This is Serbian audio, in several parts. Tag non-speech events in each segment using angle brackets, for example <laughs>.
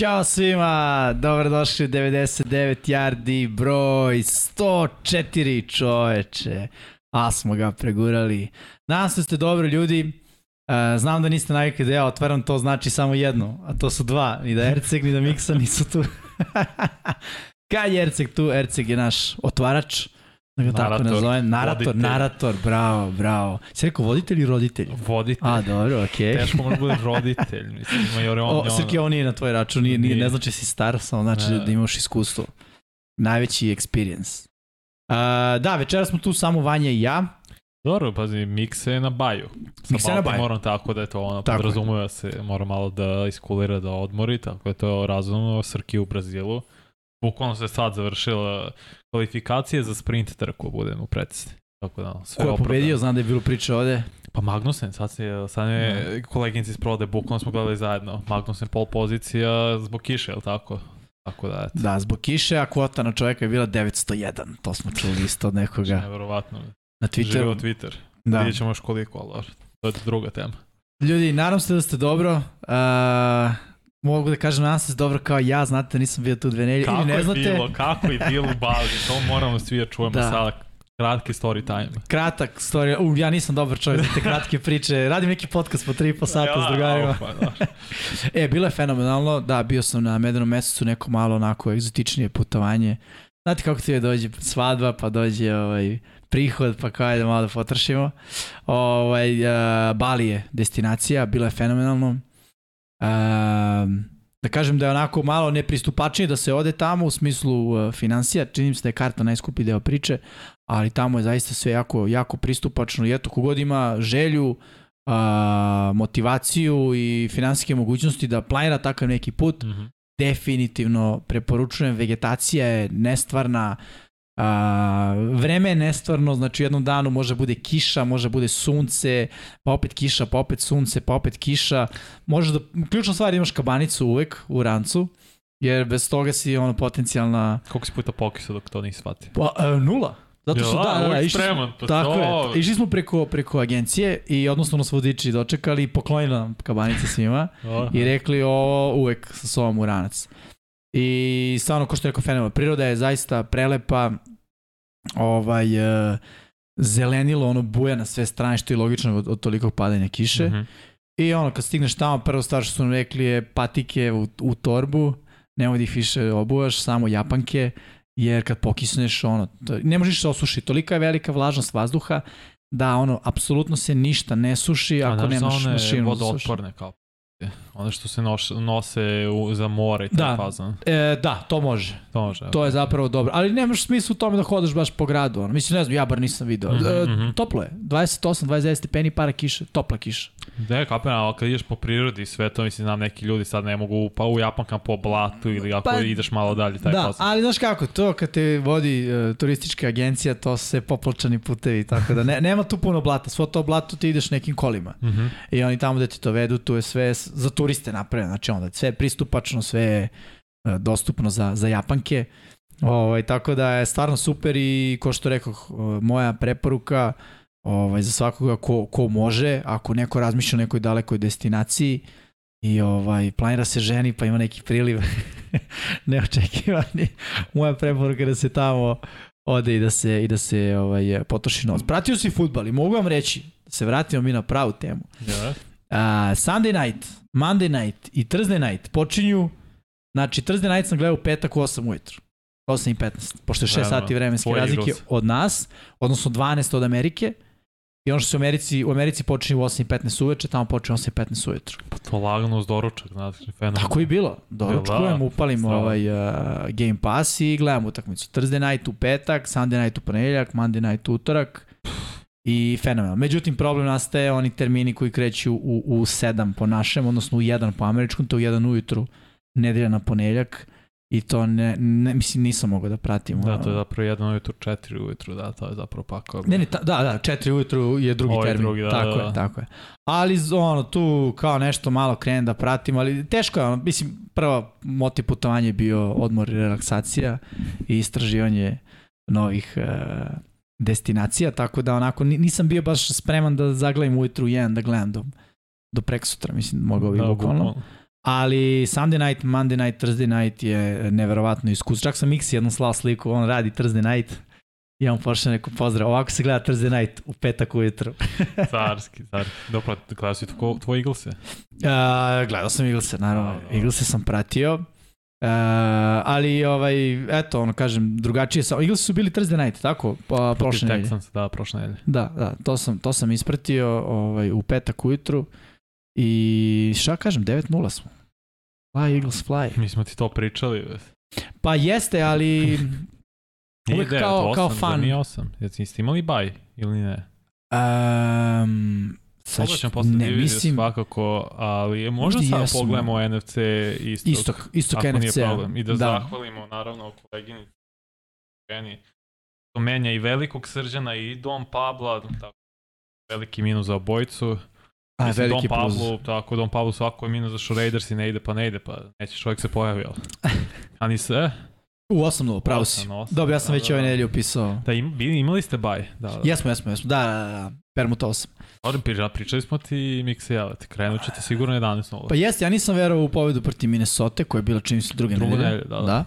Ćao svima, dobrodošli u 99 yardi broj 104 čoveče. A smo ga pregurali. Nadam se ste dobri ljudi. E, znam da niste navikli da ja otvaram, to znači samo jedno, a to su dva. Ni da Erceg, ni da Miksa nisu tu. <laughs> Kad je Erceg tu? Erceg je naš otvarač. Da ga tako Narator, nazovem. Narator, voditelj. narator, bravo, bravo. Si rekao voditelj ili roditelj? Voditelj. A, dobro, okej. Teško može da bude roditelj, mislim, ima jer on, O, Srki, ovo nije na tvoj račun, nije, nije, ne znači si star, samo znači Ne. da imaš iskustvo. Najveći experience. Uh, da, večera smo tu samo Vanja i ja. Dobro, pazi, Mikse je na baju. Sa Mikse na baju. Moram tako da je to ono, Tako je. podrazumeva se, mora malo da iskulira, da odmori, tako da je to razumno, Srki u Brazilu. Bukvalno se sad završila kvalifikacije za sprint trku, budemo predstavni. Tako da, sve Ko je pobedio, znam da je bilo priče ovde. Pa Magnussen, sad, se, sad je koleginici iz prode, bukvalno smo gledali zajedno. Magnussen pol pozicija zbog kiše, je li tako? Tako da, eto. Da, zbog kiše, a kvota na čoveka je bila 901. To smo čuli isto od nekoga <laughs> Neverovatno. na Twitteru. Twitter. Da. Vidjet ćemo još koliko, ali. To je druga tema. Ljudi, nadam se da ste dobro. Uh, mogu da kažem, nadam se da dobro kao ja, znate da nisam bio tu dve nelje. Kako Ili ne je znate, bilo, kako je bilo u Bali, to moramo svi da čujemo Da. sada. Kratki story time. kratak story. U, ja nisam dobar čovjek za te kratke priče. Radim neki podcast po 3,5 sata s drugarima. Pa, da. E, bilo je fenomenalno, da, bio sam na medenom mesecu neko malo onako egzotičnije putovanje. Znate kako ti je dođe svadba, pa dođe ovaj, prihod, pa kao ajde malo da potrošimo. Ovaj, uh, Bali je destinacija, bilo je fenomenalno. Um, da kažem da je onako malo nepristupačnije da se ode tamo u smislu uh, financija, čini mi se da je karta najskuplji deo priče, ali tamo je zaista sve jako, jako pristupačno i eto, kogod ima želju, a, motivaciju i finansijske mogućnosti da planira takav neki put, Mhm. definitivno preporučujem, vegetacija je nestvarna, a, vreme je nestvarno, znači u jednom danu može bude kiša, može bude sunce, pa opet kiša, pa opet sunce, pa opet kiša. Može da, ključna stvar imaš kabanicu uvek u rancu, jer bez toga si ono potencijalna Koliko si puta pokisao dok to nisi shvatio? pa, e, nula. Zato što da, da, da, išli spreman, pa tako to- je, išli smo preko, preko agencije i odnosno nas vodiči dočekali i poklonili nam kabanice svima i rekli ovo uvek sa sobom u ranac. I stvarno, ko što je rekao fenomen, priroda je zaista prelepa, ovaj, e, zelenilo, ono buja na sve strane, što je logično od, od tolikog padanja kiše. Mhm. I ono, kad stigneš tamo, prvo stvar što su nam rekli je patike u, u torbu, nemoj da ih više obuvaš, samo japanke, jer kad pokisneš, ono, to, ne možeš se osušiti. Tolika je velika vlažnost vazduha da ono, apsolutno se ništa ne suši A ako znaš za nemaš one mašinu. za sušenje. vodootporne kao one što se noš, nose u, za more i Da. taj fazon. E, da, to može. To može. To je zapravo dobro. Ali nemaš smisla u tome da hodaš baš po gradu. Ono. Mislim, ne znam, ja bar nisam video. Mhm, e, mhm. Toplo je. 28, 29 stepeni, para kiše. Topla kiša. Da, kapiram, ali kad ideš po prirodi i sve to, mislim, znam, neki ljudi sad ne mogu, pa u Japankama po blatu ili ako Pa, ideš malo dalje, taj da, fazon. ali znaš kako, to kad te vodi e, turistička agencija, to sve popločani putevi, tako da ne, nema tu puno blata. Svo to blato ti ideš nekim kolima. Mhm. I oni tamo gde ti to vedu, tu je sve za turiste napravljeno. Znači onda sve je pristupačno, sve je e, dostupno za, za Japanke. Ovaj, tako da je stvarno super i ko što rekao, moja preporuka ovaj, za svakoga ko, ko može, ako neko razmišlja o nekoj dalekoj destinaciji i ovaj, planira se ženi pa ima neki priliv <laughs> neočekivani, moja preporuka je da se tamo ode i da se, i da se ovaj, potroši novac. Pratio si futbal i mogu vam reći, da se vratimo mi na pravu temu. Ja. Uh, Sunday night, Monday night i Thursday night počinju, znači Thursday night sam gledao u petak u 8 ujutru. 8 i 15, pošto je 6 Naravno, sati vremenske razlike od nas, odnosno 12 od Amerike. I ono što se u Americi, u Americi počinje u 8 i 15 uveče, tamo počinje u 8 i 15 ujutru. Pa to lagano uz doručak, znači, fenomenalno. Tako i bilo. Doručkujem, Da, upalim strava. ovaj uh, Game Pass i gledam utakmicu. Thursday night u petak, Sunday night u ponedeljak, Monday night u utorak i fenomenal. Međutim, problem nastaje oni termini koji kreću u, u 7 po našem, odnosno u 1 po američkom, to u 1 ujutru, nedelja na ponedeljak i to ne, ne mislim nisam mogao da pratim. Da, to je zapravo jedan ujutru, četiri ujutru, da, to je zapravo pakao. Ne, ne, ta, da, da, 4 ujutru je drugi Ovo je termin. drugi, da, tako da, je, da. tako je. Ali ono, tu kao nešto malo krenem da pratim, ali teško je, ono, mislim, prva motiv putovanja je bio odmor i relaksacija i istraživanje novih e, destinacija, tako da onako ni- nisam bio baš spreman da zagledam ujutru jedan da gledam do, do prek sutra, mislim, mogao bi da, bukvalno. Ali Sunday night, Monday night, Thursday night je neverovatno iskustvo. Čak sam Mix jednom slao sliku, on radi Thursday night i on pošle neku pozdrav. Ovako se gleda Thursday night u petak ujutru. <laughs> Carski, carski. Dobro, gledao si tko, tvoj Eaglese? Uh, gledao sam Eaglese, naravno. Eaglese sam pratio. Uh, ali ovaj eto ono kažem drugačije sa Eagles su bili Thursday night tako pa prošle nedelje. Texans, da, prošle nedelje. Da, da, to sam to sam ispratio ovaj u petak ujutru i šta kažem 9:0 smo. Fly Eagles fly. Mi smo ti to pričali. Pa jeste, ali <laughs> 9, kao- 8, kao fan. Nije 8. Jesi ste imali baj ili ne? um, sad ćemo posle ne mislim svakako, ali možda Možda sad jesmo. pogledamo NFC istok. istok istok ako nije NFC. problem. I da, da. zahvalimo naravno koleginici Beni. To menja i velikog srđana i Dom Pabla, tako, veliki minus za obojicu. A, Mislim, veliki Dom plus. Pablo, tako Dom Pablo svako je minus za Raiders i ne ide pa ne ide, pa neće čovjek se pojavi, ali. A ni se? U 8-0, pravo si. Dobro, ja sam da, već da, ove da. nedelje upisao. Da, im, imali ste baj. Da, da. Jesmo, jesmo, jesmo. Da, da, da, permutovao sam. Dobro, priča, pričali smo ti i Mikse javati. Krenut ćete sigurno 11-0. Pa jeste, ja nisam verovao u pobedu protiv Minnesota, koja je bila čini se druge nedelje. nedelja, da, da. da.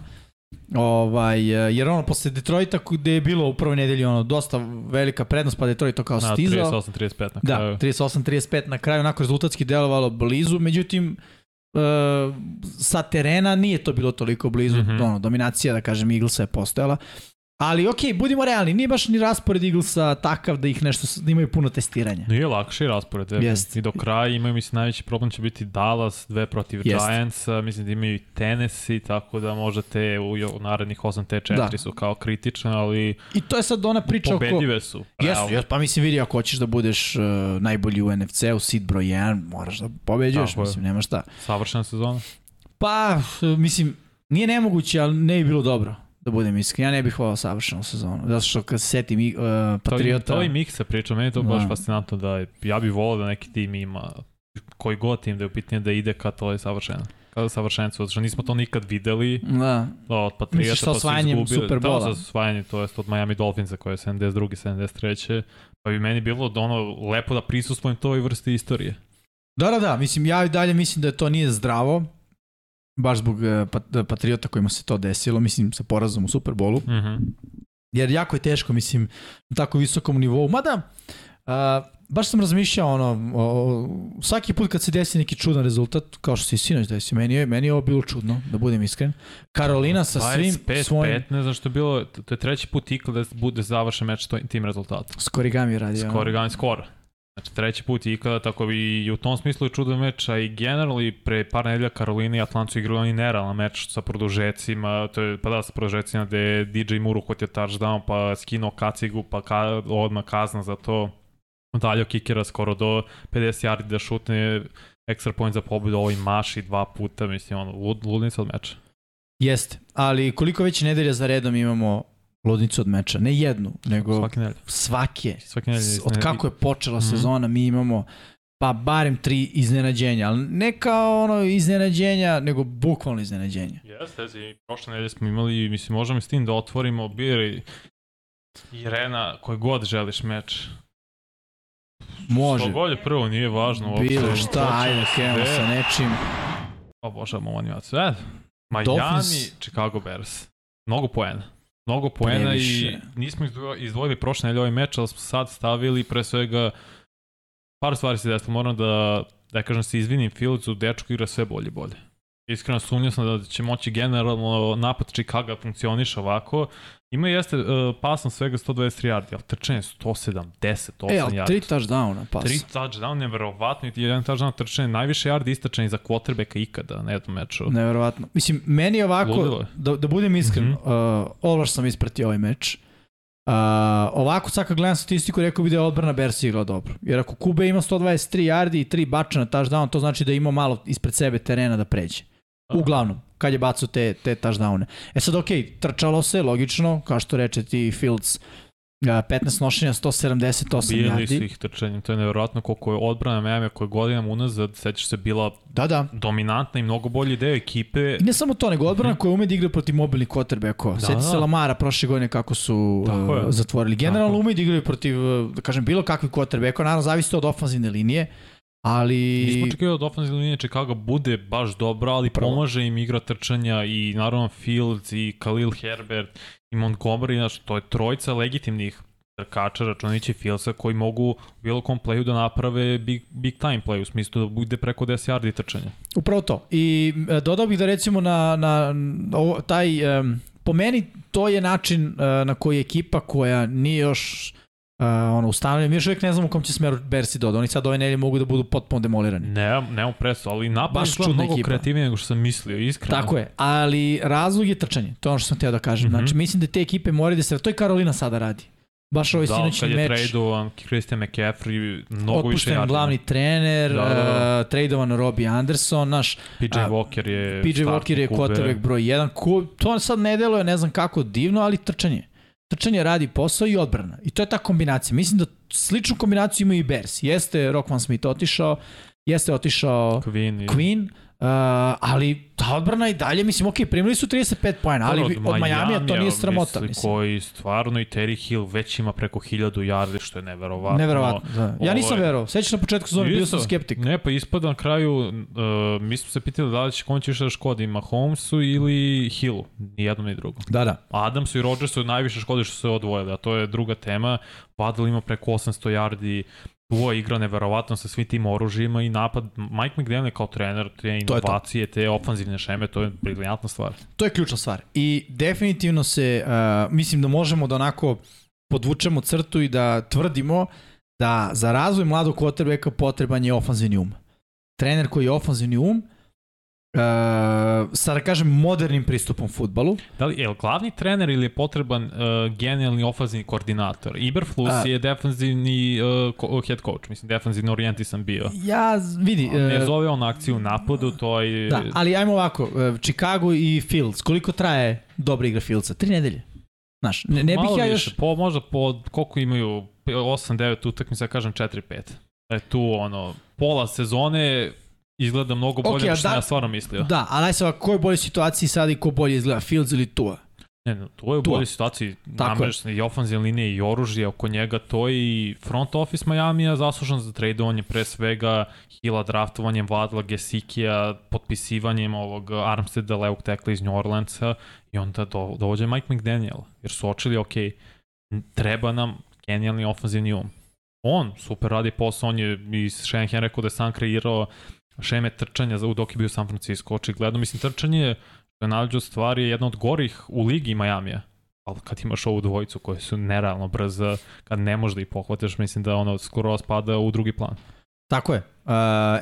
Ovaj, eh, jer ono, posle Detroita, gde je bilo u prvoj nedelji ono, dosta velika prednost, pa Detroit to kao stizao. 38-35 na Da, kraju. 38-35 na kraju, onako rezultatski delovalo blizu, međutim, uh, sa terena nije to bilo toliko blizu, Mhm. ono, dominacija, da kažem, Eaglesa je postojala. Ali okej, budimo realni, nije baš ni raspored Eaglesa takav da ih nešto, da imaju puno testiranja. Nije lakši raspored. definitivno. Jest. I do kraja imaju, mislim, najveći problem će biti Dallas, dve protiv Jest. Giantsa, mislim da imaju i Tennessee, tako da možete u, u narednih 8 T4 Da. su kao kritične, ali I to je sad ona priča oko... pobedive su. Jesu, jesu, pa mislim vidi ako hoćeš da budeš uh, najbolji u NFC-u, seed broj 1, moraš da pobeđuješ, Tako je. mislim, nema šta. Savršena sezona. Pa, mislim, nije nemoguće, ali ne bi bilo dobro, da budem iskren. Ja ne bih volao savršenu sezonu, zato što kad se setim uh, To, Patriota... to i Miksa priča, meni je to baš Da. fascinantno da ja bih volao da neki tim ima koji god tim da je upitnije da ide ka to je savršeno. Kada savršencu, zato što nismo to nikad videli Da, od Misliš Patriota sa pa su izgubili. Superbola? Da, sa osvajanjem, to jest od Miami Dolphinsa koje je 72. 73. Pa bi meni bilo da ono lepo da prisustvujem toj vrsti istorije. Da, da, da, mislim, ja i dalje mislim da to nije zdravo, baš zbog uh, pat, Patriota kojima se to desilo, mislim, sa porazom u Superbolu, Mhm. jer jako je teško, mislim, na tako visokom nivou, mada, uh, baš sam razmišljao, ono, o, svaki put kad se desi neki čudan rezultat, kao što se i sinoć desi, meni je, meni je ovo bilo čudno, da budem iskren, Karolina sa svim 25, svojim... 5, ne znam što je bilo, to je treći put ikada da bude završen meč tim rezultatom. Skorigami radi. ono. Skoro i skoro. Znači treći put ikada, tako bi i u tom smislu je čudan meč, a i generalno pre par nedelja Karolina i Atlantu su igrali oni nerealan meč sa produžecima, to je, pa da, sa produžecima gde je DJ Muru hotio touchdown, pa skinuo kacigu, pa ka, odmah kazna za to. Dalje kikera skoro do 50 yardi da šutne ekstra point za pobedu, ovo i maši dva puta, mislim, ono, lud, ludnica od meča. Jeste, ali koliko već nedelja za redom imamo ludnicu od meča, ne jednu, nego Svaki nedelj. svake. Svaki nedelj. S- Od kako je počela Mhm. sezona, mi imamo pa barem tri iznenađenja, ali ne kao ono iznenađenja, nego bukvalno iznenađenja. Jeste, jeste, i prošle nedelje smo imali, mislim, možemo s tim da otvorimo biri i Rena, koji god želiš meč. Može. Što god je prvo, nije važno. uopšte. Bilo šta, ajde, krenemo gde. sa nečim. Obožavam ovu animaciju. E, Miami, Dolphins. Chicago Bears. Mnogo poena. Mnogo poena Previše. i nismo izdvo- izdvojili prošle nedelje ovaj meč, ali smo sad stavili pre svega par stvari se desilo. Moram da, da kažem se izvinim Fieldsu, dečko igra sve bolje i bolje. Iskreno sumnjao sam da će moći generalno napad Chicago funkcioniše ovako. Ima jeste uh, pasom svega 123 yardi, ali trčanje 178 E, ali yardi. tri touchdowna pas. Tri touchdown, neverovatno, i jedan touchdown trčanje, najviše yardi istračani za quarterbacka ikada na jednom meču. Neverovatno. Mislim, meni ovako, da, da budem iskren, Mhm. uh, ovlaš sam ispratio ovaj meč. Uh, ovako, sad kad gledam statistiku, rekao bi da je odbrana Bersi igrala dobro. Jer ako Kube ima 123 yardi i 3 bačana touchdown, to znači da ima malo ispred sebe terena da pređe. Uglavnom, kad je bacao te, te touchdowne. E sad, okej, trčalo se, logično, kao što reče ti Fields, uh, 15 nošenja, 178 Bili su yardi. ih trčanjem, to je nevjerojatno koliko je odbrana Miami koja je godinama unazad, sećaš se, bila Da, da. dominantna i mnogo bolji deo ekipe. I ne samo to, nego odbrana Mhm. koja ume da igra protiv mobilnih quarterbackova. Da, Sjeti se da. Lamara prošle godine kako su Tako uh, zatvorili. Generalno Tako. ume da igraju protiv, uh, da kažem, bilo kakvih quarterbackova. Naravno, zavisi od ofenzivne linije. Ali... Nismo očekivali od ofenzivne linije Chicago bude baš dobro, ali Pravo. pomaže im igra trčanja i naravno Fields i Khalil Herbert i Montgomery, znači to je trojica legitimnih trkača, računajući Fieldsa koji mogu u bilo kom playu da naprave big, big time play, u smislu da bude preko 10 yardi trčanja. Upravo to. I e, dodao bih da recimo na, na ovo, taj, um, po meni to je način uh, na koji ekipa koja nije još uh, ono, ustavljena, mi još uvijek ne znamo u kom će smeru Bersi doda. Oni sad ove nedelje mogu da budu potpuno demolirani. Ne, nemamo presu, ali napad Baš čudna mnogo ekipa. kreativnije nego što sam mislio, iskreno. Tako je, ali razlog je trčanje. To je ono što sam htio da kažem. Mhm. Znači, mislim da te ekipe moraju da se... To je Karolina sada radi. Baš ovaj Da, sinoćni kad je meč. tradovan Christian McCaffrey, mnogo više Otpušten yardi. glavni trener, Da, da, da. uh, tradovan Robbie Anderson, naš PJ a, Walker je PJ Walker je quarterback broj 1. Ko, to sad ne deluje, ne znam kako divno, ali trčanje. Trčanje radi posao i odbrana. I to je ta kombinacija. Mislim da sličnu kombinaciju imaju i Bears. Jeste Rockman Smith otišao, jeste otišao Queen. Queen, Uh, ali ta odbrana i dalje, mislim, ok, primili su 35 poena, ali od, od Majamija to nije sramota, mislim, mislim. Koji stvarno i Terry Hill već ima preko 1000 yardi, što je neverovatno. Neverovatno, da. Ja nisam verovao. Sećaš na početku sezone, bio sam skeptik. Ne, pa ispada na kraju, uh, mi smo se pitali da li će kom će više da škodi, Mahomesu ili Hillu, ni jedno ni drugo. Da, da. Adamsu i Rodgersu najviše škodi što su se odvojili, a to je druga tema. Waddle ima preko 800 yardi, Tua igra neverovatno sa svim tim oružjima i napad. Mike McDaniel kao trener, te inovacije, te ofanzivne šeme, to je briljantna stvar. To je ključna stvar. I definitivno se, uh, mislim da možemo da onako podvučemo crtu i da tvrdimo da za razvoj mladog quarterbacka potreban je ofanzivni um. Trener koji je ofanzivni um, uh, sa da kažem modernim pristupom futbalu. Da li je li glavni trener ili je potreban uh, genijalni ofanzivni koordinator? Iberflus A- je defanzivni uh, ko- head coach, mislim, defanzivno orijentisan bio. Ja, vidi, Ne uh, zove on akciju u napadu, to je... da, ali ajmo ovako, uh, Chicago i Fields, koliko traje dobra igra Fieldsa? Tri nedelje. Znaš, ne, ne bih ja više, još... Po, možda po, koliko imaju, 8-9 utakmica, kažem 4-5. E tu, ono, pola sezone izgleda mnogo bolje Ok, okay, a nego što da- ja stvarno mislio. Da, ali aj se ovako, ko je u boljoj situaciji sad i ko bolje izgleda, Fields ili Tua? Ne, ne, to je u boljoj situaciji. Namešna i ofenzivne linije i oružje oko njega, to je i front office Majamija zaslužan za tradovanje pre svega Hila draftovanjem Vadla Gesikija, potpisivanjem ovog Armsteada levog tekla iz New Orleansa i onda do, dođe Mike McDaniel, jer su očili, ok, treba nam genijalni ofenzivni um. On super radi posao, on je i Shanahan rekao da je sam kreirao šeme trčanja za- dok je bio San Francisco. Očigledno, mislim, trčanje što je nađu stvari je jedna od gorih u ligi Majamija. Ali kad imaš ovu dvojicu koje su nerealno brza, kad ne možeš da ih pohvataš, mislim da ono skoro spada u drugi plan. Tako je. Uh,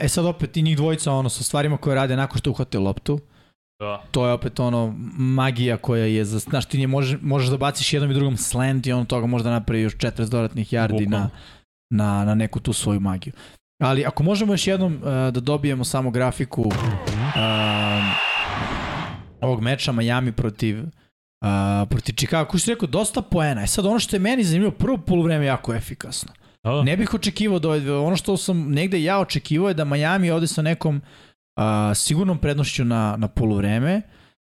e sad opet i njih dvojica ono sa stvarima koje rade nakon što uhvate loptu. Da. To je opet ono magija koja je za znaš ti nje možeš, možeš da baciš jednom i drugom slant i on toga može da napravi još 40 dodatnih yardi na, na, na neku tu svoju magiju. Ali ako možemo još jednom uh, da dobijemo samo grafiku uh, ovog meča Miami protiv uh, protiv Chicago, koji si rekao dosta poena. E sad ono što je meni zanimljivo, prvo poluvreme je jako efikasno. Da. Ne bih očekivao da ovaj- ono što sam negde ja očekivao je da Miami ode sa nekom a, sigurnom prednošću na, na poluvreme,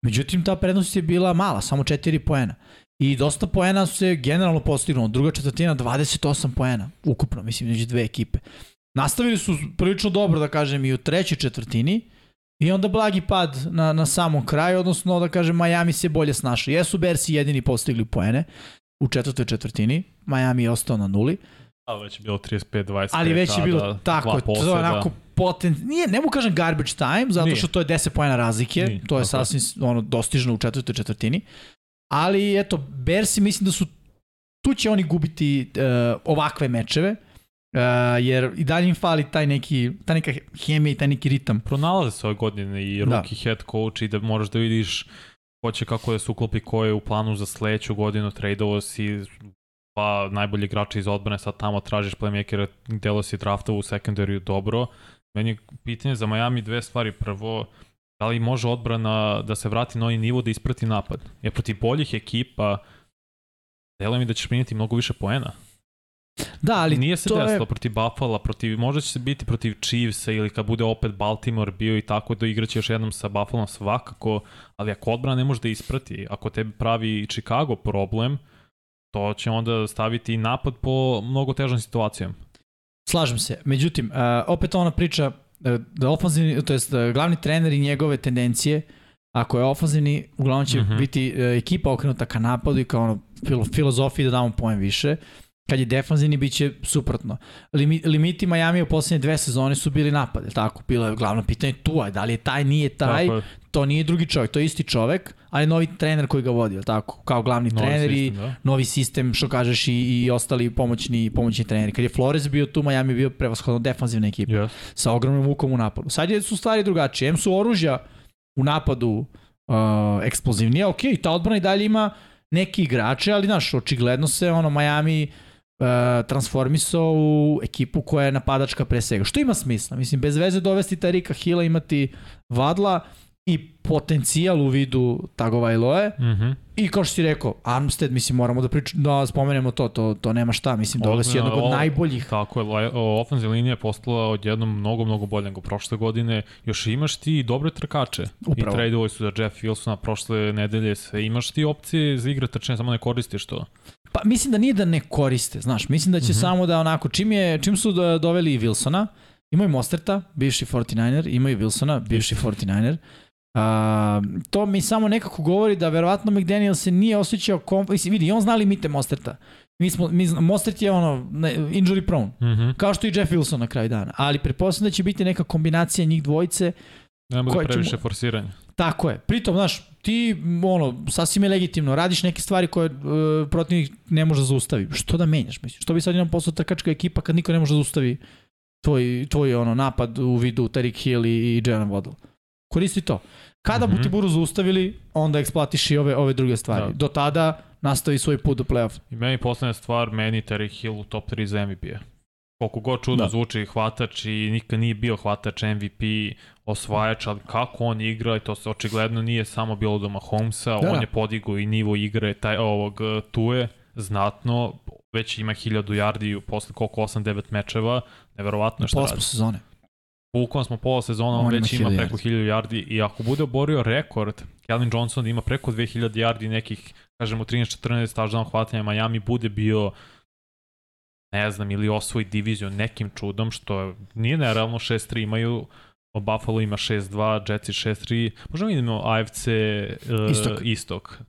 međutim ta prednost je bila mala, samo 4 poena. I dosta poena se generalno postignulo. Druga četvrtina 28 poena ukupno, mislim, među dve ekipe. Nastavili su prilično dobro, da kažem, i u trećoj četvrtini i onda blagi pad na, na samom kraju, odnosno da kažem Miami se bolje snašao. Jesu Bersi jedini postigli poene u četvrtoj četvrtini, Miami je ostao na nuli, Ali već je bilo 35-25. ali već je bilo tada, tako, to je poseda. onako potent, nije, ne mu kažem garbage time, zato Nije. što to je 10 pojena razlike, Nije, to je je. sasvim ono, dostižno u četvrtoj četvrtini, ali eto, Bersi mislim da su, tu će oni gubiti uh, ovakve mečeve, uh, jer i dalje im fali taj neki, ta neka hemija i taj neki ritam. Pronalaze se ove godine i Da. rookie head coach i da moraš da vidiš ko će kako da se uklopi ko je u planu za sledeću godinu, tradeovo si pa najbolji igrači iz odbrane, sad tamo tražiš playmakera, delo si draftovo u sekundariju dobro. Meni je pitanje za Miami dve stvari. Prvo, da li može odbrana da se vrati na ovaj nivo da isprati napad? Jer protiv boljih ekipa deluje mi da ćeš primiti mnogo više poena. Da, ali Nije se to desilo je, protiv Buffalo, protiv, možda će se biti protiv Chiefsa ili kad bude opet Baltimore bio i tako da igraće još jednom sa Buffalo svakako, ali ako odbrana ne može da isprati, ako tebi pravi Chicago problem, to će onda staviti napad po mnogo težom situacijom. Slažem se. Međutim, uh, opet ona priča uh, da ofanzivni, to jest uh, glavni trener i njegove tendencije, ako je ofanzivni, uglavnom će uh Mhm. -huh. biti uh, ekipa okrenuta ka napadu i kao ono, filo, filozofiji da damo poen više. Kad je defanzivni, bit će suprotno. Limi, limiti Miami u poslednje dve sezone su bili napad, je li tako? Bilo je glavno pitanje tu, a da li je taj, nije taj, Tako je, to nije drugi čovjek, to je isti čovek, ali novi trener koji ga vodi, tako? Kao glavni novi trener i sistem, da. novi sistem, što kažeš, i, i ostali pomoćni, pomoćni treneri. Kad je Flores bio tu, Miami je bio prevashodno defanzivna ekipa Yes. sa ogromnom mukom u napadu. Sad je, su stvari drugačije. M su oružja u napadu uh, eksplozivnija, ok, ta odbrana i dalje ima neki igrače, ali znaš, očigledno se ono Miami transformisao u ekipu koja je napadačka pre svega. Što ima smisla? Mislim, bez veze dovesti Tarika Hila, imati Vadla i potencijal u vidu Tagovailoe Mhm. i kao što si rekao, Armstead, mislim, moramo da, prič, da spomenemo to, to, to nema šta, mislim, Ozbiljno, jednog od najboljih. Tako je, li- o, ofenzivna linija je postala odjednom mnogo, mnogo bolje nego prošle godine. Još imaš ti i dobre trkače. Upravo. I tradeovali su za Jeff Wilsona prošle nedelje sve. Imaš ti opcije za igre trčanja, samo ne koristiš to. Pa mislim da nije da ne koriste, znaš, mislim da će mm. -hmm. samo da onako, čim, je, čim su da doveli i Wilsona, imaju Mosterta, bivši 49er, imaju Wilsona, bivši 49er, A, to mi samo nekako govori da verovatno McDaniel se nije osjećao kom... Mislim, vidi, on zna limite Mosterta. Mi smo, mi, zna- Mostert je ono, ne, injury prone, Mhm. kao što i Jeff Wilson na kraju dana. Ali pretpostavljam da će biti neka kombinacija njih dvojice Ne bude Koje će previše mu- forsiranja. Tako je. Pritom, znaš, ti, ono, sasvim je legitimno, radiš neke stvari koje uh, protivnik ne može da zaustavi. Što da menjaš, misliš? Što bi sad jednom postao trkačka ekipa kad niko ne može da zaustavi tvoj, tvoj ono, napad u vidu Tariq Hill i, i Jalen Waddle? Koristi to. Kada mm Mhm. -hmm. Butiburu zaustavili, onda eksploatiš i ove, ove druge stvari. Da. Do tada nastavi svoj put do play-off. I meni poslednja stvar, meni Terry Hill u top 3 za MVP-a. Koliko god čudno Da. zvuči hvatač i nikad nije bio hvatač MVP, osvajač, ali kako on igra, i to se očigledno nije samo bilo do Mahomesa, Da, on da. je podigao i nivo igre taj, ovog Tue, znatno, već ima 1000 yardi posle koliko 8-9 mečeva, neverovatno Pola radi. smo sezone. Bukvalno smo pola sezona, on, On već ima 1000 preko 1000 yardi i ako bude oborio rekord, Kevin Johnson ima preko 2000 yardi nekih, kažemo 13-14 touchdown hvatanja, Miami bude bio ne znam, ili osvoji diviziju nekim čudom, što nije nerealno 6-3 imaju, Buffalo ima 6-2, Jetsi 6-3, možemo vidimo AFC uh, Istok. istok.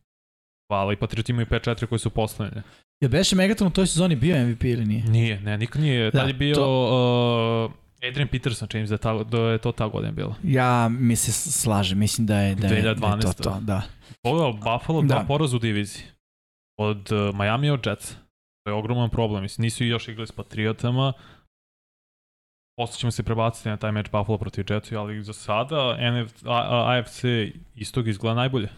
Hvala, i Patrioti imaju 5-4 koji su poslednje. Je beše Megatron u toj sezoni bio MVP ili nije? Nije, ne, niko nije. Da, Da, Tad je bio to- uh, Adrian Peterson, čini da, je ta, da je to ta godina bila. Ja mi se slažem, mislim da je, da je, da je to 2012. to. Da. Pogledao Buffalo, Da. dva poraza u diviziji. Od uh, Miami od Jets. To je ogroman problem. Mislim, nisu još igrali s Patriotama. Posle ćemo se prebaciti na taj meč Buffalo protiv Jetsu, ali za sada NF, A, A, AFC istog izgleda najbolje.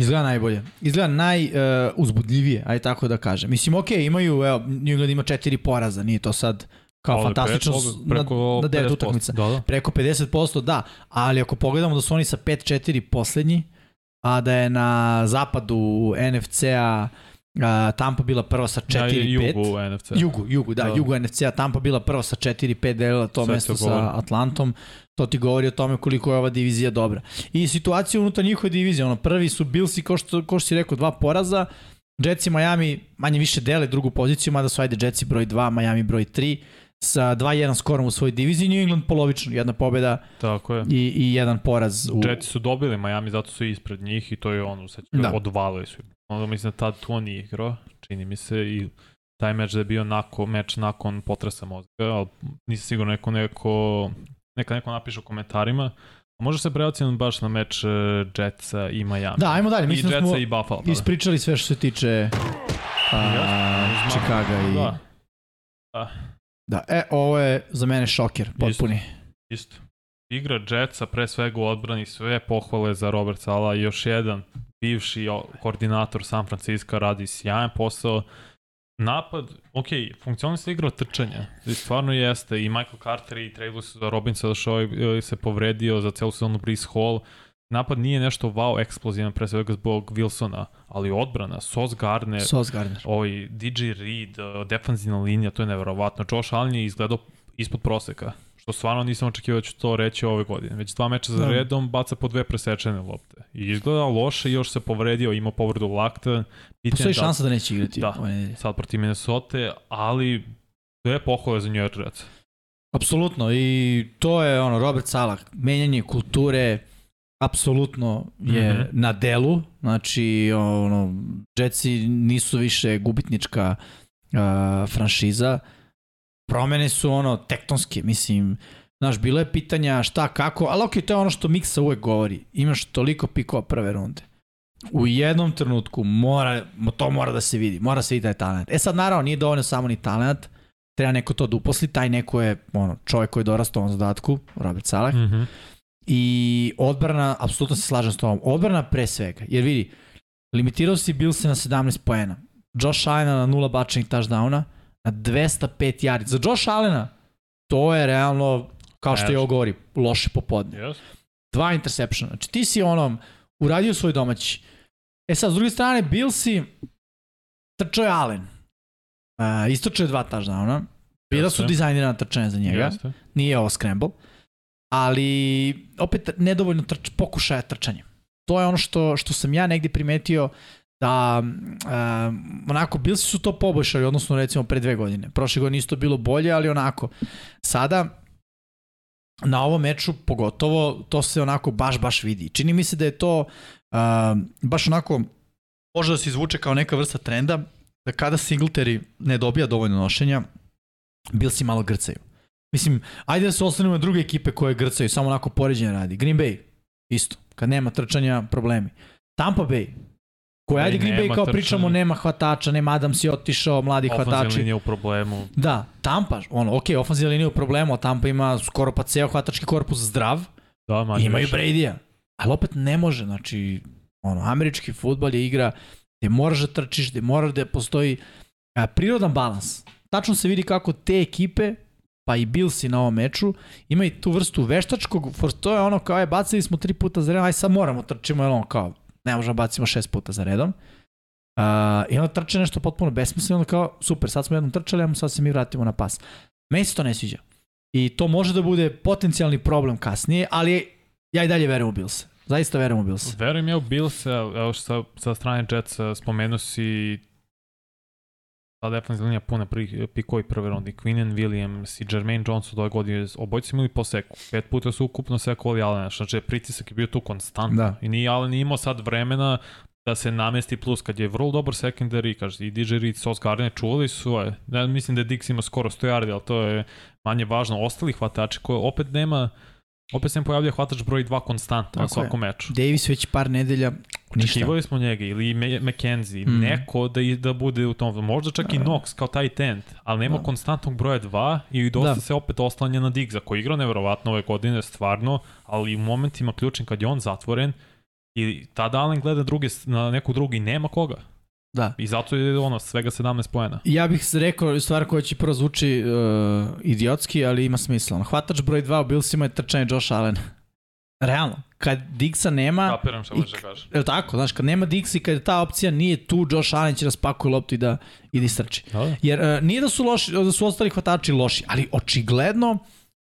Izgleda najbolje. Izgleda najuzbudljivije, aj tako da kažem. Mislim, ok, imaju, evo, New England ima četiri poraza, nije to sad kao Ali fantastično preko na, na devet 50%. utakmica. Da, da. Preko 50% da, ali ako pogledamo da su oni sa 5-4 poslednji, a da je na zapadu NFC-a a, Tampa bila prva sa 4-5. Ja, i jugu NFC. Jugu, jugu, da, Da. jugu NFC-a, Tampa bila prva sa 4-5 delila to Sve mesto sa Atlantom, to ti govori o tome koliko je ova divizija dobra. I situacija unutar njihove divizije, ono, prvi su Billsi, ko što, ko što si rekao, dva poraza, Jetsi Miami manje više dele drugu poziciju, mada su ajde Jetsi broj 2, Miami broj 3, sa 2-1 skorom u svojoj diviziji, New England polovično, jedna pobjeda Tako je. i, i jedan poraz. U... Jetsi su dobili Miami, zato su ispred njih i to je ono, sad Da. da. odvalili su. Onda mislim da tad to nije igrao, čini mi se, i taj meč da je bio nako, meč nakon potresa mozga, ali nisam sigurno neko, neko, neka neko napiše u komentarima. A može se prebaciti baš na meč uh, Jetsa i Miami. Da, ajmo dalje, I mislim da Jetsa smo i Buffalo. Da. ispričali sve što se tiče a, Jasno, Chicaga i... Da, Da, e, ovo je za mene šoker, potpuni. isto. Igra Jetsa, pre svega u odbrani, sve pohvale za Robert Sala i još jedan bivši koordinator San Francisco radi sjajan posao. Napad, ok, funkcionalno igra od trčanja, i stvarno jeste, i Michael Carter i Travis su za Robinson došao i se povredio za celu sezonu Brice Hall. Napad nije nešto wow eksplozivan pre svega zbog Wilsona, ali odbrana, Sos Gardner, Sos Gardner. ovaj DJ Reed, defanzivna linija, to je neverovatno. Josh Allen je izgledao ispod proseka, što stvarno nisam očekivao da ću to reći ove godine. Već dva meča za Da. redom baca po dve presečene lopte. I izgleda loše, još se povredio, imao povredu lakta. Postoji da- šansa da neće igrati Da. sad protiv Minnesota, ali to je pohvala za New York Jets. Apsolutno i to je ono Robert Salah, menjanje kulture apsolutno je mm -hmm. na delu, znači ono Jetsi nisu više gubitnička uh, franšiza. Promene su ono tektonske, mislim, znaš, bilo je pitanja šta, kako, ali ok, to je ono što Miksa uvek govori. Imaš toliko pikova prve runde. U jednom trenutku mora, to mora da se vidi, mora se vidi taj talent. E sad naravno nije dovoljno samo ni talent, treba neko to da uposli, taj neko je ono, čovjek koji je dorastao ovom zadatku, Robert Salah. Mm -hmm. I odbrana, apsolutno se slažem s tobom, odbrana pre svega, jer vidi, limitirao si Bills na 17 poena, Josh Allen na nula bačenih touchdowna, na 205 yardi. Za Josh Allena to je realno, kao što je ovo govori, loše popodne. Yes. Dva interceptiona. Znači ti si onom uradio svoj domaći. E sad, s druge strane, Billsi trčao je Allen. Uh, istočio je dva touchdowna. Bila su dizajnirana trčanja za njega. Jeste. Nije ovo scramble. Ali, opet, nedovoljno trč, pokušaja trčanja. To je ono što, što sam ja negdje primetio da um, onako bili su to poboljšali odnosno recimo pre dve godine. Prošle godine isto bilo bolje, ali onako sada na ovom meču pogotovo to se onako baš baš vidi. Čini mi se da je to uh, baš onako može da se izvuče kao neka vrsta trenda da kada Singletary ne dobija dovoljno nošenja, si malo grcaju. Mislim, ajde da se ostanemo na druge ekipe koje grcaju, samo onako poređenje radi. Green Bay, isto. Kad nema trčanja, problemi. Tampa Bay, Koji ajde Green Bay kao trčanje. pričamo nema hvatača, nema Adams je otišao, mladi hvatači. Ofanzivna linija u problemu. Da, Tampa, ono, ok, ofanzivna linija u problemu, a Tampa ima skoro pa ceo hvatački korpus zdrav. Da, manje Imaju Brady-a. Ali opet ne može, znači, ono, američki futbol je igra gde moraš da trčiš, gde moraš da postoji a, prirodan balans. Tačno se vidi kako te ekipe, pa i Billsi na ovom meču, imaju tu vrstu veštačkog, to je ono kao je, bacili smo tri puta za redom, aj sad moramo trčimo, je ono kao, ne možemo da bacimo šest puta za redom. Uh, I onda trče nešto potpuno besmisleno, kao super, sad smo jednom trčali, a sad se mi vratimo na pas. Meni se to ne sviđa. I to može da bude potencijalni problem kasnije, ali ja i dalje verujem u Bills. Zaista verujem u Bills. Verujem ja u Bills, evo sa, sa strane Jetsa spomenuo si ta defensivna linija puna pri, pikovi prve rundi. Quinnen Williams i Jermaine Jones od ove godine obojci imali po seku. Pet puta su ukupno sekovali Allen. Znači, pritisak je bio tu konstantno. Da. I nije Allen imao sad vremena da se namesti plus kad je vrlo dobar secondary, kaže i DJ Reed, Sos Gardner čuvali su, ja mislim da je Dix ima skoro 100 yardi, ali to je manje važno. Ostali hvatači koje opet nema Opet se pojavlja hvatač broj 2 konstantno na svakom meču. Davis već par nedelja. Očekivali smo njega ili McKenzie, mm. neko da, da bude u tom, možda čak i Knox kao taj tent, ali nema da. konstantnog broja 2 i dosta da. se opet oslanja na Digza koji igra neverovatno ove godine stvarno, ali u momentima ključnim kad je on zatvoren i tada Allen gleda druge, na neku drugi, nema koga. Da. I zato je ono svega 17 poena. Ja bih rekao stvar koja će prvo zvuči uh, idiotski, ali ima smisla. Hvatač broj 2 u Billsima je trčanje Josh Allen. Realno. Kad Dixa nema... Kapiram što može kažeš. Je tako, znaš, kad nema Dix i kad ta opcija nije tu, Josh Allen će da spakuje loptu i da, i da istrči. Da. Jer uh, nije da su, loši, da su ostali hvatači loši, ali očigledno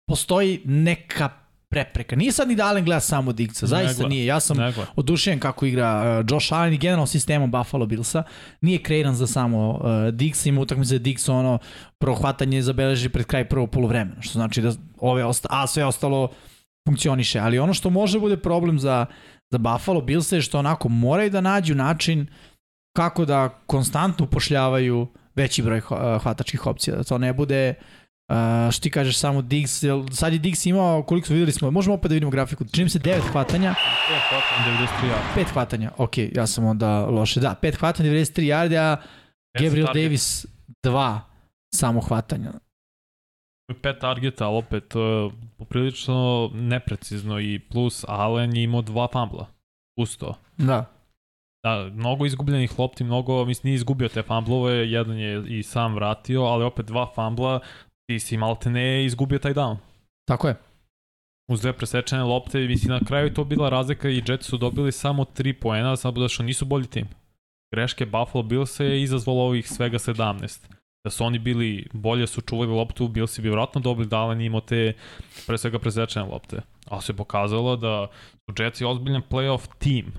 postoji neka prepreka. Nije sad ni da Allen gleda samo Digsa, zaista nije. Ja sam odušen kako igra uh, Josh Allen i generalno sistemom Buffalo Billsa. Nije kreiran za samo uh, Diggs, ima utakmice za Diggs ono prohvatanje zabeleži pred kraj prvog polovremena, što znači da ove osta a sve ostalo funkcioniše. Ali ono što može bude problem za, za Buffalo Bills je što onako moraju da nađu način kako da konstantno upošljavaju veći broj hvatačkih opcija, da to ne bude uh, Uh, što ti kažeš samo Diggs, sad je Diggs imao, koliko smo videli smo, možemo opet da vidimo grafiku, čini se 9 hvatanja. 5 hvatanja, 93 yardi. 5 hvatanja, ok, ja sam onda loše, da, 5 hvatanja, 93 yardi, a Gabriel Davis 2 samo hvatanja. 5 targeta, ali opet poprilično neprecizno i plus Allen je imao dva fumbla. Usto. Da. Da, mnogo izgubljenih lopti, mnogo, mislim, nije izgubio te fumblove, jedan je i sam vratio, ali opet dva fumbla, ti si malte ne izgubio taj down. Tako je. Uz dve presečene lopte, mislim, na kraju to bila razlika i Jets su dobili samo 3 poena, samo da što nisu bolji tim. Greške Buffalo Bills je izazvalo ovih svega 17. Da su oni bili, bolje su čuvali loptu, Billsi bi vratno dobili, da ali imao te pre svega presečene lopte. Ali se pokazalo da su Jetsi ozbiljan playoff tim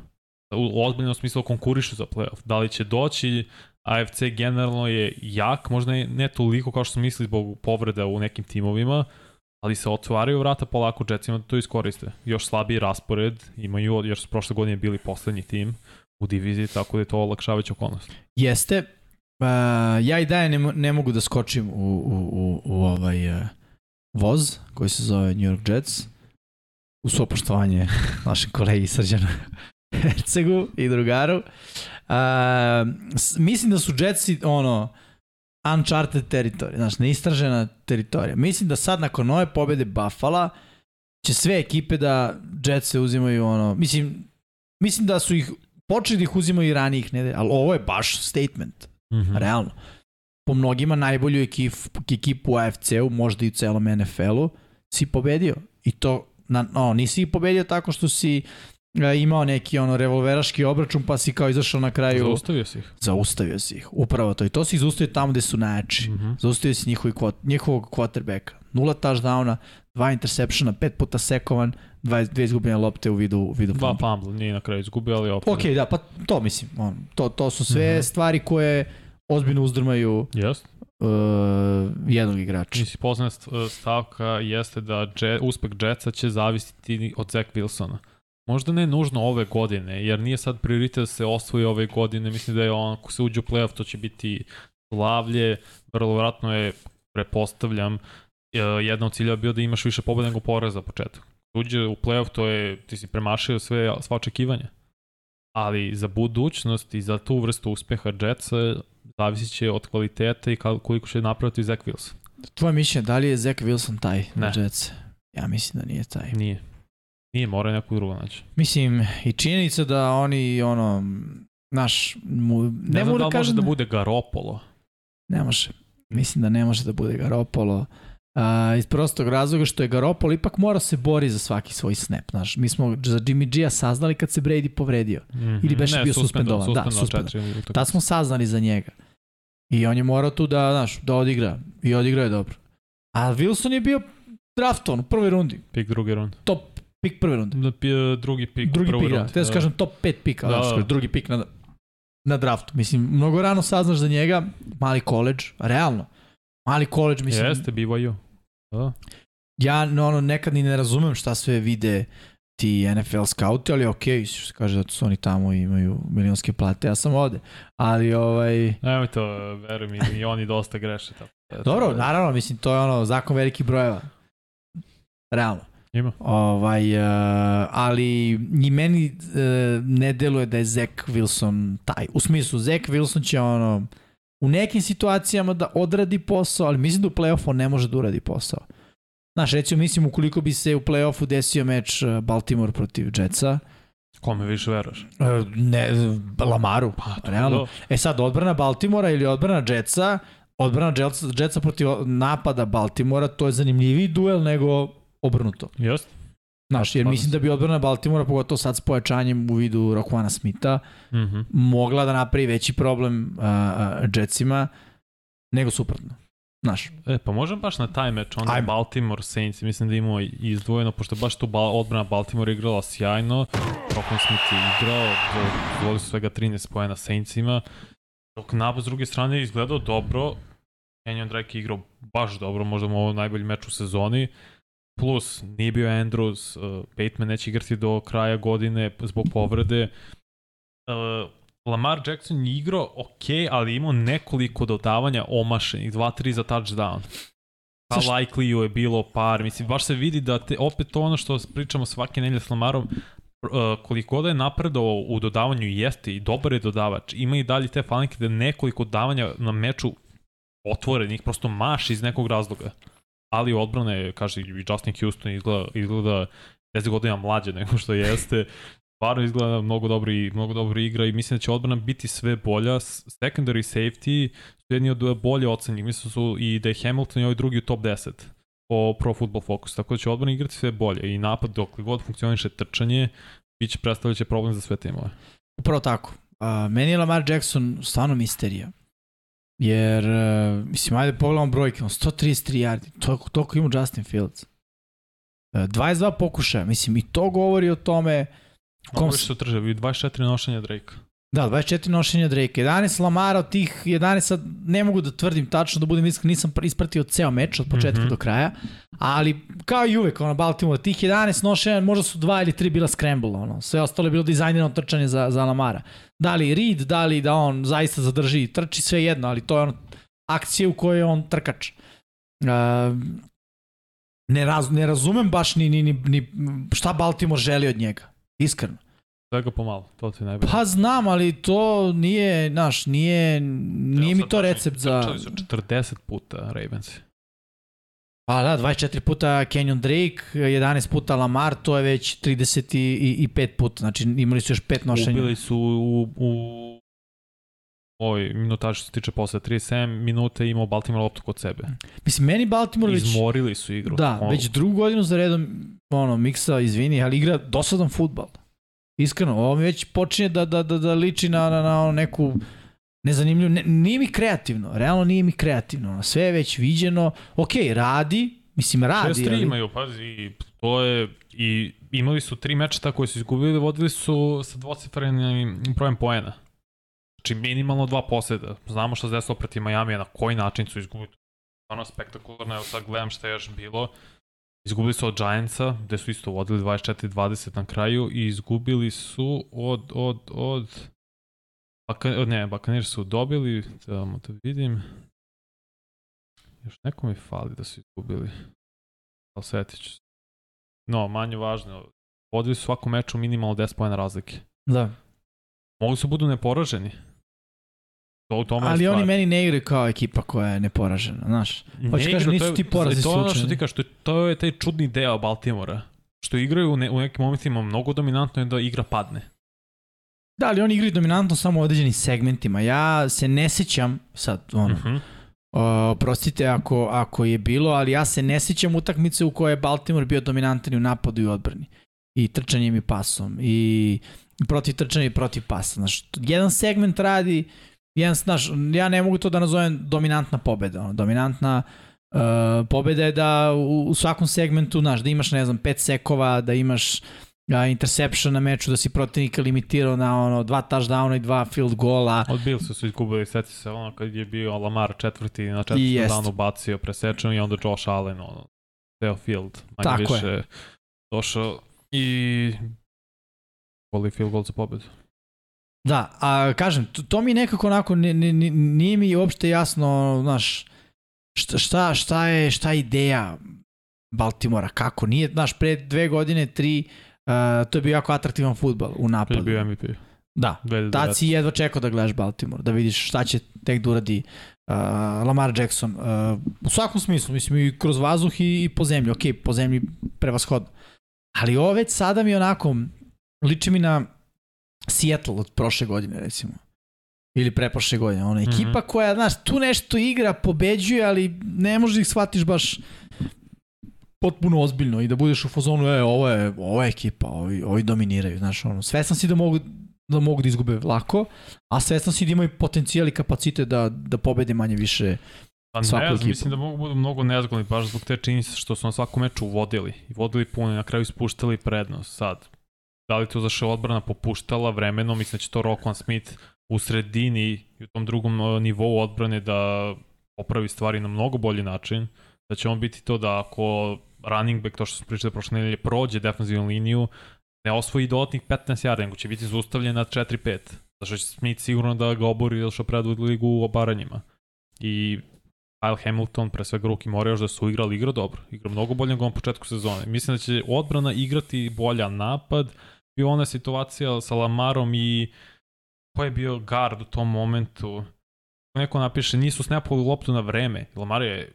u ozbiljnom smislu konkurišu za playoff. Da li će doći, AFC generalno je jak, možda ne toliko kao što smo mislili zbog povreda u nekim timovima, ali se otvaraju vrata polako Jetsima da to iskoriste. Još slabiji raspored imaju, jer su prošle godine bili poslednji tim u diviziji, tako da je to olakšavajuća okolnost. Jeste. Uh, ja i dalje ne, ne mogu da skočim u, u, u, u ovaj uh, voz koji se zove New York Jets. U svo poštovanje <laughs> našem kolegi Srđanu <laughs> Hercegu i drugaru. Uh, mislim da su Jetsi ono uncharted territory, znači neistražena teritorija. Mislim da sad nakon nove pobede Buffalo će sve ekipe da Jetsi uzimaju ono, mislim, mislim da su ih počeli da ih uzimaju i ranijih nedelja, ali ovo je baš statement, Mm realno. Po mnogima najbolju ekip, ekipu u AFC-u, možda i u celom NFL-u, si pobedio. I to, na, no, nisi ih pobedio tako što si e, imao neki ono revolveraški obračun pa si kao izašao na kraju Zaustavio si ih. zaustavio si ih. Upravo to. I to si zaustavio tamo gde su najjači. Mm -hmm. Zaustavio si njihovi, kvot, njihovog quarterbacka. Nula touchdowna, dva interseptiona, pet puta sekovan, dva, dve izgubljene lopte u vidu, u vidu Dva fumble. nije na kraju izgubio, ali opet. Ok, da, pa to mislim. On, to, to su sve uh -huh. stvari koje ozbiljno uzdrmaju Jest. uh, jednog igrača. Mislim, poznana st- stavka jeste da jet, uspeh Jetsa će zavisiti od Zach Wilsona. Možda ne nužno ove godine, jer nije sad prioritet da se osvoji ove godine. Mislim da je on, ako se uđe u playoff, to će biti slavlje. Vrlo vratno je, prepostavljam, e, jedna od cilja bio da imaš više pobeda nego poraza za početak. Uđe u playoff, to je, ti si premašio sve, sva očekivanja. Ali za budućnost i za tu vrstu uspeha Jetsa zavisit će od kvaliteta i koliko će napraviti Zach Wilson. Tvoje mišljenje, da li je Zach Wilson taj na Ne. Jets? Ja mislim da nije taj. Nije. Nije, mora neko drugo naći. Mislim, i činjenica da oni, ono, naš, mu, ne, Ne, znam da da li kažem... može da bude Garopolo. Ne može. Mislim da ne može da bude Garopolo. Uh, iz prostog razloga što je Garopolo ipak mora se bori za svaki svoj snap. Znaš, mi smo za Jimmy G-a saznali kad se Brady povredio. Mm -hmm. Ili beše bio suspendovan. Da, suspendovan. Tad smo saznali za njega. I on je morao tu da, znaš, da odigra. I odigra je dobro. A Wilson je bio draftovan u prvoj rundi. Pik druge runde. Top pik prve runde. Da, pi- drugi pik drugi u prvoj da. rundi. Te da kažem top 5 pika, Da, da, da. drugi pik na, na draftu. Mislim, mnogo rano saznaš za njega, mali koleđ, realno. Mali koleđ, mislim, Jeste, BYU. Da. ja no, ono, nekad ni ne razumem šta sve vide ti NFL scouti, ali okay, što se kaže da su oni tamo i imaju milionske plate, ja sam ovde. Ali, ovaj... Nemoj to, veruj mi, i oni dosta greše. Tako. da- Dobro, naravno, mislim, to je ono, zakon velikih brojeva. Realno. Ima. Ovaj, uh, ali ni meni uh, ne deluje da je Zach Wilson taj. U smislu, Zach Wilson će ono, u nekim situacijama da odradi posao, ali mislim da u play-offu ne može da uradi posao. Znaš, recimo, mislim, ukoliko bi se u play-offu desio meč uh, Baltimore protiv Jetsa, Kome više veruješ? uh, ne, Lamaru, Pa, to realno. da. E sad, odbrana Baltimora ili odbrana Jetsa, odbrana Jetsa, Jetsa protiv napada Baltimora, to je zanimljiviji duel nego obrnuto. Jeste. Znaš, jer mislim da bi odbrana Baltimora, pogotovo sad s pojačanjem u vidu Rokuana Smitha, Mhm. mogla da napravi veći problem uh, Jetsima nego suprotno. Znaš, E, pa možem baš na taj meč, onda Ajmo. Baltimore Saints, mislim da imamo izdvojeno, pošto baš tu bal, odbrana Baltimore igrala sjajno, Rokon Smith je igrao, zvoli su svega 13 pojena Saintsima, dok napad s druge strane izgledao dobro, Kenyon Drake je igrao baš dobro, možda mu ovo najbolji meč u sezoni, plus nije bio Andrews, uh, Bateman neće igrati do kraja godine zbog povrede, uh, Lamar Jackson je igrao ok, ali imao nekoliko dodavanja omašenih, 2-3 za touchdown. Pa likely je bilo par, mislim, baš se vidi da te, opet to ono što pričamo svake nedelje s Lamarom, uh, koliko god je napredao u dodavanju jeste i dobar je dodavač, ima i dalje te falinke da nekoliko dodavanja na meču otvorenih, prosto maš iz nekog razloga. Ali odbrana je, kaže, i Justin Houston izgleda, izgleda 10 godina mlađe nego što jeste. Stvarno izgleda mnogo dobro i mnogo dobro igra i mislim da će odbrana biti sve bolja. Secondary safety su jedni od bolje ocenjih. Mislim da su i da je Hamilton i ovaj drugi u top 10 po Pro Football Focus. Tako da će odbrana igrati sve bolje i napad dok god funkcioniše trčanje bit će predstavljaće problem za sve timove. upravo tako. Uh, meni je Lamar Jackson stvarno misterija. Jer, uh, mislim, ajde pogledamo brojke, on 133 yardi, toliko, toliko ima Justin Fields. Uh, 22 pokušaja, mislim, i to govori o tome Kom kom više trže, 24 nošenja Drake. Da, 24 nošenja Drake, 11 Lamara od tih 11, sad ne mogu da tvrdim tačno, da budem iskren, nisam ispratio ceo meč od početka mm -hmm. do kraja, ali kao i uvek, ono, Baltimore, tih 11 nošenja, možda su dva ili tri bila scramble, ono, sve ostalo je bilo dizajnirano trčanje za, za Lamara. Da li Reed, da li da on zaista zadrži, trči sve jedno, ali to je ono akcija u kojoj je on trkač. Uh, ne, raz, ne razumem baš ni, ni, ni, ni šta Baltimore želi od njega, iskreno. Svega pomalo, to ti najbolje. Pa znam, ali to nije, znaš, nije, nije mi to recept za... Trčali su 40 puta Ravens. Pa da, 24 puta Kenyon Drake, 11 puta Lamar, to je već 35 puta, znači imali su još pet nošenja. Ubili su u, u ovoj minutaž što se tiče posle 37 minuta imao Baltimore loptu kod sebe. Mislim, meni Baltimore već... Izmorili su igru. Da, ono. već drugu godinu za redom, ono, miksa, izvini, ali igra dosadan futbal. Iskreno, ovo mi već počinje da, da, da, da liči na, na, na neku nezanimljivu, ne, nije mi kreativno, realno nije mi kreativno, sve je već viđeno, ok, radi, mislim radi. 6-3 ali... imaju, pazi, to je, i imali su tri meča koje su izgubili, vodili su sa dvocifrenim brojem poena. Znači minimalno dva poseda. Znamo što se desilo protiv Miami, na koji način su izgubili. Ono spektakularno, evo sad gledam šta je još bilo. Izgubili su od Giantsa, gde su isto vodili 24-20 na kraju i izgubili su od, od, od... Baka, ne, Bakanir su dobili, trebamo da vidim. Još neko mi fali da su izgubili. Ali setit ću se. No, manje važno. Vodili su svaku meču minimalno 10 pojena razlike. Da. Mogu se budu neporaženi. To u tome Ali oni meni ne igraju kao ekipa koja je neporažena, znaš. Hoće kažem, nisu ti porazi slučajni. To je ono što ti kažeš, to, to je taj čudni deo Baltimora. Što igraju u, ne, u nekim momentima mnogo dominantno i da igra padne. Da, ali oni igraju dominantno samo u određenim segmentima. Ja se ne sećam, sad, ono, uh -huh. Uh, prostite ako, ako je bilo, ali ja se ne sećam utakmice u kojoj je Baltimore bio dominantan u napadu i odbrani. I trčanjem i pasom. I protiv trčanja i protiv pasa. Znaš, jedan segment radi jedan, znaš, ja ne mogu to da nazovem dominantna pobeda. Ono, dominantna uh, pobeda je da u, u svakom segmentu, znaš, da imaš, ne znam, pet sekova, da imaš uh, interception na meču, da si protivnika limitirao na ono, dva touchdowna i dva field gola. Od Billsa su izgubili, seti se ono kad je bio Lamar četvrti na četvrtom danu bacio presečan i onda Josh Allen, ono, ceo field, manje Tako više je. došao i voli field goal za pobedu. Da, a kažem, to, to mi nekako onako, ne, ne, nije mi uopšte jasno, znaš, šta, šta, šta, je, šta je ideja Baltimora, kako, nije, znaš, pre dve godine, tri, uh, to je bio jako atraktivan futbol u napadu. To je bio MVP. Da, tad si jedva čekao da gledaš Baltimore, da vidiš šta će tek da uradi uh, Lamar Jackson. Uh, u svakom smislu, mislim i kroz vazduh i, i po zemlji, ok, po zemlji prevashodno. Ali ovo već sada mi onako, liči mi na Seattle od prošle godine, recimo. Ili preprošle godine. Ona ekipa mm -hmm. koja, znaš, tu nešto igra, pobeđuje, ali ne možeš da ih shvatiš baš potpuno ozbiljno i da budeš u fazonu, e, ovo je, ovo je ekipa, ovi, ovi dominiraju, znaš, ono, svestan si da mogu, da mogu da izgube lako, a svestan si da imaju potencijal i kapacitet da, da pobede manje više Pa ne, znam, mislim da mogu budu mnogo nezgodni baš zbog te činjenice što su na svakom meču vodili i vodili puno i na kraju ispuštali prednost. Sad, da li to zašto odbrana popuštala vremenom, mislim da će to Rockman Smith u sredini i u tom drugom e, nivou odbrane da popravi stvari na mnogo bolji način, da će on biti to da ako running back, to što smo pričali prošle nedelje, prođe defensivnu liniju, ne osvoji dodatnih 15 yarda, nego će biti zustavljen na 4-5. Zašto će Smith sigurno da ga obori ili što predvodi ligu u obaranjima. I Kyle Hamilton, pre svega Ruki mora još da su igrali igra dobro. Igra mnogo bolje nego na početku sezone. Mislim da će odbrana igrati bolja napad, bio ona situacija sa Lamarom i ko je bio guard u tom momentu. Neko napiše, nisu snapali loptu na vreme. Lamar je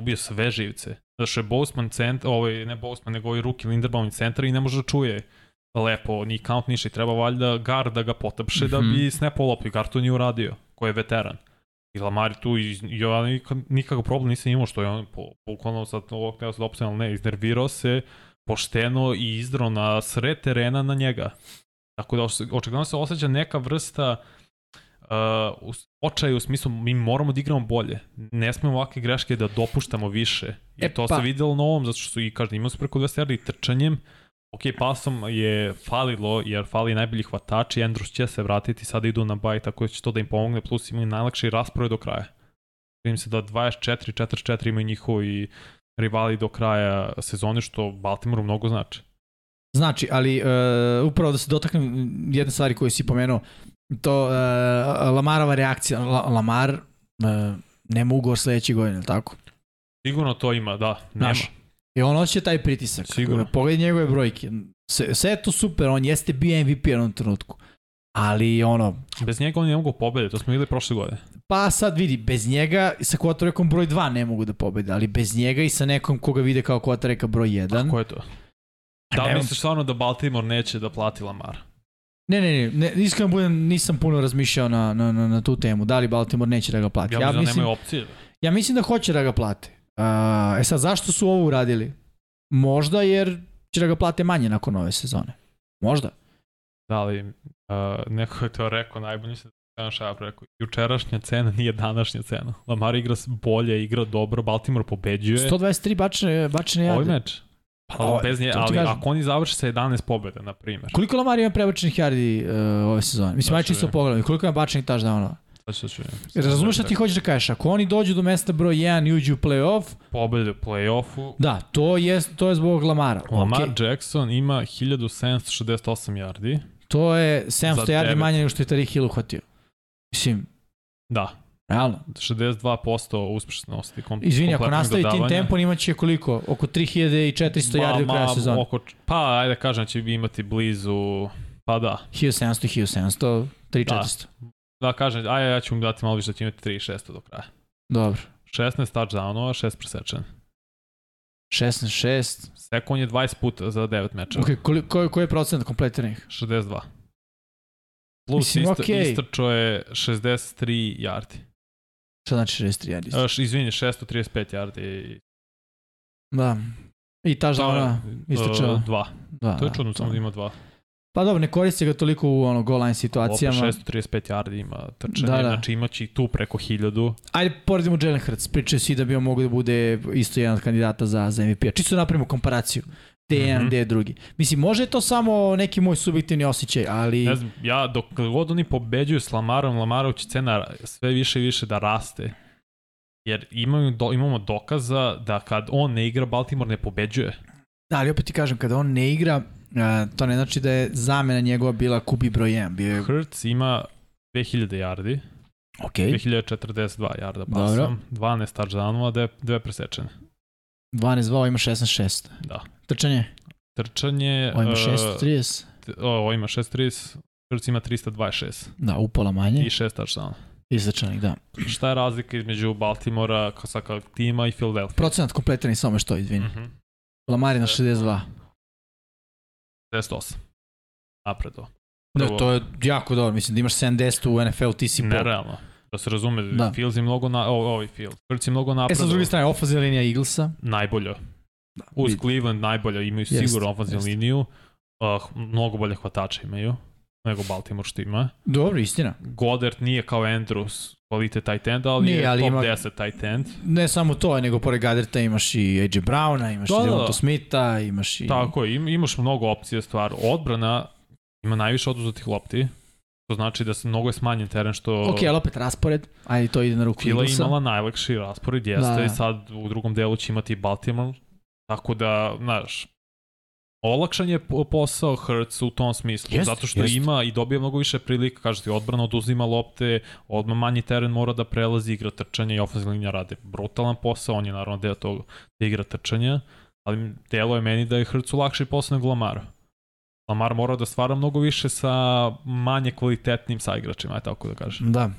ubio sve živce. Znaš, je Boseman centar, ovaj, ne Boseman, nego ovaj Ruki Linderbaum centar i ne može da čuje lepo, ni count ništa i treba valjda guard da ga potapše mm -hmm. da bi mhm. snapao loptu guard to nije uradio, koji je veteran. I Lamar tu, i, i ja nikakav problem nisam imao što je on, bukvalno sad ovog teo sad opcionalno ne, iznervirao se, pošteno i izdrao na sred terena na njega. Tako da očigledno se osjeća neka vrsta uh, očaja u smislu mi moramo da igramo bolje. Ne smemo ovakve greške da dopuštamo više. I e, to pa. se videlo na ovom, zato što su i kažem, imali su preko 200 yardi trčanjem, ok, pasom je falilo, jer fali najbolji hvatač i Andrews će se vratiti, sada idu na baj, tako da će to da im pomogne, plus imaju najlakši raspored do kraja. Vidim se da 24-44 imaju njihovi rivali do kraja sezone, što Baltimoru mnogo znači. Znači, ali uh, upravo da se dotaknem jedne stvari koje si pomenuo, to uh, Lamarova reakcija, La, Lamar uh, nema ugovor sledeće godine, tako? Sigurno to ima, da, nema. Znaš, I on osjeća taj pritisak. Sigurno. Pogledaj njegove brojke. Sve, sve je to super, on jeste bio MVP u jednom trenutku. Ali ono, Bez njega oni ne mogu pobediti, to smo videli prošle godine. pa sad vidi, bez njega i sa kvotarekom broj 2 ne mogu da pobede, ali bez njega i sa nekom koga vide kao kvotareka broj 1. Ko je to? Da li misliš stvarno da Baltimore neće da plati Lamar? Ne, ne, ne, ne iskreno budem, nisam puno razmišljao na, na, na, na tu temu. Da li Baltimore neće da ga plati? Ja, Ja, mislim da nemaju opcije. ja mislim da hoće da ga plate. Uh, e sad, zašto su ovo uradili? Možda jer će da ga plate manje nakon ove sezone. Možda. Da li, uh, neko je to rekao, najbolje mislim da je rekao, jučerašnja cena nije današnja cena. Lamar igra bolje, igra dobro, Baltimore pobeđuje. 123 bačene, bačene Ovaj jade. meč. Pa, Ali, bez nje, ali kažem. ako oni završe sa 11 pobjeda, na primjer, Koliko Lamar ima prebačenih yardi uh, ove sezone? Mislim, Da, aj čisto pogledam. Koliko ima bačenih touchdownova? sad ću da razumeš šta ti hoćeš da kažeš? Ako oni dođu do mesta broj 1 i uđu u play-off, Pobjede u play-offu. da, to je, to je zbog Lamara. Lamar Okej, Jackson ima 1768 yardi. To je 700 Za yardi manje nego što je Tariq Hill uhvatio. Mislim, Da, realno. 62% uspešnosti. Kom, Izvini, ako nastavi tim dodavanja. tempom imaće koliko? Oko 3400 Ma- yardi do kraja sezona. Oko, pa, ajde da kažem, da će imati blizu, pa da. 1700, 1700, 3400. Da kažem, ajde, ja ću mu dati malo više da će imati 3-600 do kraja. Dobro. 16 touchdownova, 6 presečen. 16, 6. Sekon je 20 puta za 9 mečeva. Ok, koji, koji, koji je procent kompletiranih? 62. Plus Mislim, isto, okej. istrčao je 63 yardi. Šta znači 63 yardi? Izvini, 635 yardi. Da. I ta žalna istrčao. Uh, dva. Da, To je da, čudno, samo da ima dva. Pa dobro, ne koristi ga toliko u ono goal line Opet situacijama. 635 yardi ima trčanje, Da, da. znači imaće i tu preko 1000. Ajde, poredimo Jalen Hurts. Pričaju svi da bi on mogu da bude isto jedan od kandidata za, za MVP-a. Čisto napravimo komparaciju. Gde je jedan, Mhm. gde je drugi. Mislim, može je to samo neki moj subjektivni osjećaj, ali... Ne znam, ja dok god oni pobeđuju s Lamarom, Lamarov će cena sve više i više da raste. Jer imamo, do, imamo dokaza da kad on ne igra, Baltimore ne pobeđuje. Da, ali opet ti kažem, kada on ne igra, to ne znači da je zamena njegova bila kubi broj 1. Bio je, Hurts ima 2000 yardi, ok, 2042 yarda Dobro. pasom, 12 touchdownova, dve, dve presečene. 12-2, ima 16-6. Da. Trčanje, Trčanje... ovo ima uh, 630. o, ovo ima 630, Hurts ima 326 Da, upola manje. i 6 touchdowna. I trčanih, da. Šta je razlika između Baltimora, Kosaka tima i Philadelphia? Procenat kompletirani samo što, izvini. Mhm. Lamar je na 62. 98. Napredo. Da, Prvo- to je jako dobro. Mislim da imaš 70 u NFL, ti si po... Nerealno. Da se razume, Da. da. Fields je mnogo na, o, ovaj Fields. Hurts je mnogo E napredo. sad s druge strane, ofazina linija Eaglesa. Najbolja. Uz vidi. Cleveland najbolja, imaju sigurno jeste. liniju. Uh, mnogo bolje hvatača imaju nego Baltimore što ima. Dobro, istina. Goddard nije kao Andrews kvalitet tight end, ali Nije, je ali top ima- 10 tight end. Ne samo to, nego pored Gaderta imaš i AJ Browna, imaš Da, i da. Devonta Smitha, imaš i... Tako je, im, imaš mnogo opcija stvar. Odbrana ima najviše oduzetih lopti. To znači da se mnogo je smanjen teren što Ok, ali opet raspored. Ajde, to ide na ruku Fila Eaglesa. imala najlakši raspored, jeste, Da, da. i sad u drugom delu će imati Baltimore, tako da, znaš, olakšan je po- posao Hurts u tom smislu, Jest, zato što jest. ima i dobija mnogo više prilika, kaže ti, odbrana oduzima lopte, odmah manji teren mora da prelazi, igra trčanja i ofenzivna linija rade brutalan posao, on je naravno deo tog da igra trčanja, ali delo je meni da je Hurtsu lakši posao nego Lamar. Lamar mora da stvara mnogo više sa manje kvalitetnim saigračima, aj tako da kažem. Da.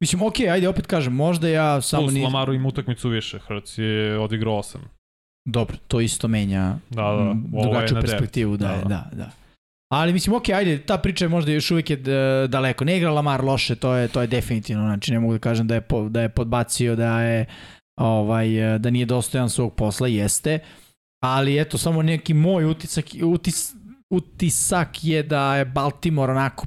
Mislim, ok, ajde, opet kažem, možda ja samo Plus ni... Lamaru ima utakmicu više, Hrc je odigrao 8. Dobro, to isto menja Da, da, drugačiju perspektivu. Da, Da, da, da. da. Ali mislim, ok, ajde, ta priča je možda još uvijek je daleko. Ne igra Lamar loše, to je, to je definitivno. Znači, ne mogu da kažem da je, po, da je podbacio, da je ovaj, da nije dostojan svog posla, jeste. Ali eto, samo neki moj utisak, utis, utisak je da je Baltimore onako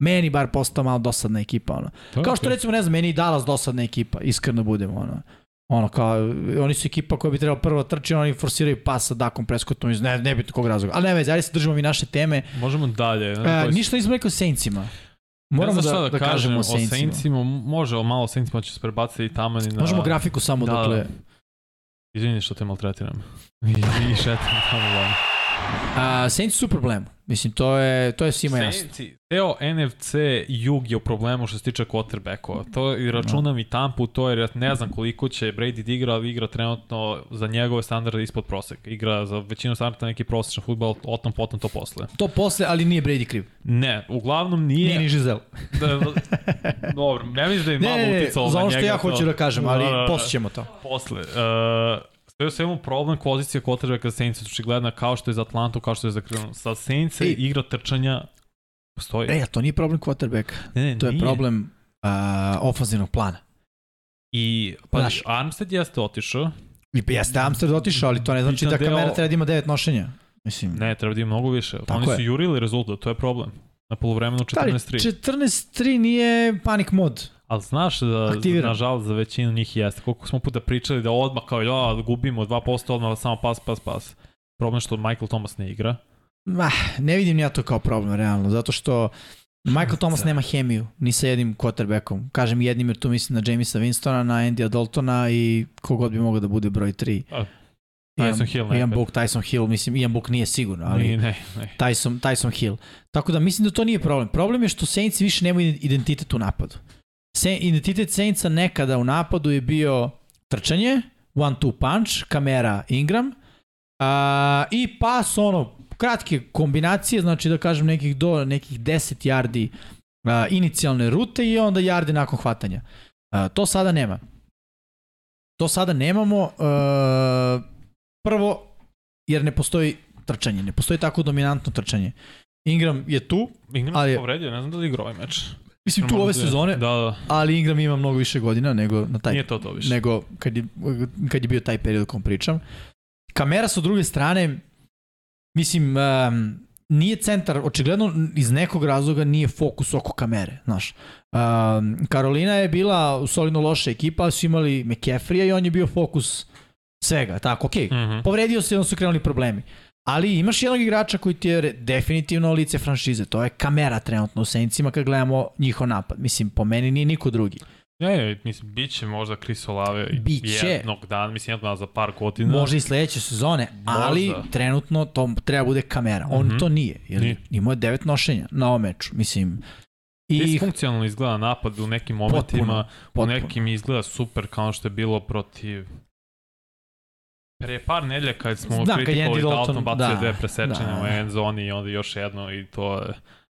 meni bar postao malo dosadna ekipa. Ono. To Kao što okej. recimo, ne znam, meni i Dallas dosadna ekipa, iskreno budemo. Ono. Ono kao, oni su ekipa koja bi trebala prvo trči, oni forsiraju pas sa Dakom Prescottom iz ne, ne bitno kog razloga. Ali ne veze, ajde se držimo mi naše teme. Možemo dalje. E, ništa nismo rekli o Saintsima. Moramo ne znam da, da, da kažemo o o Saintsima. Saintsima. Može, o malo Saintsima će se prebaciti i tamo. Na... Možemo grafiku samo Da, dokle... da. Izvini što te maltretiram. I, <laughs> i šetam tamo. A, Saints su u problemu. Mislim, to je, to je svima jasno. Saintsi, Teo NFC Jug je u problemu što se tiče quarterbackova. To i računam i Tampu, to jer ja ne znam koliko će Brady da igra, ali igra trenutno za njegove standarde ispod proseka. Igra za većinu standarda neki prosječan futbol, o tom potom to posle. To posle, ali nije Brady kriv. Ne, uglavnom nije... Nije ni Giselle. Da, da, dobro, ne mislim da je malo ne, ne, uticalo na za njega. ono što ja hoću da kažem, ali Da, da, da. posle ćemo to. Posle. Uh, sve u svemu problem pozicija quarterbacka za Saints očigledna kao što je za Atlantu, kao što je za Granu. Sa Saints Ej. igra trčanja postoji. E, to nije problem quarterbacka. ne, ne, To je nije. problem uh, ofanzivnog plana. I, pa, Znaš. Armstead jeste otišao. I pa jeste Amsterdam otišao, ali to ne znači da kamera deo- treba da ima devet nošenja. Mislim, Ne, treba da ima mnogo više. Tako Oni su je. jurili rezultat, to je problem. Na polovremenu Stari, 14-3. 14-3 nije panik mod. Ali znaš da, Aktiviran. nažalost, za većinu njih jeste. Koliko smo puta pričali da odmah kao, ja, gubimo 2%, odmah samo pas, pas, pas. Problem je što Michael Thomas ne igra. Ma, ne vidim ja to kao problem, realno, zato što Michael <laughs> Thomas nema hemiju, ni sa jednim quarterbackom. Kažem jednim jer tu mislim na Jamisa Winstona, na Andy Daltona i kogod bi mogao da bude broj 3. A, Tyson Hill nekad. Ian Book, Tyson Hill, mislim, Ian Book nije sigurno, ali Nije, ne, ne. Tyson, Tyson Hill. Tako da mislim da to nije problem. Problem je što Saints više nemaju identitet u napadu. Se, identitet Saintsa nekada u napadu je bio trčanje, one two punch, kamera Ingram a, i pas ono, kratke kombinacije, znači da kažem nekih do nekih 10 yardi a, inicijalne rute i onda yardi nakon hvatanja. A, to sada nema. To sada nemamo. A, prvo, jer ne postoji trčanje, ne postoji tako dominantno trčanje. Ingram je tu, Ingram Ali- se povredio, ne znam da li igra ovaj meč. mislim tu ove sezone, Da, da. ali Ingram ima mnogo više godina nego na taj Nije to to više. nego kad je, kad je bio taj period o kom pričam. Kamera sa druge strane, mislim, um, nije centar, očigledno iz nekog razloga nije fokus oko kamere, znaš. Um, Karolina je bila solidno loša ekipa, su imali McCaffrey i on je bio fokus svega, tako, okej. Okay. Mhm. Povredio se i onda su krenuli problemi. Ali imaš jednog igrača koji ti je definitivno lice franšize, to je kamera trenutno u Saintsima kad gledamo njihov napad. Mislim, po meni nije niko drugi. Ne, mislim, bit će možda Chris Olave Biće. jednog dana, mislim, jednog dana za par godina. Može i sledeće sezone, ali Možda. trenutno to treba bude kamera. On Mhm. to nije, jer Nije. imao je devet nošenja na ovom meču. Mislim, i Disfunkcionalno izgleda napad u nekim momentima, Potpuno, u potpuno. nekim izgleda super kao što je bilo protiv Pre par nedelja kad smo Da, kad kritikovali da Dalton, bacio da, dve presečenja da. u end zoni i onda još jedno i to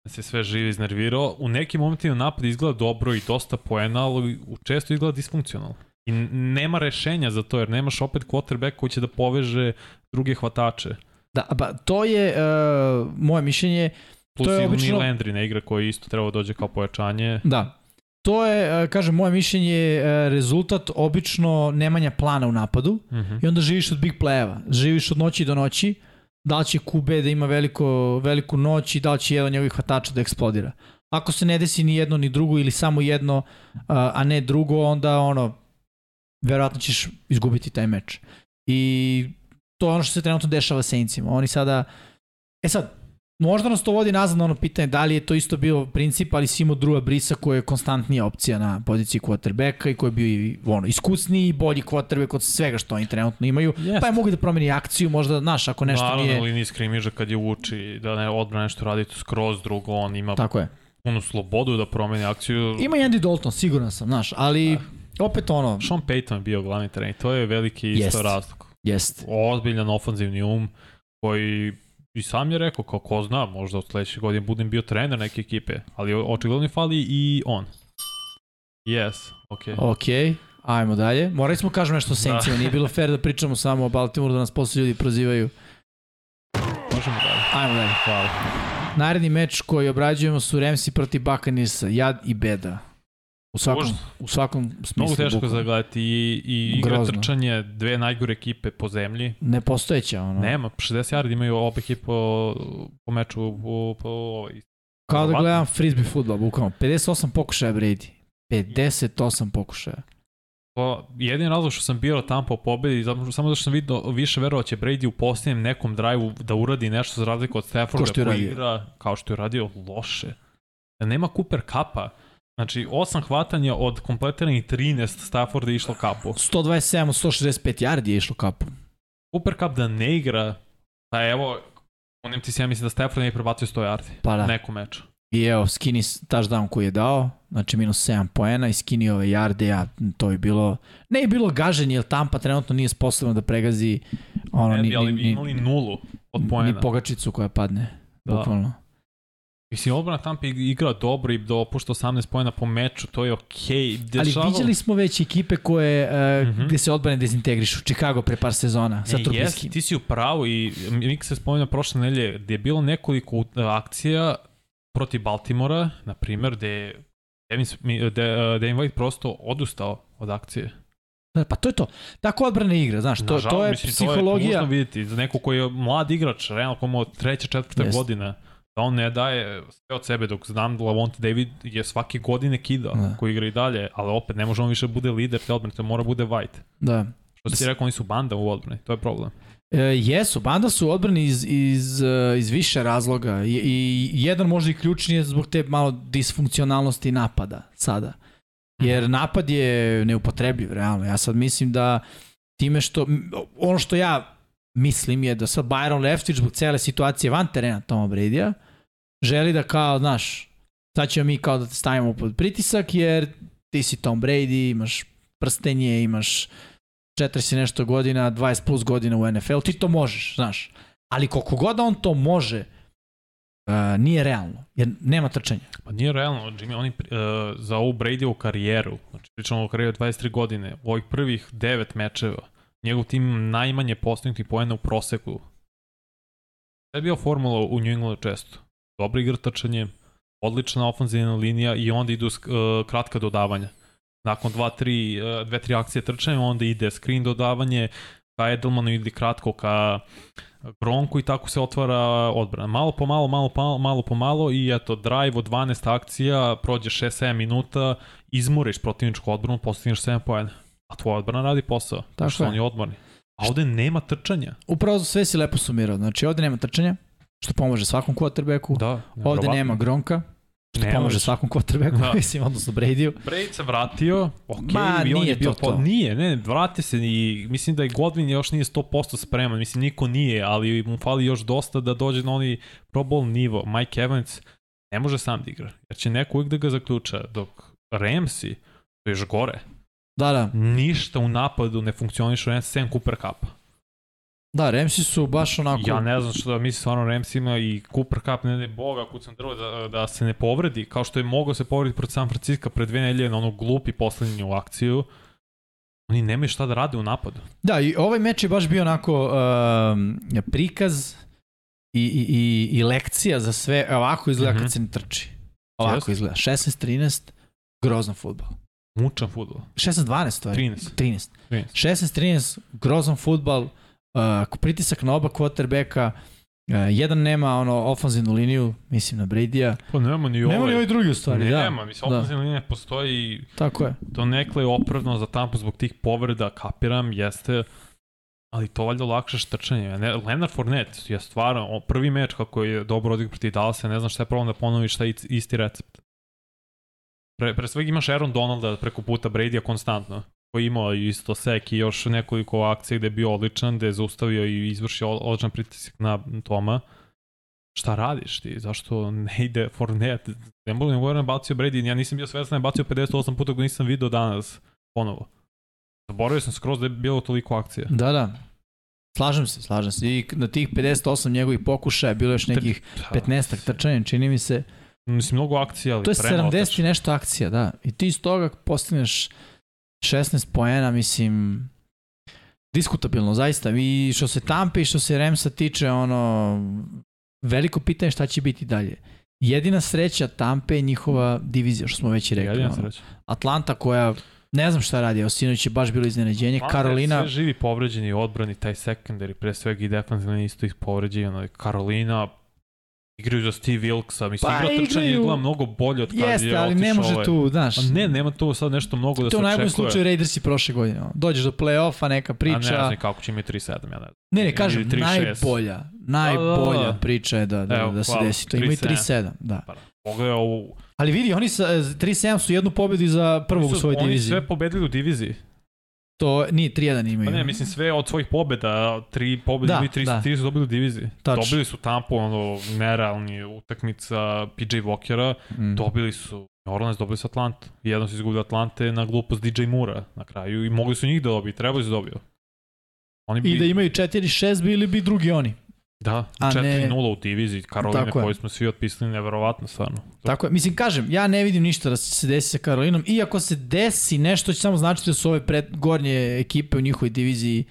se sve živi iznervirao. U nekim momentima napad izgleda dobro i dosta poena, ali često izgleda disfunkcionalno. I nema rešenja za to, jer nemaš opet quarterback koji će da poveže druge hvatače. da, ba, to je uh, moje mišljenje, Plus To je i obično-. Landry ne igra koji isto treba da dođe kao pojačanje. da. To je, uh, kažem, moje mišljenje uh, rezultat obično nemanja plana u napadu Uh -huh. i onda živiš od big play-eva. Živiš od noći do noći, da li će QB da ima veliko, veliku noć i da li će jedan njegovih hvatača da eksplodira. Ako se ne desi ni jedno ni drugo ili samo jedno, uh, a ne drugo, onda ono, verovatno ćeš izgubiti taj meč. I to je ono što se trenutno dešava Saintsima. Oni sada, e sad, možda nas to vodi nazad na ono pitanje da li je to isto bio princip, ali si imao Drua Brisa koji je konstantnija opcija na poziciji quarterbacka i koji je bio i ono, iskusniji i bolji quarterback od svega što oni trenutno imaju. Jeste. Pa je mogu da promeni akciju, možda, znaš, ako nešto Naravno, nije... na liniji skrimiža kad je uči da ne odbrana nešto radi to skroz drugo, on ima Tako je. punu slobodu da promeni akciju. Ima i Andy Dalton, siguran sam, znaš, ali opet ono, Sean Payton je bio glavni trener, to je veliki isto Jest. razlog. jest. Ozbiljan ofanzivni um koji i sam je rekao, kao ko zna, možda od sledeće godine budem bio trener neke ekipe, ali očigledno fali i on. Yes, okej. Okay. Ok, ajmo dalje. Morali smo kažem nešto o Saintsima, nije bilo fair da pričamo samo o Baltimore, da nas posle ljudi prozivaju. Možemo dalje. Ajmo dalje. Hvala. Naredni meč koji obrađujemo su Ramsi protiv Buccaneersa, jad i beda. U svakom, Možda. u svakom smislu. Mnogo teško bukvalno. zagledati i, i igra Grozno. trčanje, dve najgore ekipe po zemlji. Nepostojeća, ono. Nema, 60 yardi imaju obe ekipe po, po meču po, po ovaj. Kao da gledam frisbee futbol, bukvalno. 58 pokušaja Brady. 58 pokušaja. To, jedin razlog što sam bio Tampa u pobedi, samo zato što sam vidio više verovao će Brady u posljednjem nekom drive da uradi nešto za razliku od Stafforda koji igra kao što je radio loše. Da nema Cooper Kapa. Znači, osam hvatanja od kompletiranih 13 Stafforda je išlo kapu. 127 od 165 yardi je išlo kapu. Cooper Cup da ne igra, pa evo, ti se ja mislim da Stafford nije prebacio 100 yardi. Pa da. Neku meču. I evo, Skinny touchdown koji je dao, znači minus 7 poena i Skinny ove yarde, ja, to je bilo, ne je bilo gaženje, jer Tampa trenutno nije sposobno da pregazi ono, Ne ni, ali ni, ni, imali nulu od ni poena. pogačicu koja padne, Da. bukvalno. Mislim, odbrana Tampa igra dobro i da opušta 18 poena po meču, to je okej. Ali Dešavalo- viđali smo već ekipe koje, uh, Mhm. gde se odbrane dezintegrišu. Chicago pre par sezona sa Ne, Trubisky. jes, ti si u pravu i Mik se spomenuo prošle nelje gde je bilo nekoliko akcija protiv Baltimora, na primer, gde je Devin, de, Devin White prosto odustao od akcije. Da, pa to je to. Tako odbrana igra, znaš, to, Nažalost, to je mislim, psihologija. To je vidjeti za neko koji je mlad igrač, realno komu od treća, četvrta Jest. godina, da on ne daje sve od sebe, dok znam da Lavonte David je svake godine kida, Da. koji igra i dalje, ali opet ne može on više bude lider te odbrane, to mora bude White. Da. Što si ti rekao, oni su banda u odbrani, to je problem. E, jesu, banda su odbrani iz, iz, iz više razloga I, i jedan možda i ključni je zbog te malo disfunkcionalnosti napada sada. Jer napad je neupotrebljiv, realno. Ja sad mislim da time što, ono što ja mislim je da sad Byron Leftwich zbog cele situacije van terena Toma Brady-a želi da kao, znaš, sad ćemo mi kao da te stavimo pod pritisak jer ti si Tom Brady, imaš prstenje, imaš 40 i nešto godina, 20 plus godina u NFL, ti to možeš, znaš. Ali koliko god da on to može, uh, nije realno, jer nema trčanja. Pa nije realno, Jimmy, oni uh, za ovu Brady-ovu karijeru, znači pričamo o karijeru 23 godine, u ovih prvih 9 mečeva, njegov tim najmanje postignutih poena u proseku. To je bio formula u New Englandu često. Dobro igra trčanje, odlična ofenzivna linija i onda idu uh, kratka dodavanja. Nakon 2-3 uh, dve, tri akcije trčanja, onda ide screen dodavanje, ka Edelmanu ide kratko ka Gronku i tako se otvara odbrana. Malo po malo, malo po malo, malo po malo i eto, drive od 12 akcija, prođe 6-7 minuta, izmoriš protivničku odbranu, postigneš 7 poena. A tvoja odbrana radi posao. Tako što je. oni odmorni. A ovde nema trčanja. Upravo sve si lepo sumirao. Znači, ovde nema trčanja, što pomaže svakom quarterbacku. Da. ovde nema Gronka, što Nema pomaže svakom quarterbacku, Da. <laughs> mislim, odnosno Brady-u. Brady se vratio, ok, Ma, i on je bio to to. Nije, ne, vrati se i mislim da i Godwin još nije 100% spreman, mislim niko nije, ali mu fali još dosta da dođe na onaj Pro Bowl nivo. Mike Evans ne može sam da igra, jer će neko uvijek da ga zaključa, dok Ramsey, to je još gore, Da, da. ništa u napadu ne funkcioniše, ne sem Cooper Cupa. Da, Ramsey su baš onako... Ja ne znam što da misli stvarno Ramsey ima i Cooper Cup, ne ne boga, kucam drvo da, da se ne povredi, kao što je mogao se povrediti protiv San Francisco pre dve nedelje na onu glupi poslednju akciju. Oni nemaju šta da rade u napadu. Da, i ovaj meč je baš bio onako um, prikaz i, i, i, i lekcija za sve. Ovako izgleda Mhm. kad se ne trči. Ovako Jeste. izgleda. 16-13, grozan futbol. Mučan futbol. 16-12 stvari. 13. 13. 13. 16-13, grozan futbal, uh, pritisak na oba quarterbacka, uh, jedan nema ono ofanzivnu liniju, mislim na Brady-a. Pa nema ni ovo. Nema ni ovaj drugi u stvari, da. Nema, mislim, Da. ofenzivna linija postoji Tako je. to nekle je opravdano za Tampa zbog tih povreda, kapiram, jeste, ali to valjda lakše štrčanje. Ne, Leonard Fournette je stvarno, prvi meč kako je dobro odigrao protiv Dallasa, ne znam šta je problem da ponoviš taj isti recept. Pre, pre svega imaš Aaron Donalda preko puta Brady-a konstantno, koji imao isto sek i još nekoliko akcija gde je bio odličan, gde je zaustavio i izvršio od- odličan pritisak na Toma. Šta radiš ti? Zašto ne ide Fournette? Ne mogu ne govorim bacio Brady, ja nisam bio svestan da je bacio 58 puta koji nisam video danas ponovo. Zaboravio sam skroz da je bilo toliko akcija. Da, da. Slažem se, slažem se. I na tih 58 njegovih pokušaja bilo još nekih 15 trčanja, čini mi se. Mislim, mnogo akcija, ali To je premalo 70 i nešto akcija, da. I ti iz toga postigneš 16 poena, mislim, diskutabilno, zaista. I što se Tampe i što se Remsa tiče, ono, veliko pitanje šta će biti dalje. Jedina sreća Tampe je njihova divizija, što smo već i rekli. Jedina ono. sreća. Atlanta koja, ne znam šta radi, evo sinoć je baš bilo iznenađenje. Atlanta Karolina, Sve živi povređeni odbrani, taj secondary, pre svega i defensivni isto ih povređeni. Ono, Karolina Igraju za Steve Wilksa, mislim, Pa, igra trčanje izgleda mnogo bolje od kad Jeste, je ali ne može ovaj. tu, znaš. Pa ne, nema tu sad nešto mnogo da to se u najboljem očekuje. slučaju Raidersi prošle godine. Dođeš do play-offa, neka A ne priča. znam kako će imati 3-7, ja ne znam. Ne, ne, kažem, 3-6. najbolja, najbolja Da, da, da. priča je da, da, Evo, da se hvala, desi to. Imaju 3-7. 3-7, da. Pa, Pogledaj ovu... Ali vidi, oni sa 3-7 su jednu pobedu za prvog Oni u svojoj Oni diviziji. sve pobedili u diviziji. To nije 3-1 imaju. Pa ne, mislim sve od svojih pobeda, tri pobede Da, ili tri, da. tri su dobili. Tačno. Dobili su Tampa, ono, nerealni utakmica PJ Walkera, Mm. dobili su Orleans, dobili su Atlanta. Jedno su izgubili Atlante na glupost DJ Mura na kraju i mogli su njih da dobiju, trebali su da dobiju. Oni bi, I da imaju 4-6 bili bi drugi oni. Da, A 4-0 u diviziji, Karoline koju smo svi otpisali, neverovatno stvarno. Tako je, mislim, kažem, ja ne vidim ništa da se desi sa Karolinom, iako se desi nešto će samo značiti da su ove pred, gornje ekipe u njihovoj diviziji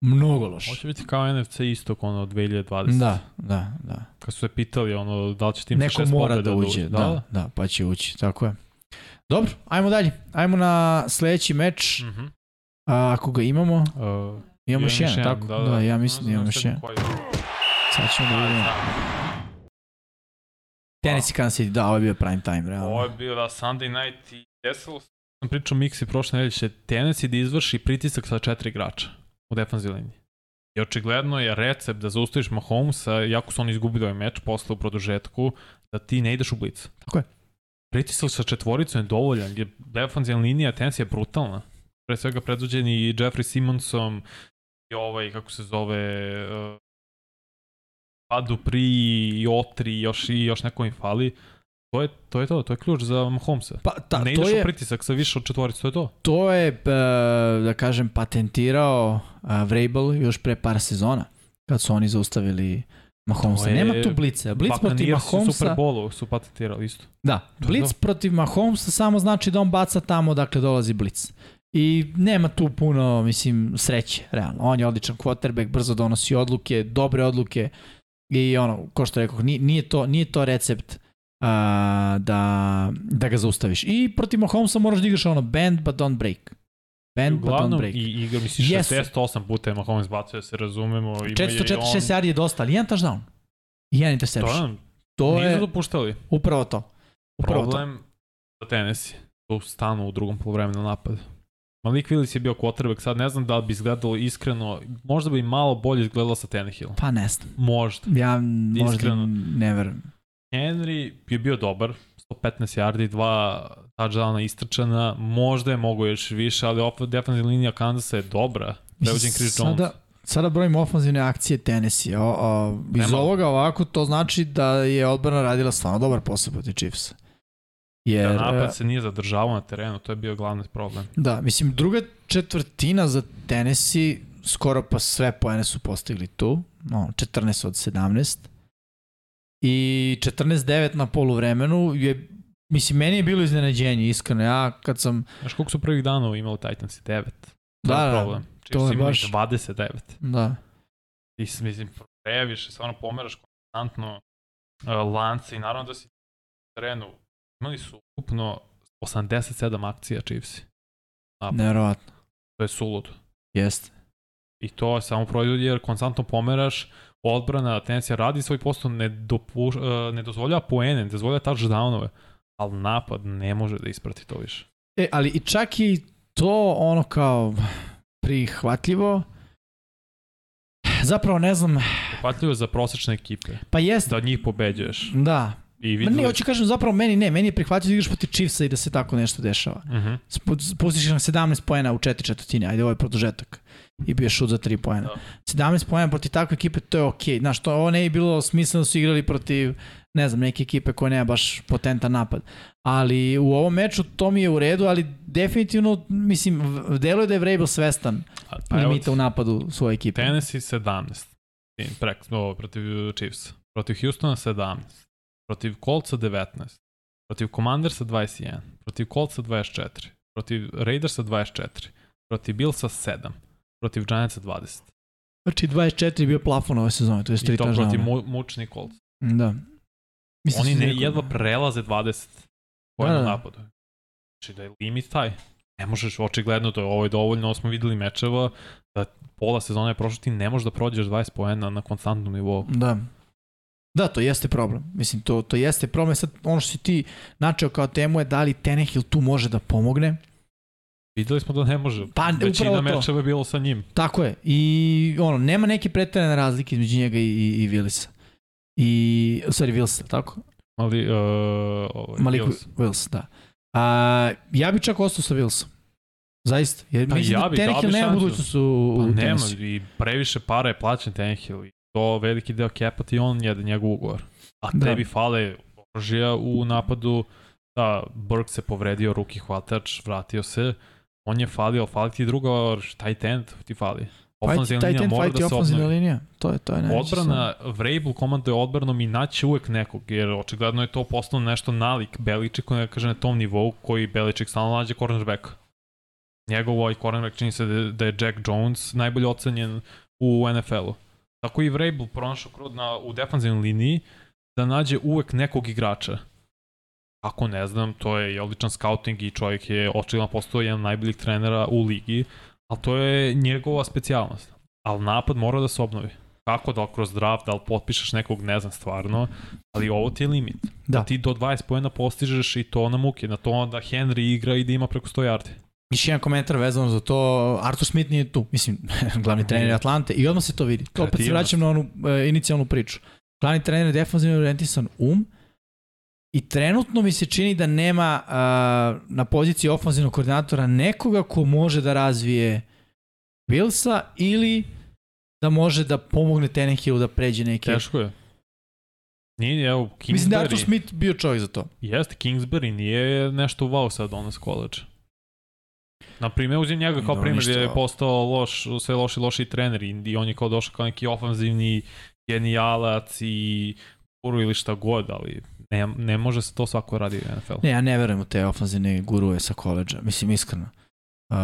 mnogo loše. Hoće biti kao NFC istok, ono, 2020. Da, da, da. Kad su se pitali, ono, da li će tim Neko šest mora pobeda da uđe, da, da, da, pa će ući, tako je. Dobro, ajmo dalje. Ajmo na sledeći meč, Mhm. a, ako ga imamo. Uh, Imamo imam još jedan, tako? Da, ja mislim da imamo još jedan. koji. Sad ćemo da vidimo. Tennessee Kansas City, da, ovo je bio prime time, realno. Ovo je bio da Sunday night i desilo se. Sam pričao Mixi prošle nedelje će Tennessee da izvrši pritisak sa četiri igrača u defanzivnoj liniji. I očigledno je recept da zaustaviš Mahomesa, jako su oni izgubili ovaj meč posle u produžetku, da ti ne ideš u blic. Tako je. Pritisak sa četvoricom je dovoljan, jer defanzivna linija Tennessee je brutalna. Pre svega predvođeni i Jeffrey Simonsom i ovaj, kako se zove, uh, Padu Pri i Otri još, i još neko im fali. To je, to je to, to je ključ za Mahomesa. Pa, ta, ne ideš je, u pritisak sa više od četvorice, to je to. to je, e, da kažem, patentirao uh, Vrabel još pre par sezona, kad su oni zaustavili Mahomesa. Je- Nema tu blice. Blic protiv Mahomesa... Super Bowlu su patentirali isto. Da, To to. protiv Mahomesa samo znači da on baca tamo dakle dolazi blic. I nema tu puno, mislim, sreće, realno. On je odličan quarterback, brzo donosi odluke, dobre odluke i ono, ko što rekao, nije, nije, to, nije to recept a, da, da ga zaustaviš. I protiv Mahomesa moraš da igraš ono bend but don't break. Bend but don't break. i igra, mislim, Jesu. 68 puta je Mahomes bacio, da se razumemo. Ima je i 446 on- yardi je dosta, ali jedan touchdown. I jedan To interception. je, To nisu je dopuštali. upravo to. Upravo to. Problem za Tennessee. Tu stanu u drugom polovremenu napad. Malik Willis je bio quarterback, sad ne znam da li bi izgledalo iskreno, možda bi malo bolje izgledalo sa Tannehillom. Pa ne znam. Možda. Ja možda Iskreno. ne verujem. Henry je bio dobar, 115 yardi, dva touchdowna istrčana, možda je mogo još više, ali opet defensivna linija Kansasa je dobra. Prevođen Chris Jones. Sada, sada brojimo ofanzivne akcije Tennessee. O, o, iz Nema. ovoga ovako to znači da je odbrana radila stvarno dobar posao protiv Chiefsa. Jer, Da e, napad se nije zadržavao na terenu, to je bio glavni problem. da, mislim, druga četvrtina za Tennessee, skoro pa sve poene su postigli tu, no, 14 od 17. I 14-9 na poluvremenu je, mislim, meni je bilo iznenađenje, iskreno. Ja kad sam, Znaš koliko su prvih dana imali Titans? 9. To Da, je da, problem. to Chiefs je imali baš- 29. da, Ti si, mislim, previše, stvarno pomeraš konstantno uh, lance i naravno da si terenu. Imali su ukupno 87 akcija Chiefs. Napad. nevjerovatno, To je suludo. jeste. I to je samo proizvod jer konstantno pomeraš, odbrana, Tennessee radi svoj posao, ne, dopuš, uh, ne dozvoljava poene, ne dozvoljava touchdownove, ali napad ne može da isprati to više. E, ali i čak i to ono kao prihvatljivo, zapravo ne znam, Prihvatljivo za prosečne ekipe, pa jeste, da od njih pobeđuješ. da. I Ma videli... ne, hoću kažem, zapravo meni ne, meni je prihvatljivo da igraš protiv Chiefsa i da se tako nešto dešava. Mhm. Spu- Pustiš na 17 poena u četiri četvrtine, ajde ovo je produžetak. I bio je šut za 3 poena. Da. 17 poena protiv takve ekipe, to je okej. Znaš, to, ovo ne je bilo smisleno da su igrali protiv, ne znam, neke ekipe koje nema baš potentan napad. Ali u ovom meču to mi je u redu, ali definitivno, mislim, deluje da je Vrabel svestan Pa limita u napadu svoje ekipe. Tennessee 17. Tim, Prek, ovo, protiv Chiefs. Protiv Houstona 17. Protiv Coltsa 19. Protiv Commandersa 21. Protiv Coltsa 24. Protiv Raidersa 24. Protiv Billsa 7. Protiv Giantsa 20. Znači 24 je bio plafon ove sezone, to je I street to protiv mu, mučni Colts. Da. Mislim Oni su ne, jedva prelaze 20 po Da, da. napadu. Znači da je limit taj. Ne možeš, očigledno to je, ovo je dovoljno, ovo smo videli mečeva, da pola sezone je prošlo, ti ne možeš da prođeš 20 poena na konstantnom nivou. Da. Da, to jeste problem. Mislim, to, to jeste problem. Sad, ono što si ti načeo kao temu je da li Tenehill tu može da pomogne. Videli smo da ne može. Pa, Većina mečeva je bilo sa njim. Tako je. I ono, nema neke pretjerane razlike između njega i, i, i Willisa. I, u stvari Wilsa, tako? Ali, uh, ovaj, Malik. Wills, da. A, ja bi čak ostao sa Wilsom. Zaista. Jer Pa mislim ja da Tenehill bi nema budućnost u, Pa u nema, tenisu. i previše para je plaćen Tenhill i to veliki deo kepa ti on je njegov ugovor. A Da. tebi fale oružja u napadu, da, Burke se povredio, ruki hvatač, vratio se, on je falio, fali ti druga, tight end ti fali. Ofenzivna linija mora da se obnovi. linija. To je, to je najveći Odbrana, Vrabel komanduje odbranom i naće uvek nekog, jer očigledno je to postalo nešto nalik Beličiku, ne kaže na tom nivou koji Beličik stalno nađe cornerbacka. Njegov ovaj cornerback čini se da, da je Jack Jones najbolje ocenjen u NFL-u. Tako i Vrabel pronašao krud na, u defanzivnoj liniji da nađe uvek nekog igrača. Ako ne znam, to je i odličan scouting i čovjek je očigledno postao jedan najboljih trenera u ligi, ali to je njegova specijalnost. Ali napad mora da se obnovi. Kako da li kroz draft, da li potpišeš nekog, ne znam stvarno, ali ovo ti je limit. Da. Ti do 20 pojena postižeš i to na muke, na to da Henry igra i da ima preko 100 yardi. Još jedan komentar vezano za to, Arthur Smith nije tu, mislim, <laughs> glavni trener Atlante i odmah se to vidi. To opet se vraćam na onu e, inicijalnu priču. Glavni trener je defanzivno orijentisan um i trenutno mi se čini da nema a, na poziciji ofanzivnog koordinatora nekoga ko može da razvije Willsa ili da može da pomogne Tannehillu da pređe neke... Teško je. Nije, evo, Kingsbury... Mislim da Arthur Smith bio čovjek za to. Jeste, Kingsbury nije nešto wow sad on s college. Na primjer, uzim njega kao primjer ništa gdje je postao loš, sve loši, loši trener i, on je kao došao kao neki ofanzivni genijalac i guru ili šta god, ali ne, ne može se to svako radi u NFL. Ne, ja ne verujem u te ofanzivne guruje sa koleđa, mislim iskreno. Uh,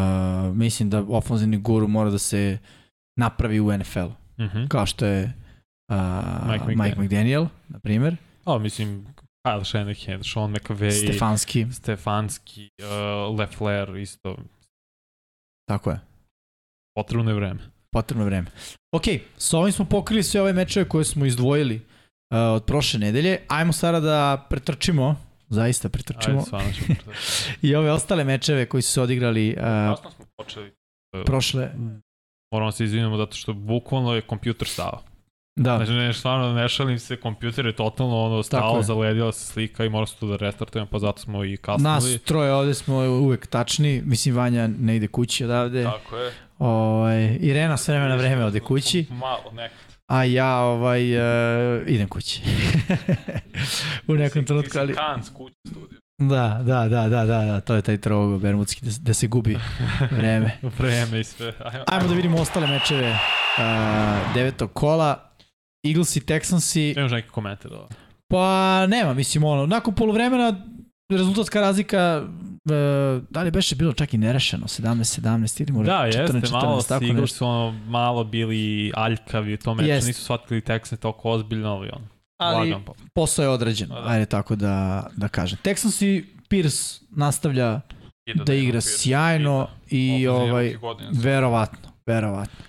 mislim da ofanzivni guru mora da se napravi u NFL-u, Mhm. kao što je uh, Mike Mike, McDaniel. Mike McDaniel, na primjer, A, mislim, Kyle Shanahan, Sean McVay, Stefanski, Stefanski, uh, Lefler, isto, tako je, potrebno je vreme. potrebno vreme. Ok, s ovim smo pokrili sve ove mečeve koje smo izdvojili uh, od prošle nedelje. Ajmo sada da pretrčimo, zaista pretrčimo, Ajde, stvarno ćemo protiv. <laughs> i ove ostale mečeve koji su se odigrali uh, Kasno smo počeli. prošle. Moramo se izvinimo zato što bukvalno je kompjuter stao. Da, Znači, ne, stvarno ne šalim se, kompjuter je totalno ono je. zaledila se slika i mora se to da restartujem, pa zato smo i kasnili. nas troje ovde smo uvek tačni, mislim Vanja ne ide kući odavde. Tako je. Ovaj, Irena s vremena na vreme ode kući, Malo, nekad. a ja ovaj, uh, idem kući. <laughs> U nekom trenutku, ali... Kanc, kući studiju. Da, da, da, da, da, da, to je taj trogo bermudski, da, da se gubi <laughs> vreme. Vreme i sve. Ajmo, Ajmo da vidimo ostale mečeve uh, devetog kola. Eagles i Texansi, Imaš neki komentar da pa nema, mislim ono, nakon polovremena rezultatska razlika uh, da li beše bilo čak i nerešeno 17-17 ili možda Da, 14-14 jeste, malo tako Eagles nešto. su ono, malo bili aljkavi u tom meču, Jeste. nisu shvatili Texans toliko ozbiljno, ali on, Ali lagan pa. posao je odrađen, Da, da. ajde tako da, da kažem. Texans i Pierce nastavlja Ide da ima igra Pierce, sjajno ide. i ovaj, verovatno, verovatno.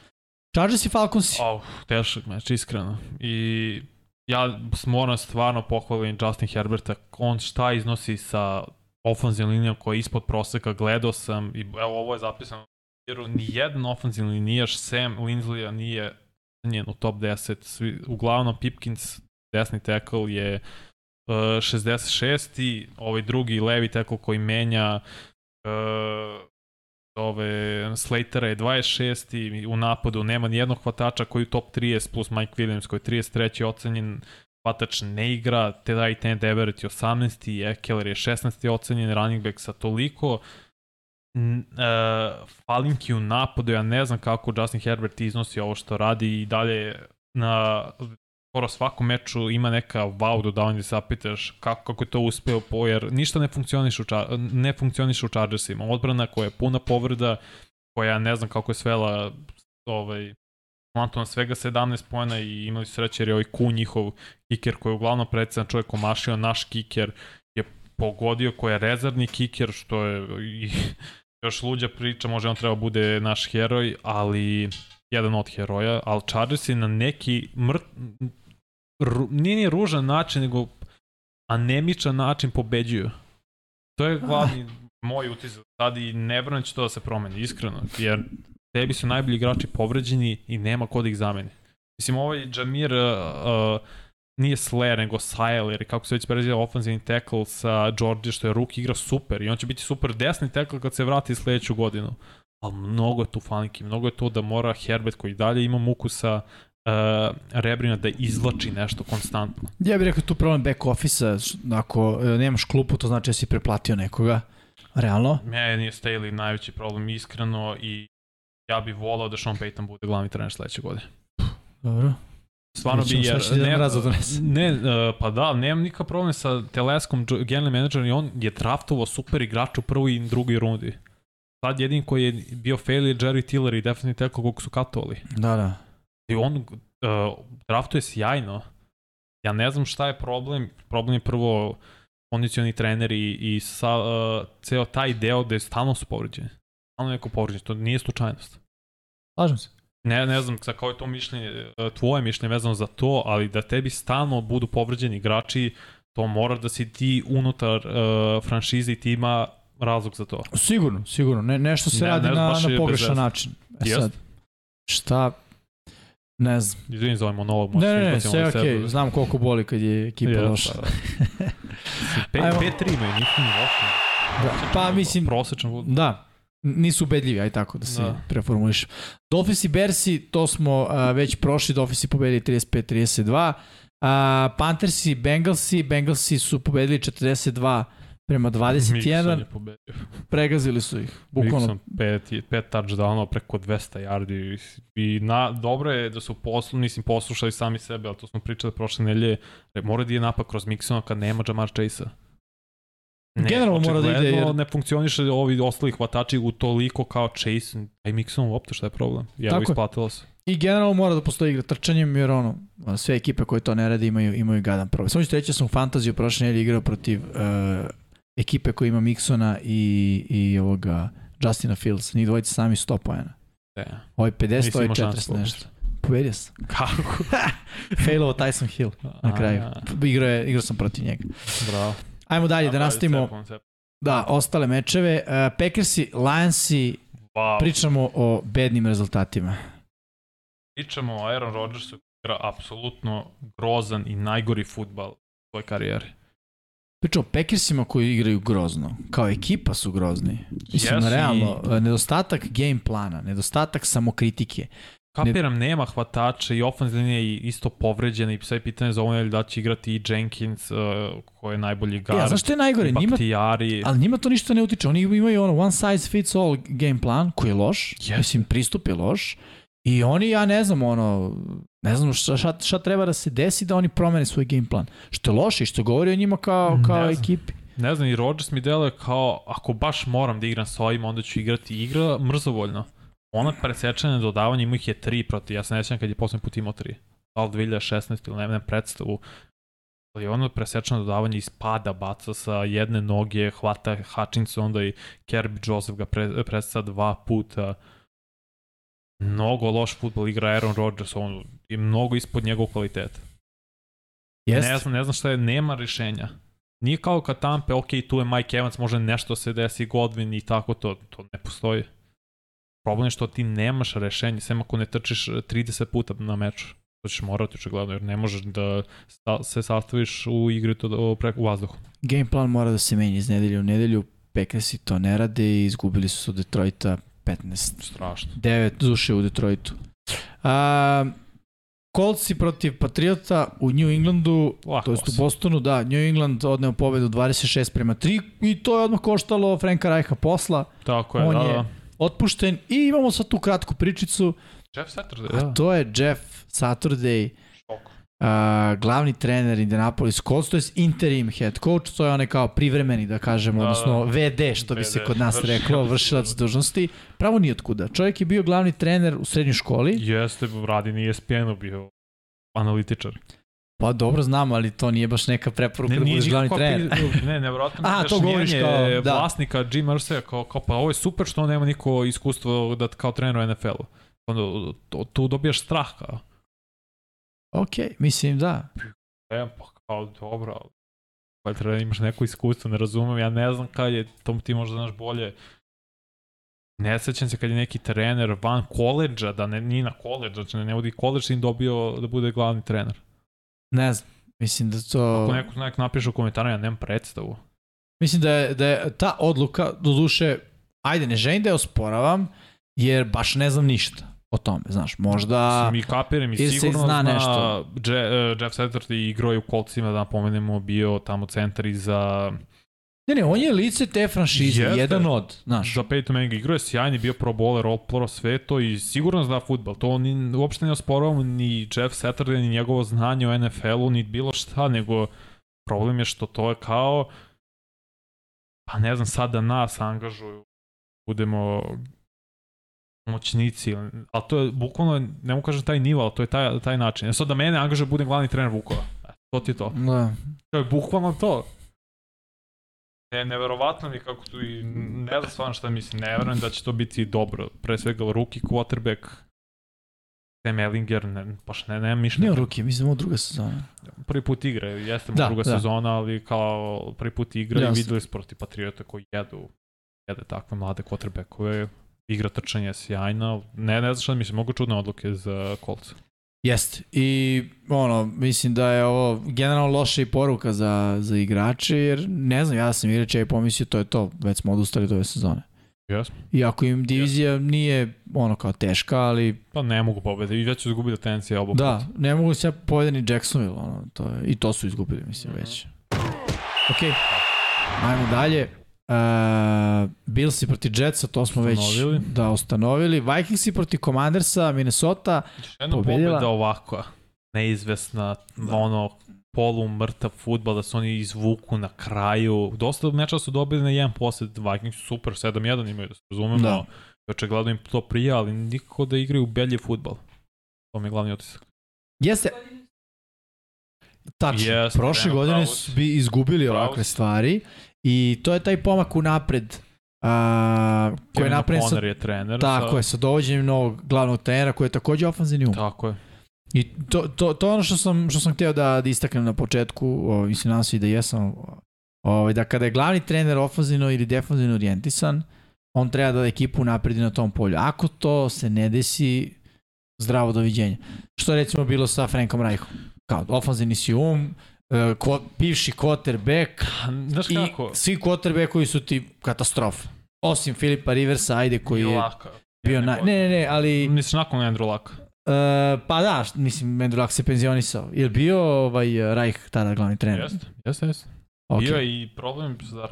Chargers i Falcons, Oh, težak meč, iskreno. I ja moram stvarno pohvalim Justin Herberta, on šta iznosi sa ofenzivnom linijom koja je ispod proseka, gledao sam i evo ovo je zapisano jer ni jedan ofenzivni linijaš Sam Lindleya nije njen u top 10. Svi, uglavnom Pipkins, desni tackle je uh, 66. i ovaj drugi levi tackle koji menja uh, ove Slatera je 26. i u napadu nema ni jednog hvatača koji u top 30 plus Mike Williams koji je 33. ocenjen hvatač ne igra, Tedai Tent Everett je 18. Ekeler je 16. ocenjen running back sa toliko n- uh, falinki u napadu, ja ne znam kako Justin Herbert iznosi ovo što radi i dalje na skoro svakom meču ima neka wow dodavanja da se zapitaš kako, kako je to uspeo po, jer ništa ne funkcioniše u, ne funkcioniše u Chargersima. Odbrana koja je puna povreda, koja ne znam kako je svela ovaj, Atlanta na svega 17 pojena i imali su sreće jer je ovaj Ku njihov kiker koji je uglavnom predstavljan čovjek omašio, naš kiker je pogodio koji je rezervni kiker, što je i, <laughs> još luđa priča, može on treba bude naš heroj, ali jedan od heroja, ali Chargersi na neki mrt, ru, nije ni ružan način, nego anemičan način pobeđuju. To je glavni <laughs> moj utisak sad i ne vrlo će to da se promeni, iskreno, jer tebi su najbolji igrači povređeni i nema ko da ih zameni. Mislim, ovaj Jamir uh, uh, nije Slayer, nego Sajel, jer kako se već preziva offensive tackle sa Georgia, što je ruk igra super i on će biti super desni tackle kad se vrati sledeću godinu. Ali mnogo je tu faniki, mnogo je to da mora Herbert koji dalje ima muku sa uh, Rebrina da izvlači nešto konstantno. Ja bih rekao tu problem back office-a, ako e, nemaš klupu, to znači da si preplatio nekoga. Realno? Meni je Staley najveći problem iskreno i ja bih volao da Sean Payton bude glavni trener sledeće godine. Dobro. Stvarno bi, jer... Ne, ne, uh, pa da, nemam nikakav problem sa Teleskom, generalni menadžer, i on je draftovao super igrača u prvoj i drugoj rundi. Sad jedin koji je bio fail je Jerry Tiller i definitivno teko kog su katovali. Da, da. On uh, draftuje sjajno. Ja ne znam šta je problem. Problem je prvo kondicioni trener i, i sa, uh, ceo taj deo gde stalno su povređeni. Stalno neko povređen. To nije slučajnost. Slažem se. Ne, ne znam sa kao je to mišljenje, tvoje mišljenje vezano za to, ali da tebi stalno budu povređeni igrači, to mora da si ti unutar uh, franšize i tima razlog za to. Sigurno, sigurno. Ne, nešto se ne, radi ne, na, na pogrešan način. E sad, šta, ne znam. Izvinim za ovaj monolog. Ne, ne, ne, sve okej. Okay. Znam koliko boli kad je ekipa yes, loša. Da. <laughs> 5-3 imaju, nisu ni loše. Da, pa mislim... Prosečan Da, nisu ubedljivi, aj tako da se da. preformuliš. Dolphins i Bersi, to smo uh, već prošli, Dolphins i pobedili 35-32. Uh, Panthers i Bengalsi, Bengalsi su pobedili 42 prema 21. Mixon je pobedio. Pregazili su ih. Bukvalno. Mixon pet, pet touchdownova preko 200 yardi i na, dobro je da su poslu, mislim, poslušali sami sebe, ali to smo pričali prošle nelje. Mora da je napad kroz Mixona kad nema Jamar Chase-a. Ne, Generalno mora da ide jer... ne funkcioniše ovi ostali hvatači u toliko kao Chase, a i Mixon uopšte šta je problem. I evo isplatilo se. I generalno mora da postoji igra trčanjem, jer ono, sve ekipe koje to ne rade imaju, imaju gadan problem. Samo ću reći da sam u fantaziju prošle nedelje igrao protiv uh, ekipe koja ima Mixona i, i ovoga Justina Fields. Njih dvojice sami 100 pojena. Da. Ovo je 50, ovo je 40 nešto. Povedio sam. Kako? <laughs> Failovo Tyson Hill na kraju. Igrao, je, igrao sam protiv njega. Bravo. Ajmo dalje, da nastavimo. Da, ostale mečeve. Uh, Packersi, Lionsi, wow. pričamo o bednim rezultatima. Pričamo o Aaron Rodgersu, igra apsolutno grozan i najgori futbal u svojoj karijeri. Pričamo o Packersima koji igraju grozno. Kao ekipa su grozni. Mislim, yes, realno, i... nedostatak game plana, nedostatak samokritike. Kapiram, ne... nema hvatača i ofenzivna je isto povređena i sve pitanje za ovo da će igrati i Jenkins, uh, koji je najbolji guard. Ja, znaš što je najgore? Njima, ali njima to ništa ne utiče. Oni imaju ono one size fits all game plan koji je loš. Yes. Mislim, pristup je loš. I oni, ja ne znam, ono, ne znam šta, šta, šta treba da se desi da oni promene svoj game plan. Što je loše i što govori o njima kao, kao ekipi. Ne znam, i Rodgers mi deluje kao, ako baš moram da igram sa ovim, onda ću igrati igra mrzovoljno. Ona presečanje dodavanja ima ih je tri protiv, ja se nećem kad je poslednji put imao tri. Da li 2016 ili ne, ne predstavu. Ali ono presečanje dodavanja ispada, baca sa jedne noge, hvata Hutchinson, onda i Kirby Joseph ga pre, predstavlja dva puta. Mnogo loš futbol igra Aaron Rodgers, on je mnogo ispod njegovog kvaliteta. Jest. Ne znam, ne znam šta je, nema rešenja. Nije kao kad Tampe, ok, tu je Mike Evans, može nešto se desi, Godwin i tako to, to ne postoji. Problem je što ti nemaš rešenje, sem ako ne trčiš 30 puta na meču. To ćeš morati očigledno, jer ne možeš da se sastaviš u igri to preko u vazduhu. Game plan mora da se menja iz nedelje u nedelju. Packersi to ne rade i izgubili su od Detroita 15. Strašno. 9 duše u Detroitu. A, Coltsi protiv Patriota u New Englandu, Lako to jest u Bostonu, da, New England odneo pobedu 26 prema 3 i to je odmah koštalo Franka Rajha posla. Tako je, On da, je da. otpušten i imamo sad tu kratku pričicu. Jeff Saturday, da. A to je Jeff Saturday, Uh, glavni trener Indianapolis Colts, to je interim head coach, to je onaj kao privremeni, da kažemo, da, odnosno da. VD, što VD, bi se kod nas vršilac. reklo, vršilac dužnosti. Pravo ni otkuda. Čovjek je bio glavni trener u srednjoj školi. Jeste, radi ni ESPN-u bio analitičar. Pa dobro znam, ali to nije baš neka preporuka ne, da budeš glavni trener. ne, ne, vratno <laughs> A, to govoriš kao, da. vlasnika Jim Mercer, kao, kao, pa ovo je super što nema niko iskustvo da kao trener u NFL-u. Onda tu dobijaš strah kao. Ok, mislim da. E, pa kao dobro, ali pa treba da imaš neko iskustvo, ne razumem, ja ne znam kad je, to ti možda znaš bolje. Ne sećam se kad je neki trener van koleđa, da ne, nije na koleđa, znači ne, ne vodi koleđ, im dobio da bude glavni trener. Ne znam. Mislim da to... Ako neko, neko napiše u komentaru, ja nemam predstavu. Mislim da je, da je ta odluka, do duše, ajde, ne želim da je osporavam, jer baš ne znam ništa o tome, znaš, možda... Mi kapiram i sigurno zna zna, nešto. Je, uh, Jeff Saturday igrao je u kolcima, da napomenemo, bio tamo centar i za, Ne, ne, on je lice te franšize, Jeste. jedan od, znaš. za Peyton Manning. Igrao je sjajni, bio pro bowler, all pro sve to i sigurno zna futbal. To ni, uopšte ne osporavamo ni Jeff Saturday, ni njegovo znanje o NFL-u, ni bilo šta, nego problem je što to je kao pa ne znam, sad da nas angažuju, budemo moćnici, ali to je bukvalno, ne mogu kažem taj nivo, ali to je taj, taj način. E sad da mene angažuje, budem glavni trener Vukova. E, to ti je to. Da. To je bukvalno to. Ne, neverovatno mi kako tu i ne znam stvarno šta mislim, ne verujem da će to biti dobro. Pre svega rookie quarterback, Sam Ellinger, ne, baš ne, nemam mišljenja. Nije ruki, mislim ovo druga sezona. Prvi put igra, jeste Da, druga da. sezona, ali kao prvi put igra Jasno. i videli smo protiv Patriota koji jedu, jede takve mlade quarterbackove. Igra trčanja je sjajna. Ne, ne znam šta mislim, mogu čudne odluke za Colts. Jeste. I ono, mislim da je ovo generalno loša i poruka za, za igrače, jer ne znam, ja sam igrač, ja i pomislio to je to, već smo odustali do ove sezone. Jesmo. Iako im divizija nije ono kao teška, ali Pa ne mogu pobede i već su izgubili tendencije oba da, puta. ne mogu se pobediti ni Jacksonville, ono, to je, i to su izgubili, mislim, već. Ok, ajmo dalje. Uh, Billsi proti Jetsa, to smo Ustanovili. već da ustanovili. Vikingsi proti Commandersa, Minnesota. Jedna Pobedila. pobeda ovakva, neizvesna, Da. ono, polu mrtav futbal, da se oni izvuku na kraju. Dosta meča su dobili na jedan posled, Vikings su super, 7-1 imaju, da se razumemo. Da. Očegledno im to prija, ali nikako da igraju belji futbal. To mi je glavni otisak. Jeste. Tačno. Jeste, Prošle godine su bi izgubili ovakve stvari i to je taj pomak u napred a, koji je napravljen sa, je trener. tako sa, je, sa dovođenjem novog glavnog trenera koji je takođe ofanzivni um. Tako je. I to, to, to ono što sam, što sam hteo da, da istaknem na početku, o, mislim nadam se i da jesam, o, da kada je glavni trener ofanzivno ili defanzivno orijentisan, on treba da ekipu napredi na tom polju. Ako to se ne desi, zdravo doviđenja. Što je recimo bilo sa Frankom Reichom. Kao, ofanzivni si um, ko, bivši quarterback Znaš i kako? svi quarterbackovi su ti katastrofa. Osim Filipa Riversa, ajde, koji je Laka. bio na... Ne, ne, ne, ali... Misliš nakon Andrew Luck? Uh, pa da, mislim, Andrew Luck se penzionisao. Je li bio ovaj Reich tada glavni trener? Jeste, jeste, jeste. Okay. Bio je i problem za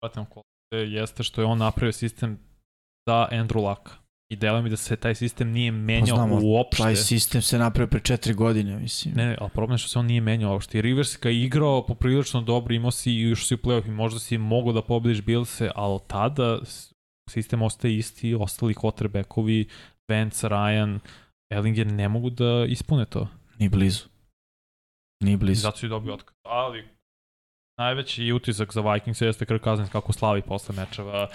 pratim kolite, jeste što je on napravio sistem za Andrew Luck. I delo mi da se taj sistem nije menjao Pa znamo, uopšte. Taj sistem se napravio pre četiri godine, mislim. Ne, ali problem je što se on nije menjao uopšte. I Rivers ga je igrao poprilično dobro, imao si i još si u play-off i možda si mogao da pobediš Billse, ali tada sistem ostaje isti, ostali quarterbackovi, Vance, Ryan, Ellinger ne mogu da ispune to. Ni blizu. Ni blizu. zato su i dobio otkaz. Ali najveći utisak za Vikings jeste Kirk Cousins kako slavi posle mečeva.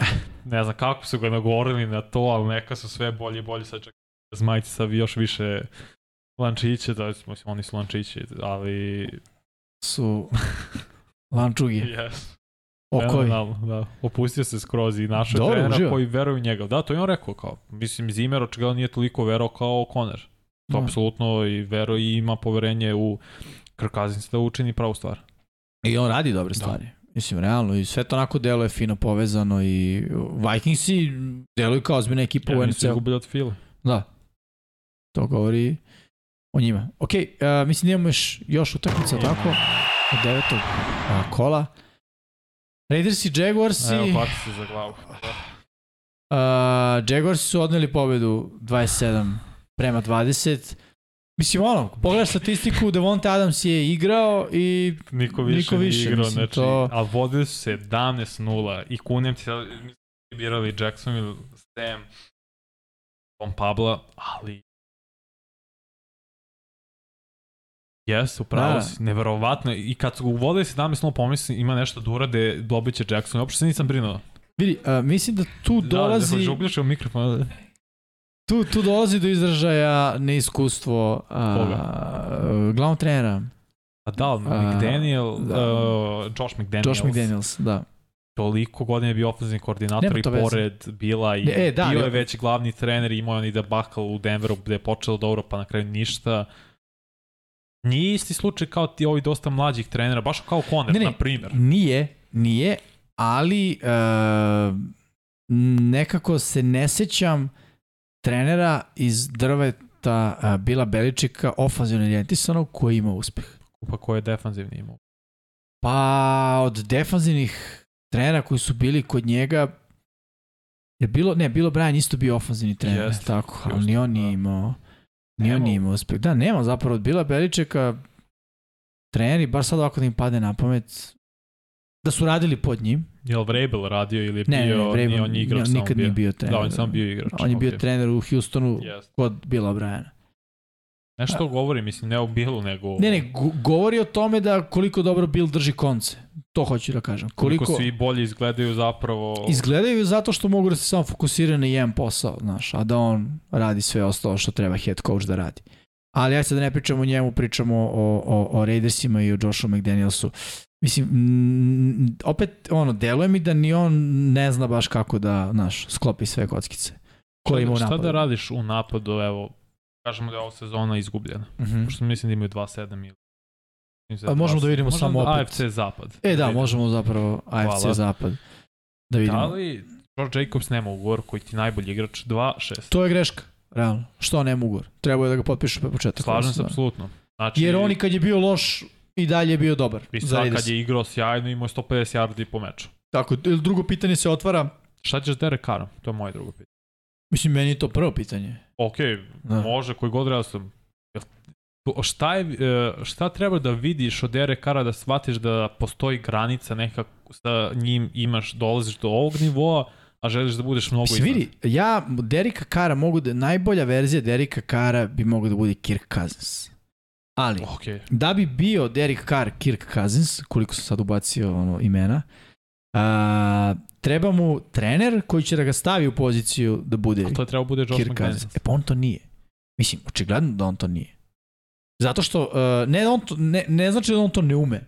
ne znam kako su ga nagovorili na to, ali neka su sve bolje i bolje. Sad čak zmajci sa još više lančiće, da, mislim, oni su lančići, ali... Su lančugi. Yes. Okoj. Fenomenalno, da. Opustio se skroz i našao Dobro, trenera uživa. koji veruje u njega. Da, to je on rekao kao. Mislim, Zimmer očigledno nije toliko verao kao Conner. To Da. apsolutno i veruje i ima poverenje u Kirk Cousins da učini pravu stvar. I on radi dobre Da. stvari. Mislim, realno. I sve to onako deluje fino povezano i Vikingsi deluju kao ozbiljna ekipa Ja, u nisu NFC-u. izgubili od Fila. Da. To govori o njima. Ok, uh, mislim da imamo još, još utakmica, tako? Od devetog uh, kola. Raiders i Jaguars Evo, i... hvati se za glavu. Da. Uh, Jaguars su odneli pobedu 27 prema 20. Mislim, ono, pogledaš statistiku, Devonte Adams je igrao i Niko više, Niko nije više, igrao, mislim, znači, to- a vodili su 17-0 i kunem ti, sad, birali Jacksonville, Sam, Tom Pabla, ali Jes, upravo Da. si, neverovatno. I kad su uvodili 17-0, pomislim, ima nešto da urade, dobit će Jackson. Uopšte se nisam brinuo. vidi, uh, mislim da tu dolazi... Da, da, žugljaš u mikrofon. Tu, tu dolazi do izražaja neiskustvo a, glavnog trenera. A da, McDaniel, da. Uh, Josh McDaniels. Josh McDaniels, da. Toliko godine je bio ofenzivni koordinator i pored veze. bila i e, da, bio je već glavni trener i imao on i da bakal u Denveru gde je počelo dobro pa na kraju ništa. Nije isti slučaj kao ti ovi dosta mlađih trenera, baš kao Conner, ne, ne, na primjer. Nije, nije, ali uh, nekako se ne sećam trenera iz drveta uh, Bila Beličika, ofanzivno orijentisanog, koji ima uspeh. Pa ko je defanzivni imao? Pa od defanzivnih trenera koji su bili kod njega je bilo, ne, bilo Brian isto bio ofanzivni trener, yes, tako, ali ni on nije da. imao, ni on nije imao uspeh. Da, nema zapravo od Bila Beličeka treneri, baš sad ovako da im pade na pamet, da su radili pod njim. Je li Vrabel radio ili je ne, bio, ne, Vrabel, nije on igrao ne, nikad nije bio trener. Da, on sam bio igrač. On je bio okay. trener u Houstonu yes. kod Bila Briana. Nešto govori, mislim, ne o Billu, nego... Ne, ne, govori o tome da koliko dobro Bill drži konce. To hoću da kažem. Koliko, koliko svi bolje izgledaju zapravo... Izgledaju zato što mogu da se samo fokusiraju na jedan posao, znaš, a da on radi sve ostalo što treba head coach da radi. Ali ajde sad da ne pričamo o njemu, pričamo o, o, o Raidersima i o Joshu McDanielsu. Mislim, m, opet, ono, deluje mi da ni on ne zna baš kako da, znaš, sklopi sve kockice. Koje ima u napadu. Šta da radiš u napadu, evo, kažemo da je ova sezona izgubljena. Mm -hmm. Pošto mislim da imaju 2-7 ili A možemo da vidimo samo da opet. AFC Zapad. E da, da možemo zapravo AFC Hvala. Zapad. Da vidimo. Da li George Jacobs nema ugovor koji ti najbolji igrač 2-6? To je greška, realno. Što nema ugovor? Treba je da ga potpišeš pre početka. Slažem se, apsolutno. Znači, Jer on i kad je bio loš, i dalje je bio dobar. I sad kad je igrao sjajno, imao 150 yardi po meču. Tako, drugo pitanje se otvara. Šta ćeš Derek Carrom? To je moje drugo pitanje. Mislim, meni je to prvo pitanje. Ok, da. može, koji god da sam. Šta, je, e, šta treba da vidiš od Derek Carra da shvatiš da postoji granica nekako sa njim imaš, dolaziš do ovog nivoa, a želiš da budeš mnogo iznad. Vidi, ja Derika Kara mogu da, najbolja verzija Derika Kara bi mogo da bude Kirk Cousins. Ali, okay. da bi bio Derek Carr, Kirk Cousins, koliko sam sad ubacio ono, imena, a, treba mu trener koji će da ga stavi u poziciju da bude A to je treba bude Josh Kirk Cousins. E pa on to nije. Mislim, očigledno da on to nije. Zato što, uh, ne, on to, ne, ne znači da on to ne ume.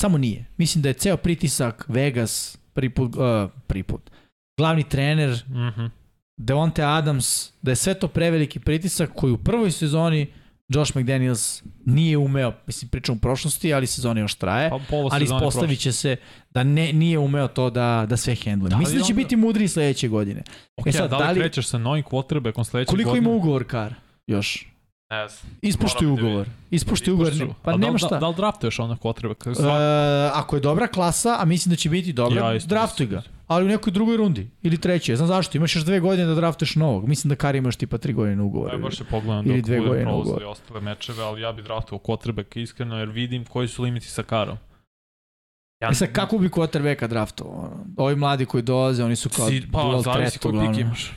Samo nije. Mislim da je ceo pritisak Vegas, prvi put, uh, prvi put. Glavni trener, mm -hmm. Devonte Adams, da je sve to preveliki pritisak koji u prvoj sezoni Josh McDaniels nije umeo, mislim pričam u prošlosti, ali sezona još traje, pa, ali ispostavit će se da ne, nije umeo to da, da sve hendluje. Da mislim da će onda... biti mudri sledeće godine. Ok, e sad, da li, da li krećeš sa novim quarterbackom sledeće koliko godine? Koliko ima ugovor, Kar? Još? Ne znam. Da ugovor. Ispoštuj ugovor. Pa a nema da, šta. Da, da li draftuješ onda quarterbacka? Uh, ako je dobra klasa, a mislim da će biti dobra, ja, draftuj ga ali u nekoj drugoj rundi ili trećoj. Znam zašto, imaš još dve godine da draftuješ novog. Mislim da Kari imaš tipa tri godine ugovor. Ja baš se pogledam ili dve godine ugovor. Ili ostale mečeve, ali ja bih draftovao quarterbacka iskreno jer vidim koji su limiti sa Karom. Ja, e sad, kako bi quarterbacka draftovao? Ovi mladi koji dolaze, oni su kao si, pa, zavisi koji pik imaš.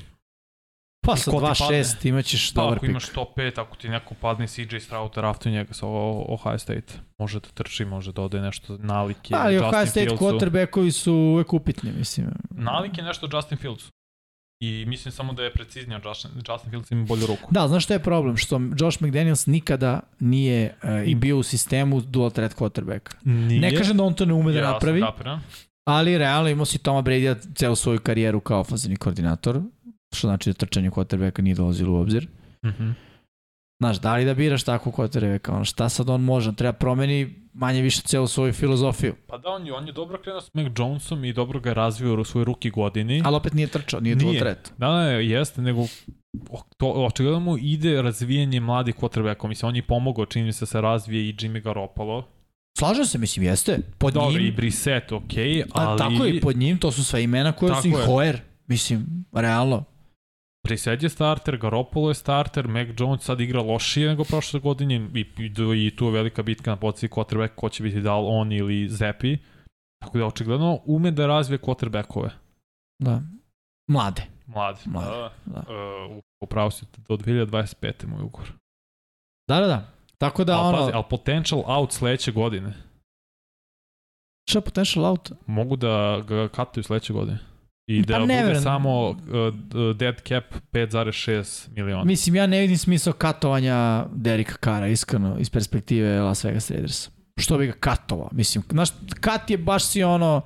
Pa sa 2-6 imaćeš pa, dobar pik. Ako imaš top 5, ako ti neko padne CJ Stroud, raftu njega sa Ohio State. Može da trči, može da ode nešto nalike. Ali Justin Ohio State Fieldsu. quarterbackovi su uvek upitni, mislim. Nalike nešto Justin Fields. I mislim samo da je preciznio Justin, Justin Fields ima bolju ruku. Da, znaš što je problem? Što Josh McDaniels nikada nije uh, i bio u sistemu dual threat quarterback. Nije. Ne kažem da on to ne ume da ja napravi. Ali realno imao si Toma Brady celu svoju karijeru kao ofazivni koordinator što znači da trčanje quarterbacka nije dolazilo u obzir. Mm -hmm. Znaš, da li da biraš takvu quarterbacka, ono, šta sad on može, treba promeni manje više celu svoju filozofiju. Pa da, on je, on je dobro krenuo s Mac Jonesom i dobro ga je razvio u svoj ruki godini. Ali opet nije trčao, nije, nije. tret. Da, da, jeste, nego to, očigledno mu ide razvijanje mladih quarterbacka. Mislim, on je pomogao, čini mi se da se razvije i Jimmy Garoppolo. Slažem se, mislim, jeste. Pod Dobro, njim, i Brissett, okej, okay, ali... A, tako je, pod njim, to su sve imena koje su i Hoer. Mislim, realno. Brissett je starter, Garoppolo je starter, Mac Jones sad igra lošije nego prošle godine i, i, i tu je velika bitka na poziciji quarterback ko će biti da li on ili Zepi. Tako da očigledno ume da razvije quarterbackove. Da. Mlade. Mlade. Mlade. Da. da. Uh, upravo si do 2025. moj ugovor. Da, da, da. Tako da al, ono... Pazi, ali potential out sledeće godine. Šta potential out? Mogu da ga kataju sledeće godine. I Pa da ne bude samo uh, dead cap 5,6 miliona. Mislim, ja ne vidim smisao katovanja Derika Kara, iskreno, iz perspektive Las Vegas Raidersa. Što bi ga katovao? Mislim, znaš, kat je baš si ono,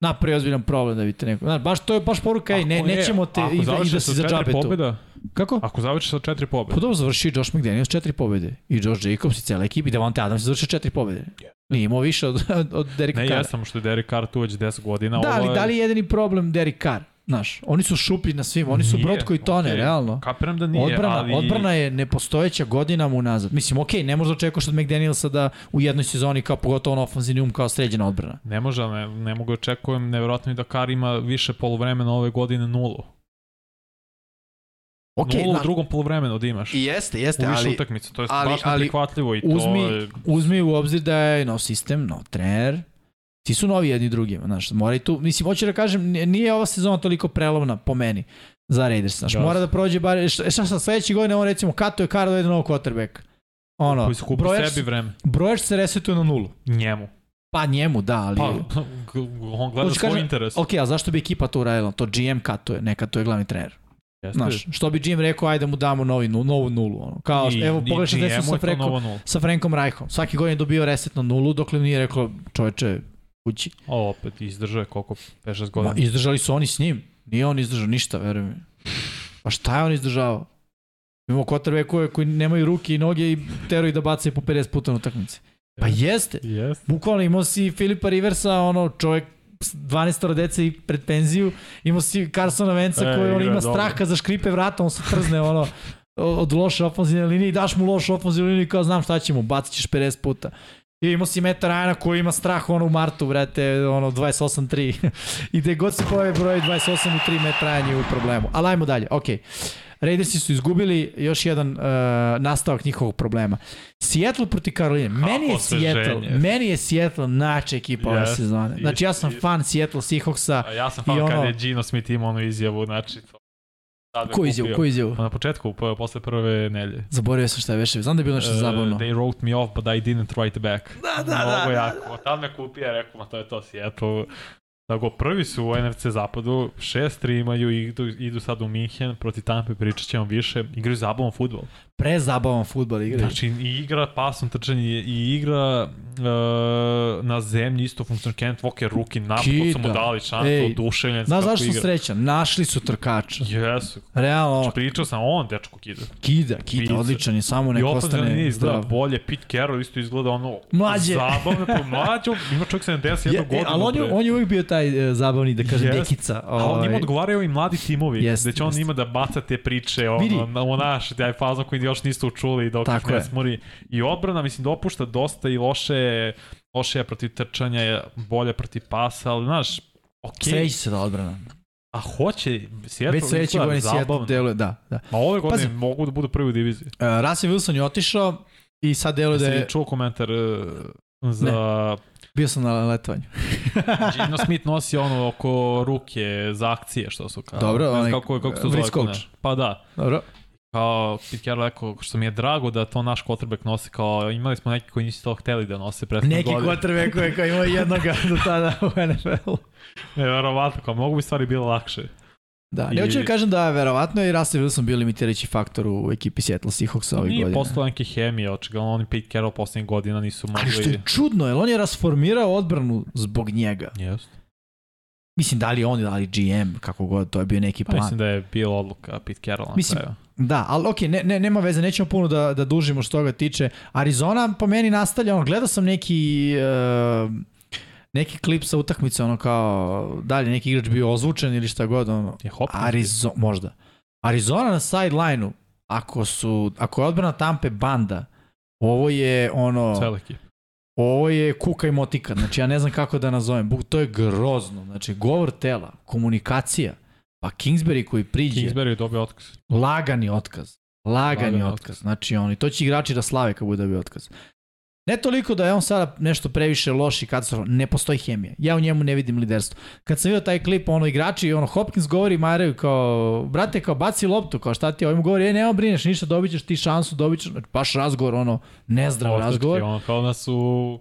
napravi ozbiljan problem da vidite neko. Znaš, baš to je baš poruka, ej, ne, je- nećemo te i, da- i da si za džabe tu. pobjeda, Kako? Ako završiš sa četiri Pa pobjede. dobro, završi Josh McDaniels četiri pobjede i Josh Jacobs i cela ekipa i Devonte Adams je završio četiri pobjede. Nije imao više od, od, Derika Ne, Kara. jesam što je Derek Carr tu već 10 godina. Da, ali je- da li je jedini problem Derek Carr? Znaš, oni su šuplji na svim, oni su Nije, brod koji tone, okej. realno. Kapiram da nije, Odbrana, ali... odbrana je nepostojeća godinama unazad. Mislim, okej, ne možda očekuješ od McDanielsa da u jednoj sezoni kao pogotovo na ofenzivni um kao sređena odbrana. Ne može, ne, ne mogu da očekujem, nevjerojatno mi da Carr ima više polovremena ove godine nulu. Okej, nulu na- u drugom polovremenu da imaš. I jeste, jeste, u više ali utakmica, to je ali- baš ali neprihvatljivo i to uzmi, je... uzmi u obzir da je nov sistem, nov trener, Svi su novi jedni drugima, znaš, mora i tu, mislim, hoću da kažem, nije ova sezona toliko prelovna po meni za Raiders, znaš, Da. mora da prođe bar, e, šta, šta sad, sledeće godine, on recimo, kato je kar da ide novog quarterback. Ono, kupi brojač, sebi vreme. brojač se resetuje na nulu. Njemu. Pa njemu, da, ali... Pa, <laughs> on gleda svoj kažem, interes. Ok, a zašto bi ekipa to uradila? To GM katuje, ne katuje glavni trener. Jeste. Znaš, što bi GM rekao, ajde mu damo novi, novu nulu. Ono. Kao, I, evo, pogledaj desilo je sa, Frankom, sa Frankom Reichom. Svaki godin je dobio reset na nulu, dokle nije rekao, čoveče, kući. O, opet, izdržao je koliko, 5-6 Ma, godina. izdržali su oni s njim. Nije on izdržao ništa, veruj mi. Pa šta je on izdržavao? Imamo kotrve koje, koji nemaju ruke i noge i teraju da bacaju po 50 puta na utakmici. Pa jeste. Jeste. Bukvalno imao si Filipa Riversa, ono čovjek 12 dece i pred penziju, imao si Carsona Venca E, koji on ima dobro. strah kad zaškripe vrata, on se trzne ono od loše ofenzivne linije i daš mu lošu ofenzivnu liniju kao znam šta će mu, bacit ćeš 50 puta. I imao si Meta Ryana koji ima strah ono u martu, vrate, ono 28-3. <laughs> I gde god se pojavi broj 28 i 3 Meta Ryan je u problemu. Ali ajmo dalje, okej. Raidersi su izgubili još jedan uh, nastavak njihovog problema. Seattle proti Karoline. Meni je. Seattle, meni je Seattle nača ekipa ove Yes, sezone. Znači ja sam fan Seattle Seahawksa. Ja sam I fan ono- kad je Gino Smith imao onu izjavu, znači to. Ko izjavu, ko izjavu? Pa Na početku, po, posle prve nelje. Zaboravio sam šta je veše. Znam da je bilo nešto Uh, zabavno. They wrote me off, but I didn't write back. Da, da, Mnogo da, jako. Od tad me kupio, rekao, ma to je to Seattle. Tako, prvi su u NFC zapadu, 6-3 imaju idu, idu sad u Minhen, proti Tampe pričat ćemo više, igraju zabavan futbol. Prezabavan futbol igra. Znači, i igra pasom trčanje, i igra uh, na zemlji isto funkcionalno. Kenneth Walker ruki, napad su mu Kida. dali šansu, Ej, oduševljen. Znaš zašto sam igra. srećan? Našli su trkača. Jesu. Realno, Znači, pričao sam, on dečko kida. kida, kida, Vice. odličan je, samo I nek ofenzivna linija ostane izgleda zdrav. bolje, Pete Carroll isto izgleda ono Mlađe. zabavno, pa mlađo, ima čovjek 71 Je, godinu. e, ali on je, on je uvijek bio taj e, zabavni, da kažem, Jest. dekica. A on njima ovaj. odgovaraju i mladi timovi, Jest, gde će on ima da baca te priče, ono, na, o naš, taj fazon koji još niste učuli dok Tako ih ne smori. I odbrana, mislim, dopušta dosta i loše, loše je protiv trčanja, je bolje protiv pasa, ali znaš, okej, Sreći se da odbrana. a hoće, Seattle Već sledeće godine Seattle deluje, da, da. Ma ove godine Pazi. mogu da budu prvi u diviziji. Uh, Russell Wilson je otišao i sad deluje da Jesi je... li čuo komentar uh, za... Bio sam na letovanju. <laughs> Gino Smith nosi ono oko ruke za akcije, što su kao... Dobro, ne onaj, kako, kako se zove. coach. ne. Pa da. Dobro. Kao Pete Carroll rekao, što mi je drago da to naš quarterback nosi, kao imali smo neki koji nisu to hteli da nose prethodne Neki quarterback koji je kao imao jednoga <laughs> do tada u NFL-u. Ne, verovatno, kao mogu bi stvari bilo lakše. Da, I- ne hoću da kažem da je verovatno i Russell Wilson bio limitirajući faktor u ekipi Seattle Seahawksa ovih Nije godina. postala neke hemije, očigledno oni Pete Carroll poslednjih godina nisu mogli... Ali što je čudno, jer on je rasformirao odbranu zbog njega. Jest. Mislim, da li on, da li GM, kako god, to je bio neki Pa plan. mislim da je bila odluka Pete Carroll na Mislim, kraju. Da, ali okej, ne, ne, nema veze, nećemo puno da, da dužimo što toga tiče. Arizona po meni nastavlja, ono, gledao sam neki... Uh, neki klip sa utakmice, ono kao, dalje neki igrač bio ozvučen ili šta god, ono, Je. Arizona, možda. Arizona na sideline-u, ako su, ako je odbrana Tampe banda, ovo je ono, Cela ekipa. Ovo je kuka i motika, znači ja ne znam kako da nazovem, to je grozno, znači govor tela, komunikacija, pa Kingsbury koji priđe, Kingsbury je dobio otkaz. lagani otkaz, lagani Lagani otkaz, otkaz. znači oni, to će igrači da slave kad bude dobio otkaz. Ne toliko da je on sada nešto previše loš i katastrofan, ne postoji hemija. Ja u njemu ne vidim liderstvo. Kad sam vidio taj klip, ono igrači, ono Hopkins govori Mareju kao, brate, kao baci loptu, kao šta ti, ovaj mu govori, e, nema brineš, ništa, dobit ćeš ti šansu, dobit ćeš, znači, baš razgovor, ono, nezdrav Ostački, razgovor. Ono, kao da su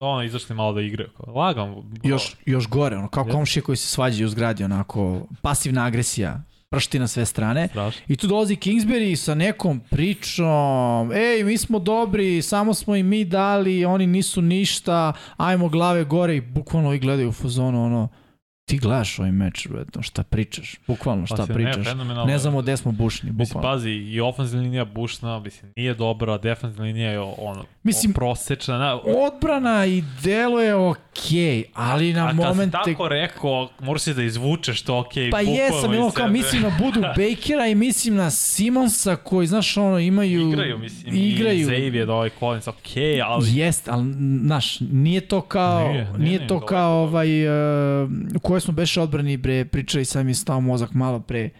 ono, izašli malo da igraju. Kao, Lagam. Još, još gore, ono, kao komšije koji se svađaju u zgradi, onako, pasivna agresija, pršti na sve strane. Strašno. I tu dolazi Kingsbury sa nekom pričom, ej, mi smo dobri, samo smo im mi dali, oni nisu ništa, ajmo glave gore i bukvalno i gledaju u fazonu, ono, ti gledaš ovaj meč, brate, šta pričaš, bukvalno šta Pa ne, pričaš. fenomenalno. Ne znamo gde smo bušni, Mislim, bukvalno. pazi, i ofenzivna linija bušna, mislim, nije dobra, defensivna linija je ono, Mislim- prosečna. Na, Odbrana i delo je okej, ali na a kad momente... si tako rekao, moraš da izvučeš to okej. Pa bukvalno jesam, imao kao mislim na Budu <laughs> Bakera i mislim na Simonsa koji, znaš, ono, imaju... Igraju, mislim, igraju. i Xavier, ovaj Collins, okej, ali Jest, ali, znaš, nije to kao, Nije, nije, nije, nije nije, to dobro, kao ovaj, uh, u kojoj smo beše odbrani, bre, pričali, mi je stao mozak malo pre,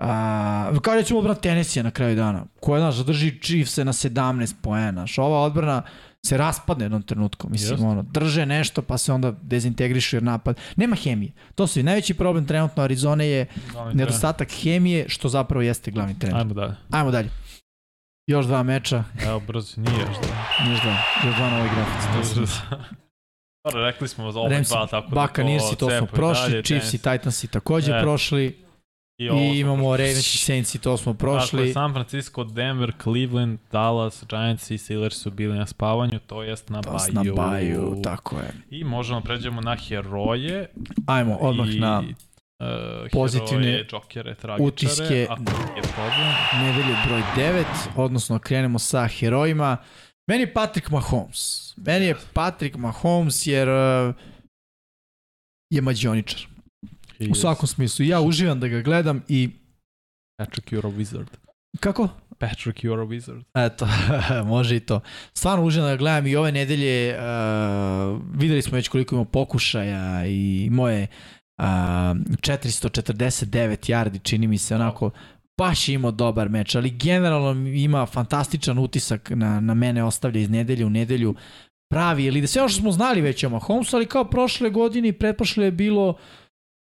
Uh, kao recimo odbrana Tennessee na kraju dana, koja, znaš, zadrži Chiefs na 17 poena, znaš, ova odbrana se raspadne jednom trenutku, mislim, Jeste. ono, drže nešto pa se onda dezintegrišu jer napad. Nema hemije. To su i najveći problem trenutno Arizone je Glavni nedostatak hemije, što zapravo jeste glavni trener. trener. Ajmo dalje. Ajmo dalje. Još dva meča, Evo, brzo, nije još da. još dva, još dva novih grafici. <laughs> to. Dobro, rekli smo za ova Rams, dva, tako da Buccaneersi, to smo cepu i prošli, dalje, Chiefs i Tennessee. Titansi takođe E, prošli I, i smo imamo. Ravens i Saints i to smo prošli. San Francisco, Denver, Cleveland, Dallas, Giants i Steelers su bili na spavanju, to jest na To baju. na baju, tako je. I možemo pređemo na heroje. Ajmo odmah i, na uh, pozitivne heroje, džokere, tragičare. utiske. Ako je problem. nedelje broj 9, odnosno krenemo sa herojima. Meni je Patrick Mahomes. Meni je Patrick Mahomes jer uh, je mađioničar. U svakom smislu. Ja uživam da ga gledam i Patrick, you're a wizard. kako? Patrick, you're a wizard. Eto, <laughs> može i to. Stvarno uživam da ga gledam i ove nedelje uh, videli smo već koliko ima pokušaja i moje uh, 449 yardi čini mi se onako baš je imao dobar meč, ali generalno ima fantastičan utisak na, na mene ostavlja iz nedelje u nedelju pravi ili da sve ono što smo znali već o Mahomesu, ali kao prošle godine i pretprošle je bilo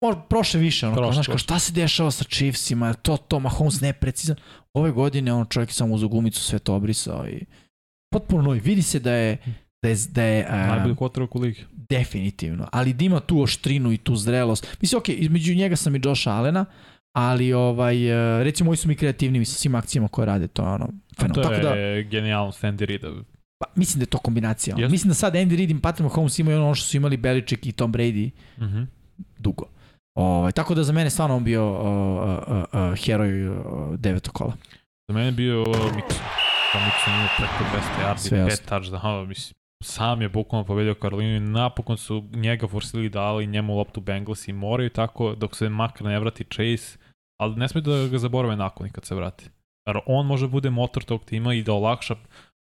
možda prošle više, ono, kao, Prošle. znaš, kao šta se dešava sa Chiefsima, je to, to, Mahomes neprecizan. Ove godine on čovjek je samo uz gumicu sve to obrisao i potpuno novi. Vidi se da je, da je, da je a, Najbolji quarterback u ligi. definitivno, ali da ima tu oštrinu i tu zrelost. Mislim, ok, između njega sam i Josh Allena, ali ovaj, e, recimo, ovi su mi kreativni sa svim akcijama koje rade, to je ono, To fenomenalno. Tako da, je genijalno Sandy Rida. pa, mislim da je to kombinacija. Jeste. Mislim da sad Andy Reid i Patrick Mahomes imaju ono što su imali Belichick i Tom Brady Mhm. dugo. Ovaj, tako da za mene stvarno on bio uh, uh, uh, heroj devetog kola. Za mene je bio Mixon. Pa Mixon ima preko 200 Sve yardi, pet touchdown, mislim. Sam je bukvalno pobedio Karolinu i napokon su njega forsili dali njemu loptu Bengals i moraju tako dok se makar ne vrati Chase, ali ne smije da ga zaborave nakon i kad se vrati. Jer on može da bude motor tog tima i da olakša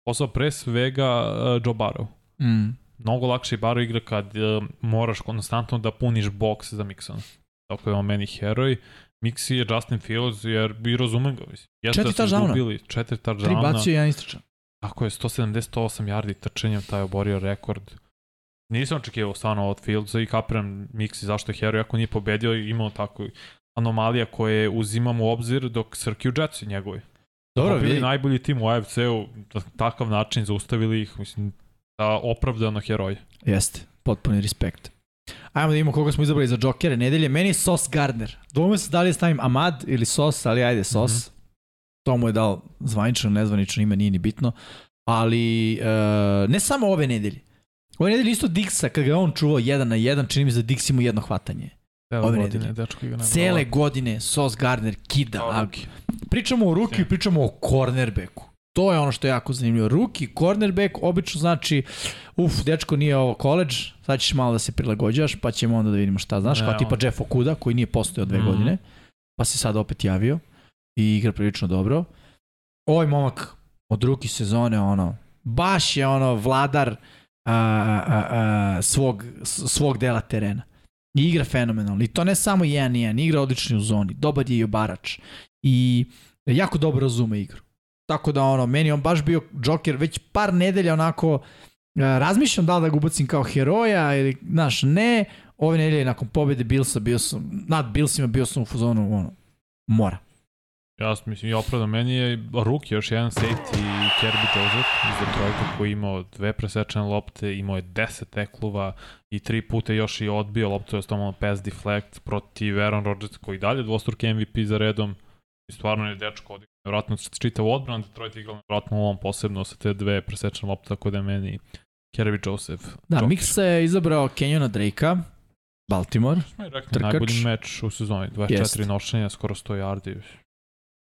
posao pre svega uh, Joe Barrow. Mm. Mnogo lakše i Barrow igra kad uh, moraš konstantno da puniš box za Mixona. Tako je on meni heroj. Mixi je Justin Fields jer bi razumem ga. Mislim. Jeste Četiri da touchdowna. izgubili, Četiri Tri touchdowna. bacio i jedan istračan. Tako je, 178 yardi trčanjem, taj oborio rekord. Nisam očekivao stvarno od Fieldsa i kapiram Mixi zašto je heroj, ako nije pobedio i imao tako anomalija koje uzimamo u obzir dok Srki u Jetsi njegovi. Dobro, vidi. najbolji tim u AFC-u, na takav način zaustavili ih, mislim, da opravdano heroj. Jeste, potpuni respekt. Ajmo da vidimo koga smo izabrali za džokere nedelje. Meni je Sos Gardner. Dvome se da li stavim Amad ili Sos, ali ajde Sos. To mu je dao zvanično, nezvanično ime, nije ni bitno. Ali e, ne samo ove nedelje. Ove nedelje isto Dixa, kad ga on čuvao jedan na jedan, čini mi se da Dix ima jedno hvatanje. Cele Ove godine, nedelje. dečko igra Cele godine Sos Gardner kida. Ruki. Pričamo o ruki, pričamo o cornerbacku. To je ono što je jako zanimljivo. Ruki, cornerback, obično znači, uf, dečko nije ovo college, sad ćeš malo da se prilagođaš, pa ćemo onda da vidimo šta znaš, Ne, kao tipa on- Jeff Okuda, koji nije postojao dve Mhm. godine, pa se sad opet javio i igra prilično dobro. Ovaj momak od ruki sezone, ono, baš je ono vladar a, a, a, svog, svog dela terena. I igra fenomenalno. I to ne samo jedan jedan, igra odlično u zoni. Dobar je i obarač. I jako dobro razume igru. Tako da ono, meni on baš bio Joker već par nedelja onako razmišljam da li da ga ubacim kao heroja ili, znaš, ne. Ove nedelje nakon pobede Billsa bio sam, nad Billsima bio sam u fazonu, ono, mora. Ja mislim i opravda, meni je Ruk još jedan safety Kirby Joseph iz Detroita koji je imao dve presečene lopte, imao je 10 teklova i tri puta još i odbio loptu, je stomano pass deflect protiv Aaron Rodgers koji dalje dvostruki MVP za redom i stvarno je dečko odigrao vjerojatno čitav odbran, Detroit igrao vjerojatno u ovom posebno sa te dve presečene lopte, tako da je meni Kirby Joseph. Da, Jokić. Miksa je izabrao Kenjona Drakea, Baltimore. I rekli, Trkač. najbolji meč u sezoni, 24 Jest. nošenja, skoro 100 yardi.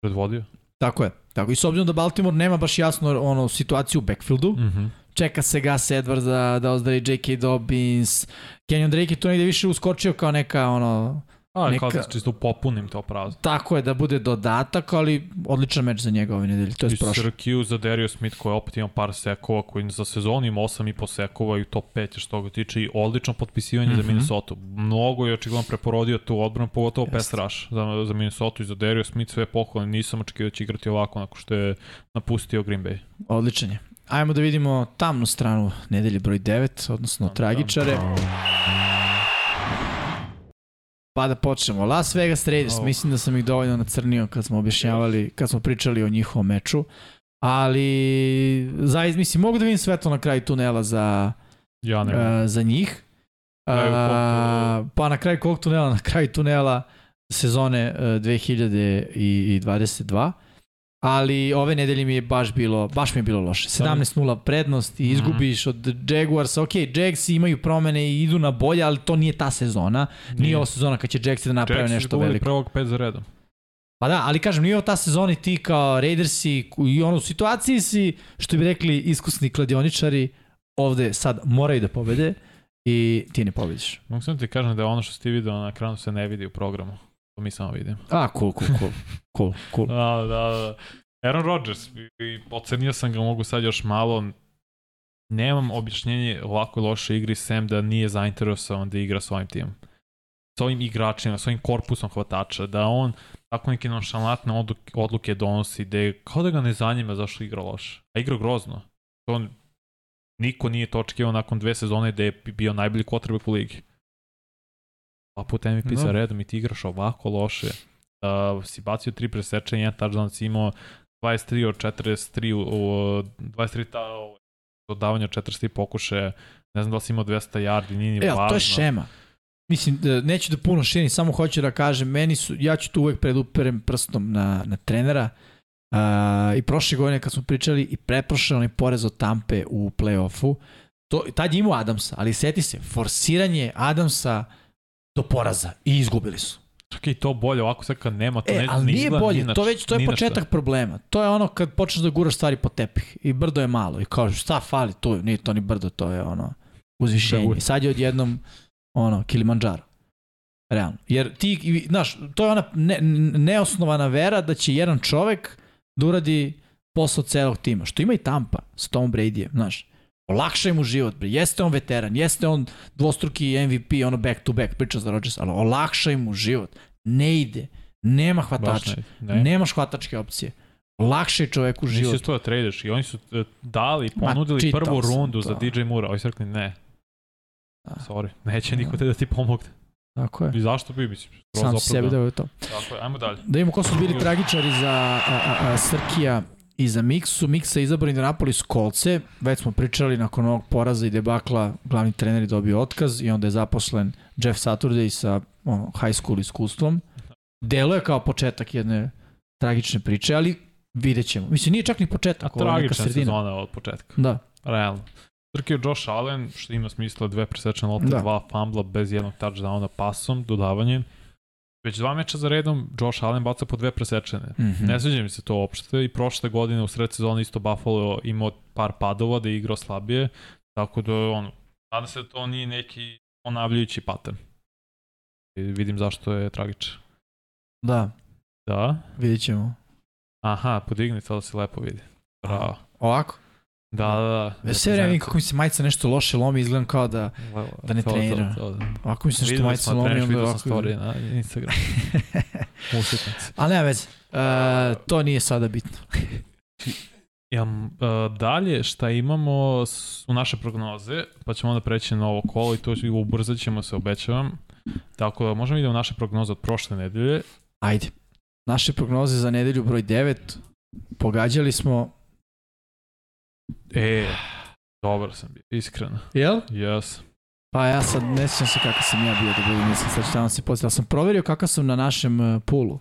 Predvodio. Tako je. Tako i s obzirom da Baltimore nema baš jasno ono situaciju u backfieldu, Mhm. čeka se Gus Edwards da, da ozdravi J.K. Dobbins, Kenyon Drake je tu negde više uskočio kao neka ono, A, Neka- kao da čisto popunim to prazno. tako je da bude dodatak, ali odličan meč za njega ove nedelje, to je I prošlo. Syracuse za Dario Smith koji opet ima par sekova, koji za sezonu ima 8,5 sekova i u top 5 je što ga tiče i odlično potpisivanje mm Mhm. -hmm. za Minnesota. Mnogo je očigledno preporodio tu odbranu, pogotovo pass Jeste. rush za, za Minnesota i za Dario Smith sve pohvalne. Nisam očekivao da će igrati ovako nakon što je napustio Green Bay. Odličan je. Ajmo da vidimo tamnu stranu nedelje broj 9, odnosno tragičare. Pa da počnemo. Las Vegas Raiders, Oh. mislim da sam ih dovoljno nacrnio kad smo objašnjavali, kad smo pričali o njihovom meču. Ali, zaista, mislim, mogu da vidim svetlo na kraju tunela za, Ja ne uh, za njih. Uh, pa na kraju kog tunela? Na kraju tunela sezone uh, 2022. Ali ove nedelje mi je baš bilo, baš mi je bilo loše. 17-0 prednost i Mhm. izgubiš od Jaguarsa. Ok, Jagsi imaju promene i idu na bolje, ali to nije ta sezona. Nije ovo sezona kad će Jagsi da naprave Jacks nešto veliko. prvog pet za redom. Pa da, ali kažem, nije ovo ta sezona i ti kao Raidersi i ono u situaciji si, što bi rekli iskusni kladioničari, ovde sad moraju da pobede i ti ne pobediš. Mogu sam ti kažem da ono što si ti video na ekranu se ne vidi u programu. To mi samo vidim. A, cool, cool, cool. Cool, cool. <laughs> Da, da, da. Aaron Rodgers, i- ocenio sam ga, mogu sad još malo, nemam objašnjenje ovako loše igri sem da nije zainteresovan da igra s ovim timom. S ovim igračima, s ovim korpusom hvatača, da on tako neke nonšalantne odluke, odluke donosi, da je, kao da ga ne zanima zašto igra loše. A igra grozno. To niko nije to očekivao nakon dve sezone da je bio najbolji quarterback u ligi. Dva puta MVP Da. za redom i ti igraš ovako loše. Uh, si bacio tri presečenja, jedan touchdown si imao 23 od 43 u, u 23 ta, dodavanja od 43 pokušaja. Ne znam da li si imao 200 yardi, nije ni E, važno. to je šema. Mislim, da neću da puno širim, samo hoću da kažem, meni su, ja ću tu uvek preduperem prstom na, na trenera. Uh, I prošle godine kad smo pričali i pretprošle onaj porez od Tampe u play-offu, to, tad je imao Adamsa, ali seti se, forsiranje Adamsa do poraza i izgubili su. I to bolje, ovako sad kad nema, to E, ne, ali ne nije bolje, ni na to već to je na šta. početak problema. To je ono kad počneš da guraš stvari po tepih i brdo je malo i kažeš šta fali tu, nije to ni brdo, to je ono uzvišenje. Da, sad je odjednom ono Kilimanjaro. Realno. Jer ti, znaš, to je ona ne, neosnovana vera da će jedan čovek da uradi posao celog tima. Što ima i Tampa sa Tom Bradyjem, znaš. Olakšaj mu život, bre. Jeste on veteran, jeste on dvostruki MVP, ono back to back, priča za Rodgers, ali olakšaj mu život. Ne ide. Nema hvatača. ne, ne. Nemaš hvatačke opcije. Lakše je čoveku Nisi život. to da tradeš i oni su e, dali, Ma, ponudili čitao prvu rundu to. za DJ Mura, oni su rekli ne. Da. Sorry, neće niko te da ti pomogne. Tako je. I zašto bi, mislim, Sam sebi dao to. Tako je, ajmo dalje. Da imamo ko su bili tragičari za a, a, a, Srkija i za Miksu. Miksa je izabrao Indianapolis kolce. Već smo pričali nakon ovog poraza i debakla glavni trener je dobio otkaz i onda je zaposlen Jeff Saturday sa ono, high school iskustvom. Delo je kao početak jedne tragične priče, ali vidjet ćemo. Mislim, nije čak ni A početak, neka tragična sezona od početka. Da, Realno. Trkio Josh Allen, što ima smisla, dve presečene lopte, Da. dva fumbla bez jednog touchdowna pasom, dodavanjem. Već dva meča za redom Josh Allen baca po dve presečene. Mhm. Ne sviđa mi se to uopšte i prošle godine u sred sezone isto Buffalo imao par padova da je igrao slabije, tako da ono, nadam se da to nije neki ponavljajući pattern. I vidim zašto je tragičan. da, Da, vidjet ćemo. aha, podigni to da se lepo vidi. Bravo. Ovako? Da, da, da. Sve vreme kako mi se majica nešto loše lomi, izgledam kao da da ne trenira. da. ovako mi se nešto majica lomi. onda vidio sam ovako- story na Instagram. <laughs> Usitnice. Ali nema veze. Uh, to nije sada bitno. <laughs> Ja, uh, dalje šta imamo s- u naše prognoze, pa ćemo onda preći na ovo kolo i to ubrzat ćemo se, obećavam. Tako da možemo vidjeti naše prognoze od prošle nedelje. Ajde. naše prognoze za nedelju broj 9. Pogađali smo... E, dobar sam bio, iskreno. Jel? Jes. Pa ja sad ne sjećam se kakav sam ja bio da budem mislim, sad ću se postaviti. sam proverio kakav sam na našem uh, pulu.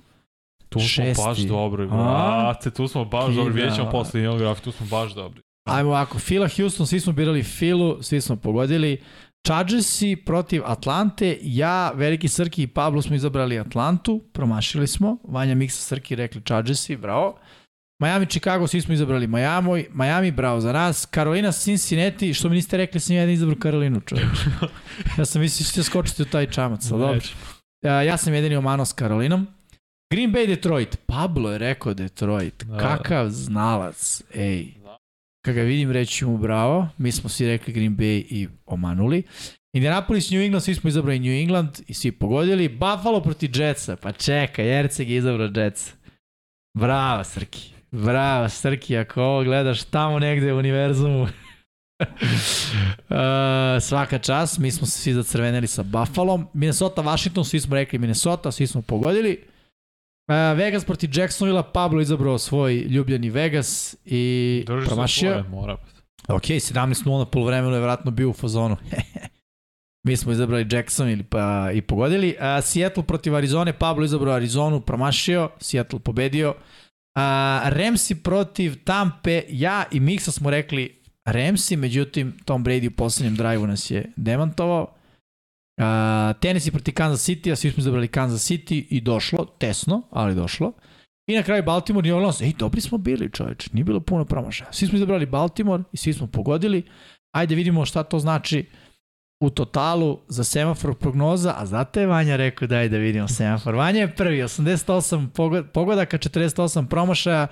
Tu smo Šesti. baš dobri, brate, tu smo baš Kida. dobri, vidjet ćemo posle geografiju, tu smo baš dobri. Ajmo ovako, Fila Houston, svi smo birali Filu, svi smo pogodili. Chargersi protiv Atlante, ja, Veliki Srki i Pablo smo izabrali Atlantu, promašili smo. Vanja Miksa Srki rekli Chargersi, bravo. Miami, Chicago, svi smo izabrali Miami, Miami, bravo za nas. Carolina, Cincinnati, što mi niste rekli, sam jedan izabrao Karolinu, čovječ. <laughs> ja sam mislio da ćete skočiti u taj čamac, ali dobro. Ja, ja sam jedini omano s Karolinom. Green Bay, Detroit. Pablo je rekao Detroit. Da. Kakav znalac. Ej. Kada ga vidim, reći mu bravo. Mi smo svi rekli Green Bay i omanuli. Indianapolis, New England, svi smo izabrali New England i svi pogodili. Buffalo proti Jetsa. Pa čekaj, Jerceg je izabrao Jets. Bravo, Srki. Bravo, Srki, ako ovo gledaš tamo negde u univerzumu. Uh, <laughs> svaka čast, mi smo se svi zacrvenili sa Buffalom. Minnesota, Washington, svi smo rekli Minnesota, svi smo pogodili. Uh, Vegas proti Jacksonville, Pablo izabrao svoj ljubljeni Vegas i Drži promašio. mora. Ok, 17-0 na polovremenu je vratno bio u fazonu. <laughs> Mi smo izabrali Jacksonville pa i pogodili. Uh, Seattle protiv Arizone, Pablo izabrao Arizonu, promašio, Seattle pobedio. Uh, Ramsi protiv Tampe, ja i Miksa smo rekli Ramsi, međutim Tom Brady u poslednjem drive nas je demantovao. Uh, Tennessee protiv Kansas City, a svi smo izabrali Kansas City i došlo, tesno, ali došlo. I na kraju Baltimore, New Orleans, ej, dobri smo bili čoveč, nije bilo puno promašaja. Svi smo izabrali Baltimore i svi smo pogodili. Ajde vidimo šta to znači u totalu za semafor prognoza, a zato je Vanja rekao daj da vidimo semafor. Vanja je prvi, 88 pogod- pogodaka, 48 promašaja,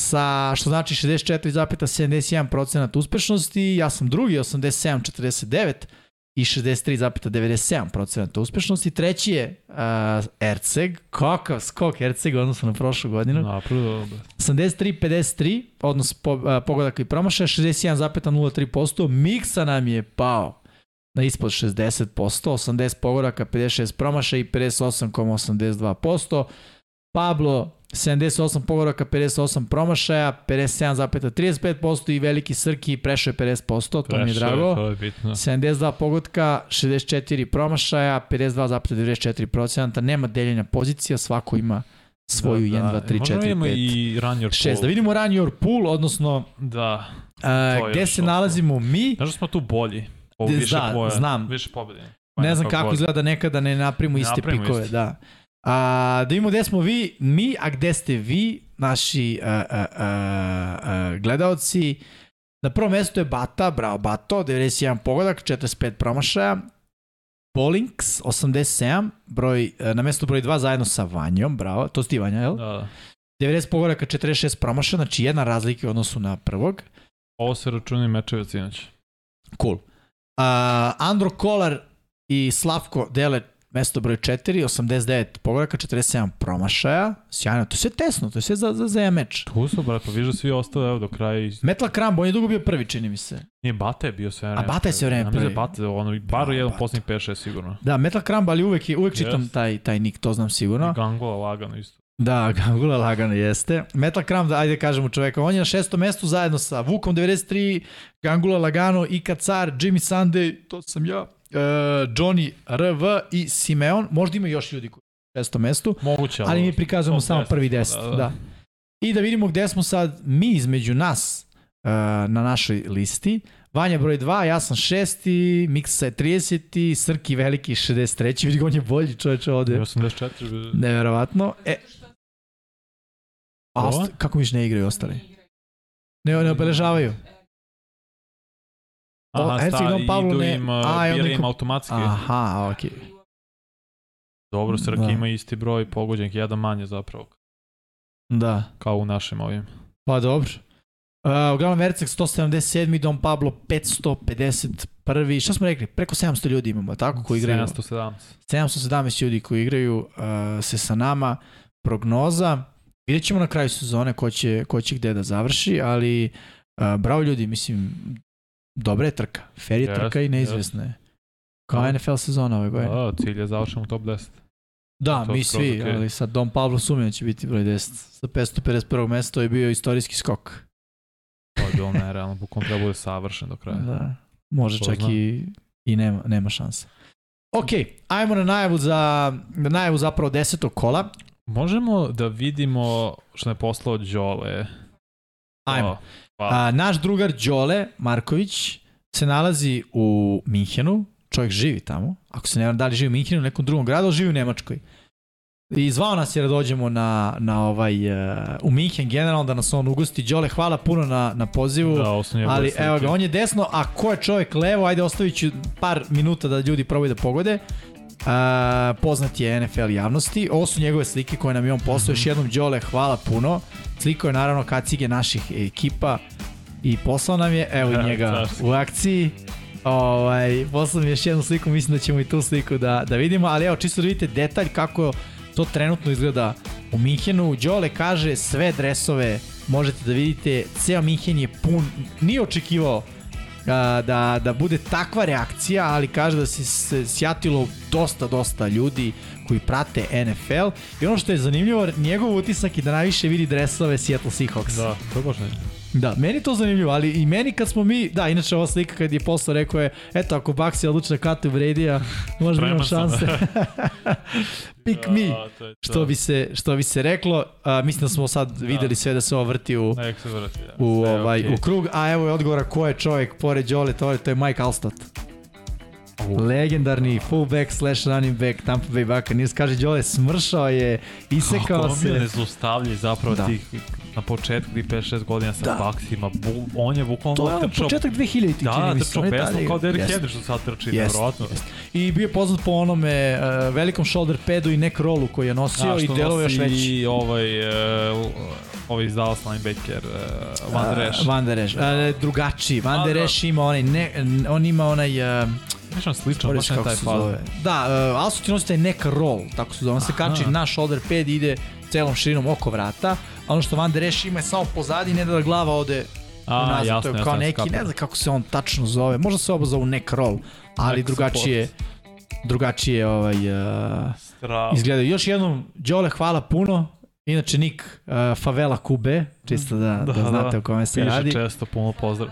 sa, što znači 64,71% uspešnosti, ja sam drugi, 87,49% i 63,97% uspešnosti. Treći je uh, Erceg, kakav skok Erceg u odnosu na prošlu godinu. Napravo, dobro. 83-53, odnos po, uh, pogodaka i promašaja, 61,03%, Miksa nam je pao na ispod 60%, 80 pogodaka, 56 promašaja i 58,82%. Pablo 78 pogodaka, 58 promašaja, 57,35% i veliki Srki prešao je 50%, to mi je drago. To je bitno. 72 pogotka, 64 promašaja, 52,94%, nema deljenja pozicija, svako ima svoju 1, 2, 3, Možemo 4, imamo 5, i run your 6. Da vidimo run your pool, odnosno Da. uh, gde se nalazimo mi. Znaš da smo tu bolji? Ovo više da, poje, znam. Više pobjede. Ne znam kako izgleda nekada ne napravimo Ne iste napravimo pikove, isti. da. A, da vidimo gde smo vi, mi, a gde ste vi, naši uh, uh, uh, uh, gledaoci. Na prvom mestu je Bata, bravo Bato, 91 pogodak, 45 promašaja. Polinks, 87, broj, na mestu broj 2 zajedno sa Vanjom, bravo, to si ti Vanja, jel? Da, da. 90 pogodaka, 46 promašaja, znači jedna razlika u odnosu na prvog. Ovo se računaju mečevi od sinoć. Cool. Uh, Andro Kolar i Slavko dele mesto broj 4, 89 pogledaka, 47 promašaja. Sjajno, to je sve tesno, to je sve za, za, za meč. Tu su, brate, pa da svi ostali evo do kraja. Metal Kramb, on je dugo bio prvi, čini mi se. Nije, Bata je bio sve vreme. Bata je sve vreme Ja da prvi. je Bata, ono, bar Da, jedan Bata. poslednjih 5-6 sigurno. Da, Metal Kramb, ali uvek, uvek čitam Yes. taj, taj nick, to znam sigurno. I Gangola lagano isto. Da, <laughs> Gangula lagano jeste. Metal Kram, da, ajde kažemo čoveka, on je na šestom mestu zajedno sa Vukom 93, Gangula Lagano, Ika Car, Jimmy Sunday, to sam ja, uh, Johnny RV i Simeon. Možda ima još ljudi koji su na šestom mestu, Moguće, ali mi prikazujemo samo 10, prvi deset. Da, da. I da vidimo gde smo sad mi između nas uh, na našoj listi. Vanja broj 2, ja sam šesti, Miksa je 30, Srki veliki 63. Vidi on je bolji čoveč ovde. 84. Neverovatno. E, a osta, kako miš ne igraju ostali? Ne, ne obeležavaju. Aha, O, sta, Pavlu, idu ne- im, a, onda bira im neko- automatski. Aha, okej. Dobro, Srki Da. ima isti broj pogođenih, jedan manje zapravo, Da. kao u našim ovim. Pa dobro. Uh, uglavnom Erceg 177. Dom Pablo 551. Šta smo rekli? Preko 700 ljudi imamo, tako, koji igraju. 717. 717 ljudi koji igraju uh, se sa nama. Prognoza. Vidjet ćemo na kraju sezone ko će, ko će gde da završi, ali uh, bravo ljudi, mislim, dobra je trka. Fair je Jest, trka i neizvesna je. Kao Da. NFL sezona ove godine. Da, cilj je završen u top 10. Da, To mi svi, okej. ali sad Dom Pablo sumnja će biti broj 10. Sa 551. mesta to je bio istorijski skok. To je bilo nerealno, bukvalno treba bude savršen do kraja. Da, može Ko čak zna. i, i nema, nema šanse. Ok, ajmo na najavu za na najavu zapravo desetog kola. Možemo da vidimo što je poslao Đole. Ajmo. Pa, A, naš drugar Đole Marković se nalazi u Minhenu, čovjek živi tamo, ako se ne varam da li živi u Minhenu, u nekom drugom gradu, ali živi u Nemačkoj. I zvao nas je da dođemo na, na ovaj, uh, u Minhen generalno, da nas on ugosti. Đole, hvala puno na, na pozivu. da, Ali evo ga, on je desno, a ko je čovjek levo, ajde ostavit ću par minuta da ljudi probaju da pogode. Uh, poznat je NFL javnosti. Ovo su njegove slike koje nam je on poslao. Još jednom, Đole, hvala puno. Sliko je naravno kacige naših ekipa i poslao nam je, evo i Ja, <laughs> njega u akciji. Ovaj, poslao mi još jednu sliku, mislim da ćemo i tu sliku da, da vidimo, ali evo, čisto da vidite detalj kako to trenutno izgleda u Minhenu. Đole kaže sve dresove možete da vidite, ceo Minhen je pun, nije očekivao a, da, da bude takva reakcija, ali kaže da se, sjatilo dosta, dosta ljudi koji prate NFL i ono što je zanimljivo, njegov utisak je da najviše vidi dresove Seattle Seahawks. Da, to baš ne. Da, meni to zanimljivo, ali i meni kad smo mi, da, inače ova slika kad je posao rekao je, eto, ako Baxi odluči da kate Brady-a, možda imam šanse. <laughs> Pick me, Da, to to. što bi se, što bi se reklo. A, mislim da smo sad videli sve da se ovo vrti u, vrati, da. u, Sve ovaj, okej. u krug, a evo je odgovora ko je čovjek pored Đole, to je, to je Mike Alstott. Legendarni fullback slash running back Tampa Bay Buccaneers. Kaže Đole, smršao je, isekao Kako on bio se. nezaustavljiv zapravo Da. tih na početku tih 5-6 godina sa Da. Baksima. Bu, on je bukvalno To je trčao- početak 2000 ti Da, čini mi se. trčao on je besno kao Derrick Jeste. Henry što sad trči, Jest, nevjerojatno. jest. I bio je poznat po onome uh, velikom shoulder padu i neck rollu koji je nosio i delove još veći. I ovaj, uh, ovaj iz Dallas linebacker, uh, Van Der Esch. Uh, Van Der Esch. Uh, drugačiji. Van Der da. Esch ima onaj, ne, on ima onaj, uh, Mislim slično, baš ne kako taj zove. Da, uh, Alsut ti nosi taj neck roll, tako se zove. On se kači na shoulder pad i ide celom širinom oko vrata. A ono što Van Der Esch ima je samo pozadi, ne da glava ode A, unazad. jasno, to je jasno, kao jasno, neki, ne znam kako se on tačno zove. Možda se oba zovu neck roll, ali Neck drugačije, drugačije ovaj, uh, Strava. izgledaju. Još jednom, Đole, hvala puno. Inače, Nik uh, Favela Kube, čisto da, <laughs> da, Da, znate da. o kome se Piše radi. često, puno pozdrav.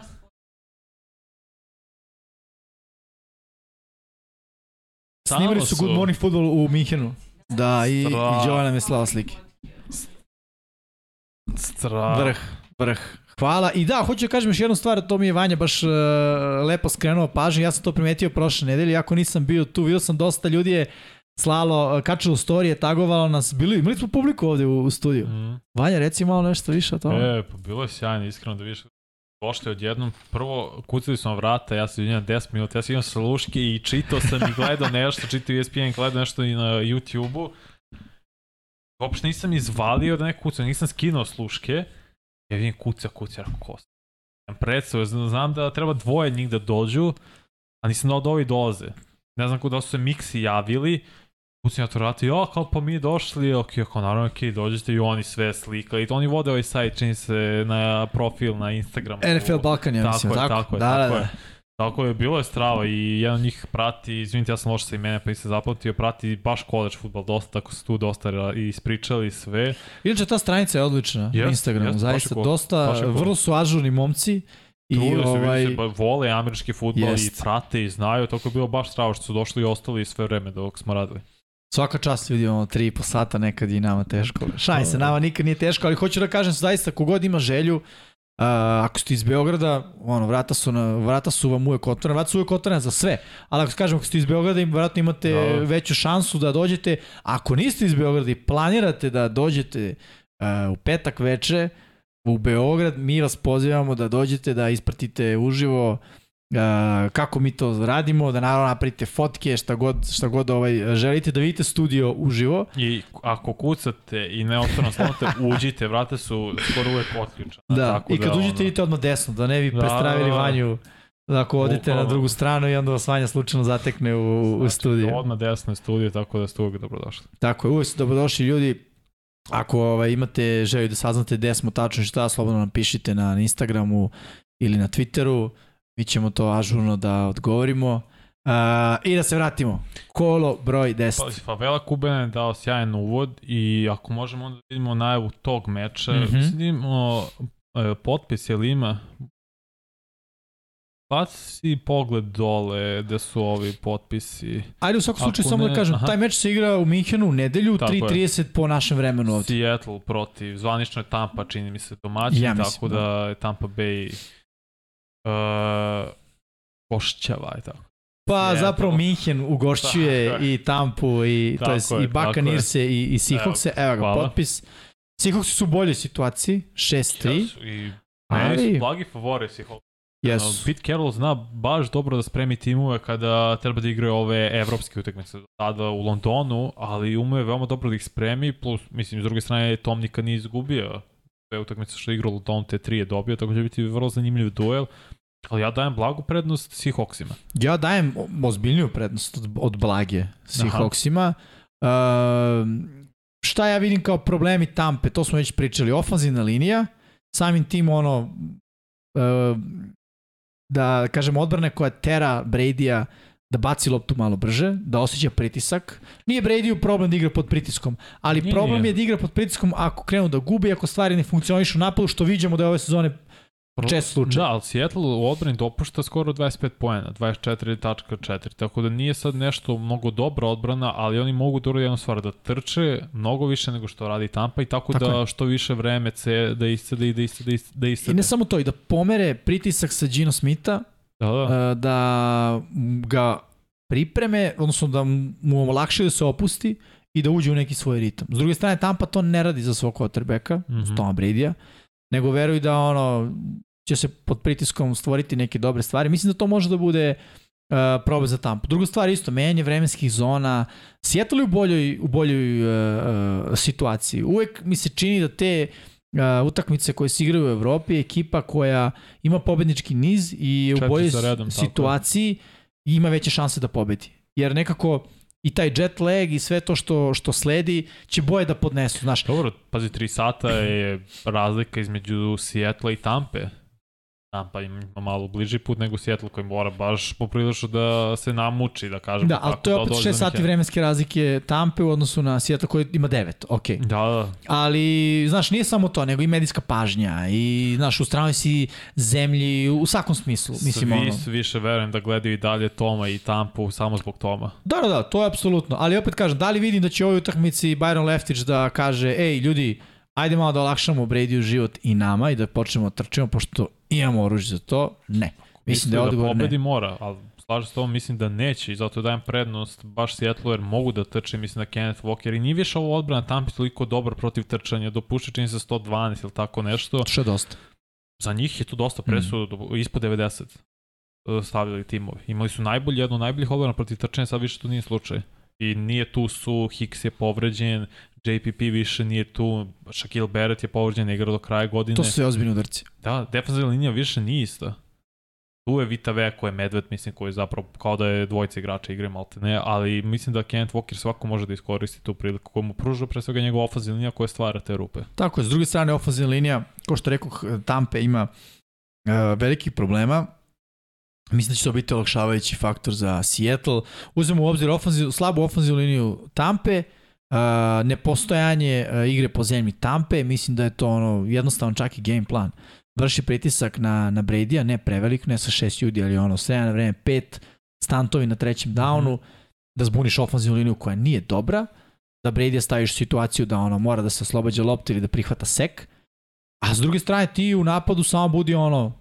Snimali su Good Morning Football u Minhenu. Da, i, Stra- i nam je slao slike. Strava. Vrh, vrh. Hvala. I da, hoću da kažem još jednu stvar, to mi je Vanja baš uh, lepo skrenuo pažnju. Ja sam to primetio prošle nedelje, ako nisam bio tu, vidio sam dosta ljudi je slalo, uh, kačalo storije, tagovalo nas. Bili, imali smo publiku ovde u, u studiju. Mm. Vanja, reci malo nešto više o tome. E, pa bilo je sjajno, iskreno da vidiš došli odjednom, prvo kucali su na vrata, ja se vidim 10 minuta, ja sam imao sluške i čitao sam i gledao nešto, čitao ESPN, gledao nešto i na YouTube-u. Uopšte nisam izvalio da ne kucam, nisam skinuo sluške, ja vidim kuca, kuca, rekao ko sam. Imam predstavu, znam da treba dvoje njih da dođu, a nisam dao da ovi dolaze. Ne znam kuda su se miksi javili, Kucam ja to vrati, ja, kao pa mi došli, ok, kao naravno, ok, dođete i oni sve slikali. Oni vode ovaj sajt, čini se, na profil na Instagramu. NFL Balkan, ja Tako mislim, je, tako? tako je, da, tako da, je. da. Tako je, bilo je strava i jedan od njih prati, izvinite, ja sam loš sa imene, pa nisam zapamtio, prati baš college futbol dosta, tako su tu dosta i ispričali sve. Inače, ta stranica je odlična na Jest, Instagramu, je zaista dosta, Baš cool. vrlo su ažurni momci. I Trudili se, ovaj, se, ba- vole američki futbol Jest. i prate i znaju, tako je bilo baš strava što su došli i ostali sve vreme dok smo radili. Svaka čast ljudi, ono, tri i po sata nekad i nama teško. Šaj se, nama nikad nije teško, ali hoću da kažem zaista, kogod ima želju, uh, ako ste iz Beograda, ono, vrata su, na, vrata su vam uvek otvorene, vrata su uvek otvorene za sve, ali ako kažem, ako ste iz Beograda, im vratno imate Da. veću šansu da dođete, ako niste iz Beograda i planirate da dođete uh, u petak veče, u Beograd, mi vas pozivamo da dođete, da ispratite uživo Uh, kako mi to radimo, da naravno napravite fotke, šta god, šta god ovaj, želite da vidite studio uživo. I ako kucate i ne otvorno slonate, <laughs> uđite, vrata su skoro uvek otključane. Da, tako i kad da, uđete ono, idite odmah desno, da ne bi Da, prestravili da, da. Vanju da ako odete na drugu stranu i onda vas Vanja slučajno zatekne u, u studiju. Odmah desno je studio, tako da ste uvek dobrodošli. Tako je, uvek ste dobrodošli ljudi. Ako ovaj, imate želju da saznate gde smo tačno šta, slobodno nam pišite na Instagramu ili na Twitteru. Mi ćemo to ažurno da odgovorimo. I da se vratimo. Kolo broj 10. Pa, Favela Kuben je dao sjajan uvod i ako možemo onda vidimo najavu tog meča. Mm. -hmm. Vidimo e, potpis, jel ima? Baci pogled dole gde su ovi potpisi. Ajde u svakom Ako slučaju samo da kažem, aha. taj meč se igra u Minhenu u nedelju, je. 3.30 po našem vremenu ovde. Seattle protiv, zvanično je Tampa, čini mi se domaćin, Ja mislim, tako da je Tampa Bay uh, košćava je tako. Pa Seattle. zapravo Minhen ugošćuje Tako <laughs> je. i Tampu i to jest je, i Buccaneerse i, i Seahawkse. Evo ga, hvala. potpis. Seahawksi su u boljoj situaciji, 6-3. Jesu, I Ali- su blagi favori Seahawks. Jesu. Pete Carroll zna baš dobro da spremi timove kada treba da igraju ove evropske utakmice tada u Londonu, ali ume veoma dobro da ih spremi, plus, mislim, s druge strane, Tom nikad nije izgubio te utakmice što je igrao u Londonu, te tri je dobio, tako će biti vrlo zanimljiv duel, ali ja dajem blagu prednost Seahawksima. Ja dajem ozbiljniju prednost od, od blage Seahawksima. Uh, šta ja vidim kao problemi Tampe, to smo već pričali, ofanzivna linija, samim tim ono, uh, da kažem odbrane koja tera Brady-a da baci loptu malo brže, da osjeća pritisak. Nije Brady problem da igra pod pritiskom, ali Nije, problem nije. je da igra pod pritiskom ako krenu da gubi, ako stvari ne funkcionišu u napadu, što viđamo da je ove sezone čest slučaj. Da, ali Seattle u odbrani dopušta skoro 25 poena, 24.4, tako da nije sad nešto mnogo dobra odbrana, ali oni mogu da urade jednu stvar, da trče mnogo više nego što radi Tampa i tako, Tako da je. što više vreme ce, da iscede i da iscede, da I iscede. ne samo to, i da pomere pritisak sa Gino Smitha, Da, da. e, da ga pripreme, odnosno da mu olakšaju da se opusti i da uđe u neki svoj ritam. S druge strane, Tampa to ne radi za svog quarterbacka, mm. -hmm. Toma Brady-a, nego veruju da ono, će se pod pritiskom stvoriti neke dobre stvari. Mislim da to može da bude uh, probe za Tampa. Druga stvar isto, menjanje vremenskih zona. Seattle je u boljoj, u boljoj uh, uh, situaciji. Uvek mi se čini da te uh, utakmice koje se igraju u Evropi ekipa koja ima pobednički niz i je u boljoj situaciji i ima veće šanse da pobedi. Jer nekako i taj jet lag i sve to što, što sledi će boje da podnesu, znaš. Dobro, pazi, 3 sata je razlika između Seattle i Tampe. Tampa ima malo bliži put nego Seattle koji mora baš poprilično da se namuči, da kažemo. Da, ali to je da opet dođe do 6 sati neke- vremenske razlike Tampe u odnosu na Seattle koji ima 9, ok. Da, da. Ali, znaš, nije samo to, nego i medijska pažnja i, znaš, u stranoj si zemlji u svakom smislu. Mislim, Svi ono... više verujem da gledaju i dalje Toma i Tampu samo zbog Toma. Da, da, da, to je apsolutno. Ali opet kažem, da li vidim da će ovoj utakmici Byron Leftwich da kaže, ej, ljudi, ajde malo da olakšamo Brady život i nama i da počnemo da trčimo, pošto imamo oružje za to? Ne. Mislim da je odgovor ne. pobedi mora, ali slažem s tom, mislim da neće i zato dajem prednost baš Seattle jer mogu da trče, mislim da Kenneth Walker i nije više ovo odbrana Tampa toliko dobar protiv trčanja, dopušta čini se 112 ili tako nešto. Što je dosta. Za njih je to dosta presuda, mm. ispod 90 e, stavljali timovi. Imali su najbolji, jednu od najboljih odbrana protiv trčanja, sad više to nije slučaj. I nije tu su, Hicks je povređen, JPP više nije tu, Shaquille Barrett je povređen, igra do kraja godine. To su sve ozbiljni udarci. Da, defensivna linija više nije ista. Tu je Vita Vea koji je medved, mislim, koji je zapravo kao da je dvojica igrača igre malte ne, ali mislim da Kenneth Walker svako može da iskoristi tu priliku koju mu pruža pre svega njegova ofazivna linija koja stvara te rupe. Tako je, s druge strane, ofenzivna linija, kao što rekao, Tampe ima uh, velikih problema. Mislim da će to biti olakšavajući faktor za Seattle. Uzmemo u obzir ofenziv, slabu ofenzivnu liniju Tampe, uh, nepostojanje uh, igre po zemlji Tampe, mislim da je to ono jednostavno čak i game plan. Vrši pritisak na, na Brady-a, ne prevelik, ne sa šest ljudi, ali ono, sve na vreme pet, stantovi na trećem downu, mm -hmm. da zbuniš ofenzivnu liniju koja nije dobra, da Brady staviš situaciju da ono mora da se oslobađa lopte ili da prihvata sek, a s druge strane ti u napadu samo budi ono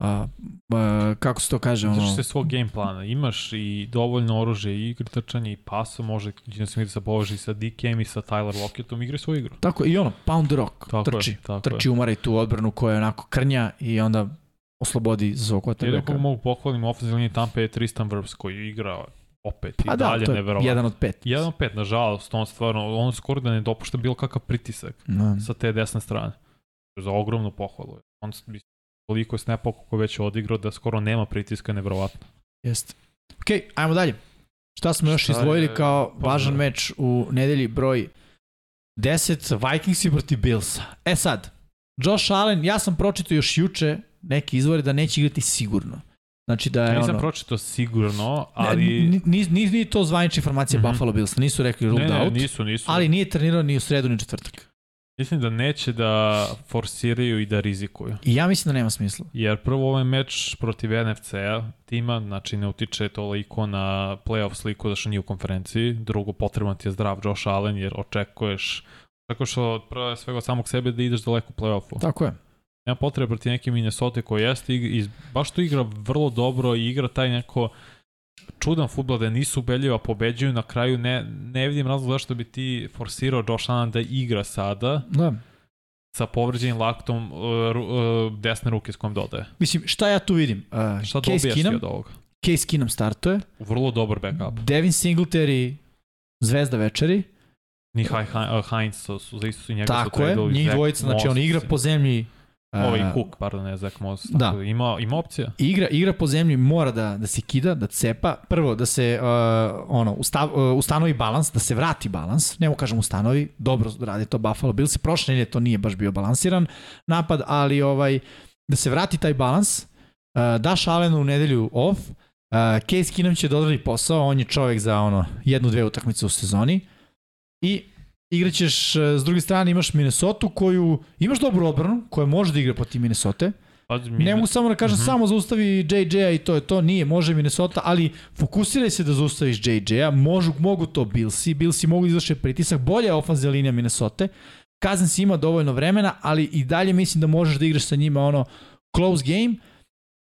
a, a, kako se to kaže ono Drži se svog game plana. Imaš i dovoljno oružje i igre trčanja i pasa, može Gino Smith se poveži sa DKM i sa Tyler Lockettom, igre svoju igru. tako i ono pound the rock Tako trči je, tako trči je. umara i tu odbranu koja je onako krnja i onda oslobodi za Jedino koga quarterbacka mogu pohvalim u ofenzivnoj liniji Tampa je Tristan Wirfs koji igra opet i a da, dalje to je neverovatno. jedan od pet Jedan od pet, nažalost, on stvarno, on skoro da ne dopušta bilo kakav pritisak no. sa te desne strane. Za ogromnu pohvalu. On toliko je snapova kako je već odigrao da skoro nema pritiska, nevjerovatno. Jeste. Ok, ajmo dalje. Šta smo još Šta izdvojili je- kao pa važan meč u nedelji broj 10 Vikingsi protiv Billsa. E sad, Josh Allen, ja sam pročitao još juče neki izvori da neće igrati sigurno. Znači da je Ja nisam ono... pročito sigurno, Ali... ali... Nije, nije, nije to zvanična informacija mm. -hmm. Buffalo Bills, nisu rekli ne, ruled ne, out, nisu, nisu. ali nije trenirao ni u sredu ni u četvrtak. Mislim da neće da forsiraju i da rizikuju. I ja mislim da nema smisla. Jer prvo ovaj meč protiv NFC-a tima, znači ne utiče toliko na playoff sliku da što nije u konferenciji. Drugo, potreban ti je zdrav Josh Allen jer očekuješ očekuješ od prve svega od samog sebe da ideš daleko u playoffu. Tako je. Nema potrebe protiv neke Minnesota koji jeste i, baš tu igra vrlo dobro i igra taj neko čudan futbol da nisu ubedljiva, pobeđuju na kraju, ne, ne vidim razlog zašto bi ti forsirao Josh Allen da igra sada Da. sa povređenim laktom uh, uh, desne ruke s kojom dodaje. Mislim, šta ja tu vidim? Uh, Šta Case ti Keenum, od ovoga? Case Keenum startuje, Vrlo dobar backup. Devin Singletary, zvezda večeri, Ni Hi- uh, Heinz su, su za isto i njega su tako je, njih dvojica, znači on igra po zemlji, Ovaj Cook, pardon, ne Zach Moss. Da. Tako Ima, ima opcija. igra, igra po zemlji mora da, da se kida, da cepa. Prvo, da se uh, ono, ustav, uh, ustanovi balans, da se vrati balans. Nemo kažem ustanovi, dobro radi to Buffalo Bills. Prošle nedelje to nije baš bio balansiran napad, ali ovaj da se vrati taj balans. Uh, daš Allenu u nedelju off. Uh, Case Keenum će da odradi posao, on je čovek za ono jednu, dve utakmice u sezoni. I igraćeš, uh, s druge strane imaš Minnesota koju, imaš dobru odbranu, koja može da igra protiv Minnesota. Mi- Ne mogu samo da kažem, Mhm. samo zaustavi JJ-a i to je to, nije, može Minnesota, ali fokusiraj se da zaustaviš JJ-a, mogu, mogu to Billsi, Billsi mogu da izvrše pritisak, bolja je ofenzija linija Minnesota, Cousins ima dovoljno vremena, ali i dalje mislim da možeš da igraš sa njima ono close game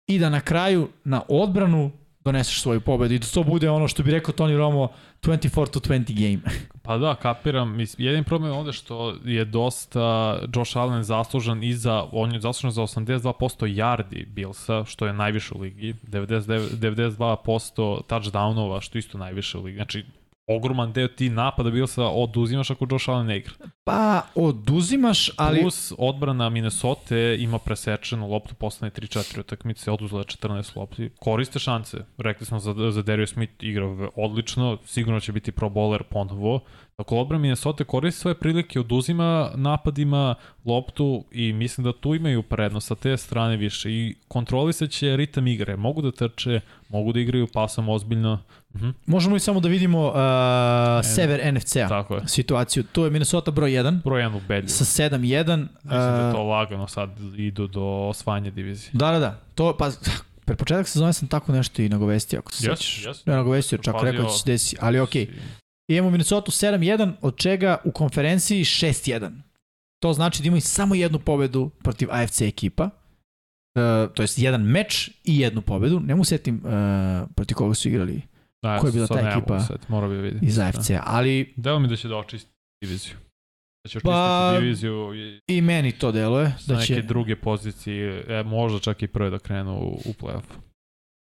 i da na kraju na odbranu doneseš svoju pobedu i da to bude ono što bi rekao Toni Romo 24 to 20 game. <laughs> Pa da, kapiram. Jedin problem je ovde što je dosta Josh Allen zaslužan i za, on je zaslužan za 82% yardi Billsa, što je najviše u ligi, 99, 92% touchdownova, što isto najviše u ligi. Znači, ogroman deo ti napada Billsa oduzimaš ako Josh Allen ne igra. Pa oduzimaš, ali... Plus, odbrana Minnesota ima presečenu loptu poslednje 3-4 utakmice, oduzela je 14 lopti. Koriste šanse. Rekli smo za, za Darius Smith igra odlično, sigurno će biti pro bowler ponovo. Dakle, odbrana Minnesota koristi svoje prilike, oduzima napadima loptu i mislim da tu imaju prednost sa te strane više i kontrolisat će ritam igre. Mogu da trče, mogu da igraju pasom ozbiljno. Mhm, Možemo li samo da vidimo uh, sever NFC-a? situaciju. Tu je Minnesota broj 1 Broj 1 ubedljiv. sa 7-1. Mislim da uh, to lagano sad idu do osvajanja divizije. Da, da, da. To, pa, <laughs> pre početak sezone sam tako nešto i nagovestio, ako se Jes, sećaš. jes. Ja nagovestio, čak rekao da će se desi, ali okej. I imamo Minnesota 7-1, od čega u konferenciji 6-1. To znači da imaju samo jednu pobedu protiv AFC ekipa. Uh, to jest jedan meč i jednu pobedu. Ne mu setim uh, protiv koga su igrali Da, Ko je bila ta ekipa Sad, mora bi vidjeti. iz AFC-a, ali Deo mi da će da očisti diviziju. Da će očistiti Pa, diviziju i i meni to deluje. Da neke će, druge pozicije, e, možda čak i prve da krenu u, u playoff.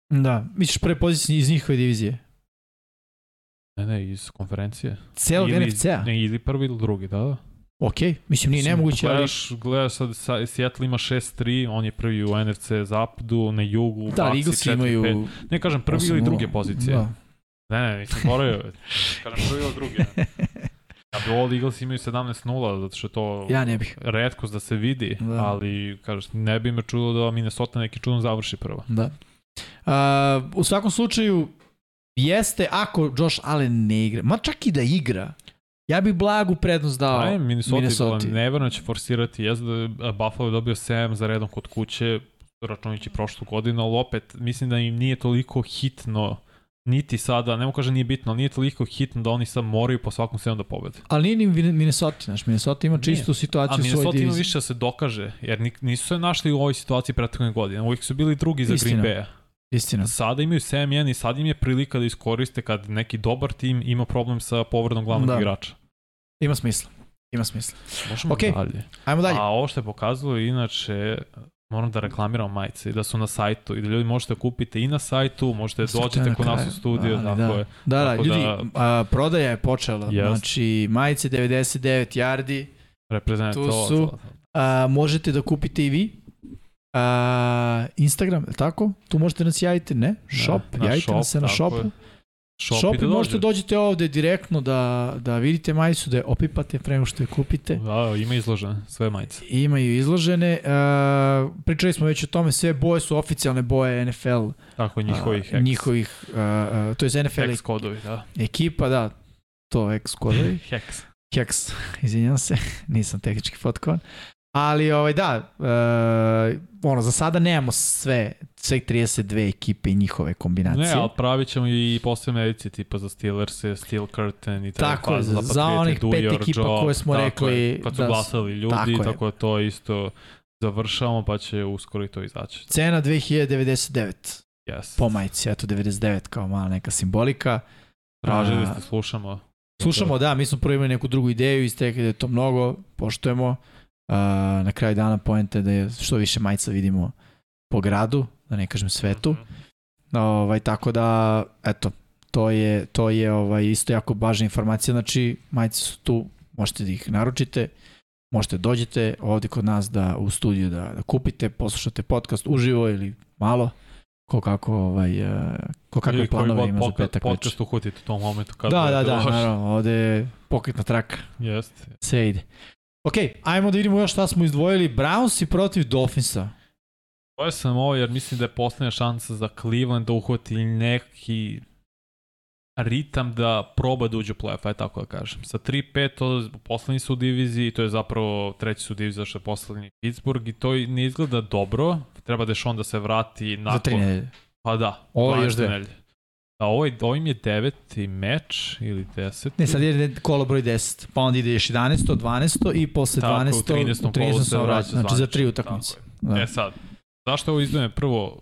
da, misliš prve pozicije iz njihove divizije? Ne, ne, iz konferencije. Celog NFC-a? Ne, ili prvi ili drugi, da, da. Ok, mislim nije nemoguće, ali... Gledaš, gledaš sad, sa, Seattle ima 6-3, on je prvi u NFC zapadu, na jugu, Da, ali Bucks Eaglesi 4-5. imaju... Ne kažem prvi ili 8-0. druge pozicije. Da. Ne, ne, nisam moraju. <laughs> kažem prvi ili drugi. Ja bi da Eagles imaju 17-0, zato što je to Ja ne bih. redkost da se vidi, Da. ali kažeš, ne bi me čudo da Minnesota neki čudom završi prvo. Da. Uh, u svakom slučaju, jeste ako Josh Allen ne igra, ma čak i da igra, ja bih blagu prednost dao Aj, Minnesota, Minnesota. Minnesota. neverno će forsirati, jezda da je Buffalo je dobio 7 za redom kod kuće, računajući prošlu godinu, ali opet mislim da im nije toliko hitno niti sada, ne mogu kažem nije bitno, ali nije toliko hitno da oni sad moraju po svakom sedam da pobede. Ali nije ni Min- Minnesota, znaš, Minnesota ima čistu A situaciju u svojoj Minnesota ima diviziji. više da se dokaže, jer ni- nisu se našli u ovoj situaciji prethodne godine. Uvijek su bili drugi za Istina. Green Bay. Istina. Sada imaju 7-1 i sad im je prilika da iskoriste kad neki dobar tim ima problem sa povredom glavnog Da. igrača. Ima smisla. Ima smisla. Možemo Okej. dalje. Ajmo dalje. A ovo što je pokazalo, inače, moram da reklamiram majice i da su na sajtu i da ljudi možete kupiti i na sajtu, možete Sve dođete kod nas u studio, Ali tako da. je. Da, da, ljudi, da- a, prodaja je počela. Jest. Znači, majice 99 yardi, Reprezent Tu su. a, možete da kupite i vi. A, Instagram, je tako? Tu možete nas javiti, ne? Shop, na javite shop, nas se na shopu. je. Shopee, Shopee da možete dođe. dođete ovde direktno da, da vidite majicu, da je opipate pre nego što je kupite. Da, ima izložene sve majice. Imaju izložene. Uh, pričali smo već o tome, sve boje su oficijalne boje NFL. Tako, njihovih a, X, njihovih, uh, uh, to je NFL X kodovi, da. ekipa, da, to X kodovi. <laughs> Hex. Hex, <laughs> izvinjam se, <laughs> nisam tehnički potkovan. Ali ovaj da, uh, ono za sada nemamo sve sve 32 ekipe i njihove kombinacije. Ne, ali pravit ćemo i posebne edicije tipa za Steelers, Steel Curtain i tako, Tako je, za, za onih do pet ekipa job, koje smo tako rekli je, kad su da glasali ljudi, tako tako, da to isto završavamo pa će uskoro i to izaći. Cena 2099 Yes. po majici, eto 99 kao mala neka simbolika. Tražili ste, slušamo. Slušamo, da, mi smo prvo imali neku drugu ideju i stekli da je to mnogo, poštujemo. Uh, na kraju dana poenta je da je što više majica vidimo po gradu, da ne kažem svetu. Mhm. Ovaj, tako da, eto, to je, to je ovaj, isto jako važna informacija. Znači, majice su tu, možete da ih naručite, možete da dođete ovde kod nas da u studiju da, da kupite, poslušate podcast uživo ili malo, ko kako, ovaj, eh, ko kakve planove ima za petak večer. Podcast uhvatite u tom momentu. Kad Da, da, da, došli. naravno, ovde je pokretna traka, Jeste. sve ide. Ok, ajmo da vidimo još šta smo izdvojili. Browns i protiv Dolphinsa. Ovo sam ovo jer mislim da je poslednja šansa za Cleveland da uhvati neki ritam da proba da uđe u playoff, aj tako da kažem. Sa 3-5, to poslednji su u diviziji, to je zapravo treći su u diviziji zašto je poslednji Pittsburgh i to ne izgleda dobro. Treba da je Sean da se vrati nakon... Za tri nedelje. Pa da, Ovo je 12 još dve. nedelje. A ovo, je- ovo im je deveti meč ili deseti. Ne, sad je kolo broj 10, pa onda ide još 11, 12 i posle Tako, 12, u 13. u kolu 13 se se vraća znači za tri utakmice. Da. E sad, zašto ovo izdvojem? Prvo,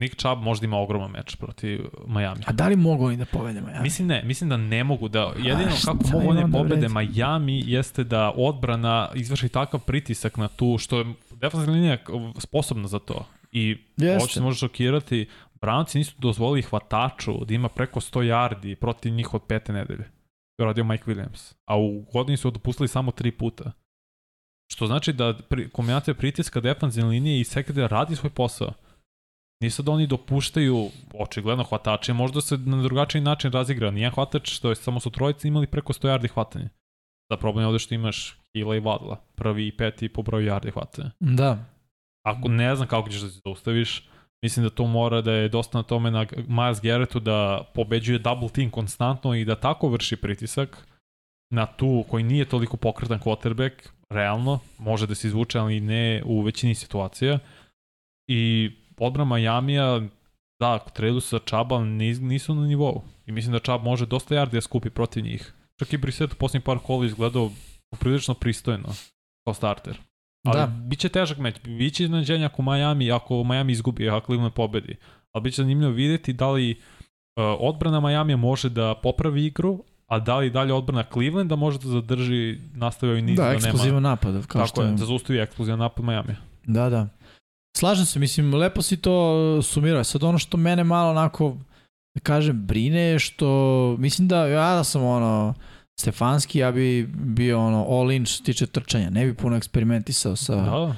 Nick Chubb možda ima ogroman meč protiv Miami. A da li mogu oni da povedemo? Ja? Mislim ne, mislim da ne mogu da, jedino šta kako mogu u pobede redu? Miami jeste da odbrana izvrši takav pritisak na tu, što je defensivna linija sposobna za to. I se može šokirati, Brownci nisu dozvolili hvataču da ima preko 100 yardi protiv njih od pete nedelje. To je radio Mike Williams. A u godini su dopustili samo tri puta. Što znači da pri, kombinacija pritiska defensivne linije i sekretara radi svoj posao. Nisu da oni dopuštaju očigledno hvatače, možda se na drugačiji način razigra. Nijedan hvatač, to je samo su trojice imali preko 100 yardi hvatanja. Da problem je ovde što imaš Hila i Vadla, prvi i peti po broju yardi hvatanja. Da. Ako ne znam kako ćeš da se zaustaviš, mislim da to mora da je dosta na tome na Miles Garrettu da pobeđuje double team konstantno i da tako vrši pritisak na tu koji nije toliko pokretan quarterback, realno, može da se izvuče, ali ne u većini situacija. I odbran Majamija, da, trailu sa Čaba nis- nisu na nivou. I mislim da Čab može dosta yardi da skupi protiv njih. Čak i Brissett u posljednjih par kola izgledao poprilično pristojno kao starter. Ali Da. bit će težak meč, bit će iznenađenja ako Miami, ako Miami izgubi, ako Cleveland pobedi. Ali bit će zanimljivo vidjeti da li uh, odbrana Miami može da popravi igru, a da li dalje odbrana Clevelanda može da zadrži, nastavi ovaj niz Da, da, eksplozivan napad. Kao Tako što je, da zaustavi eksplozivan napad Miami. Da, da. Slažem se, mislim, lepo si to sumirao. Sad ono što mene malo onako, da kažem, brine je što, mislim da ja da sam ono, Stefanski, ja bi bio ono all in što se tiče trčanja. Ne bi puno eksperimentisao sa, Da, da.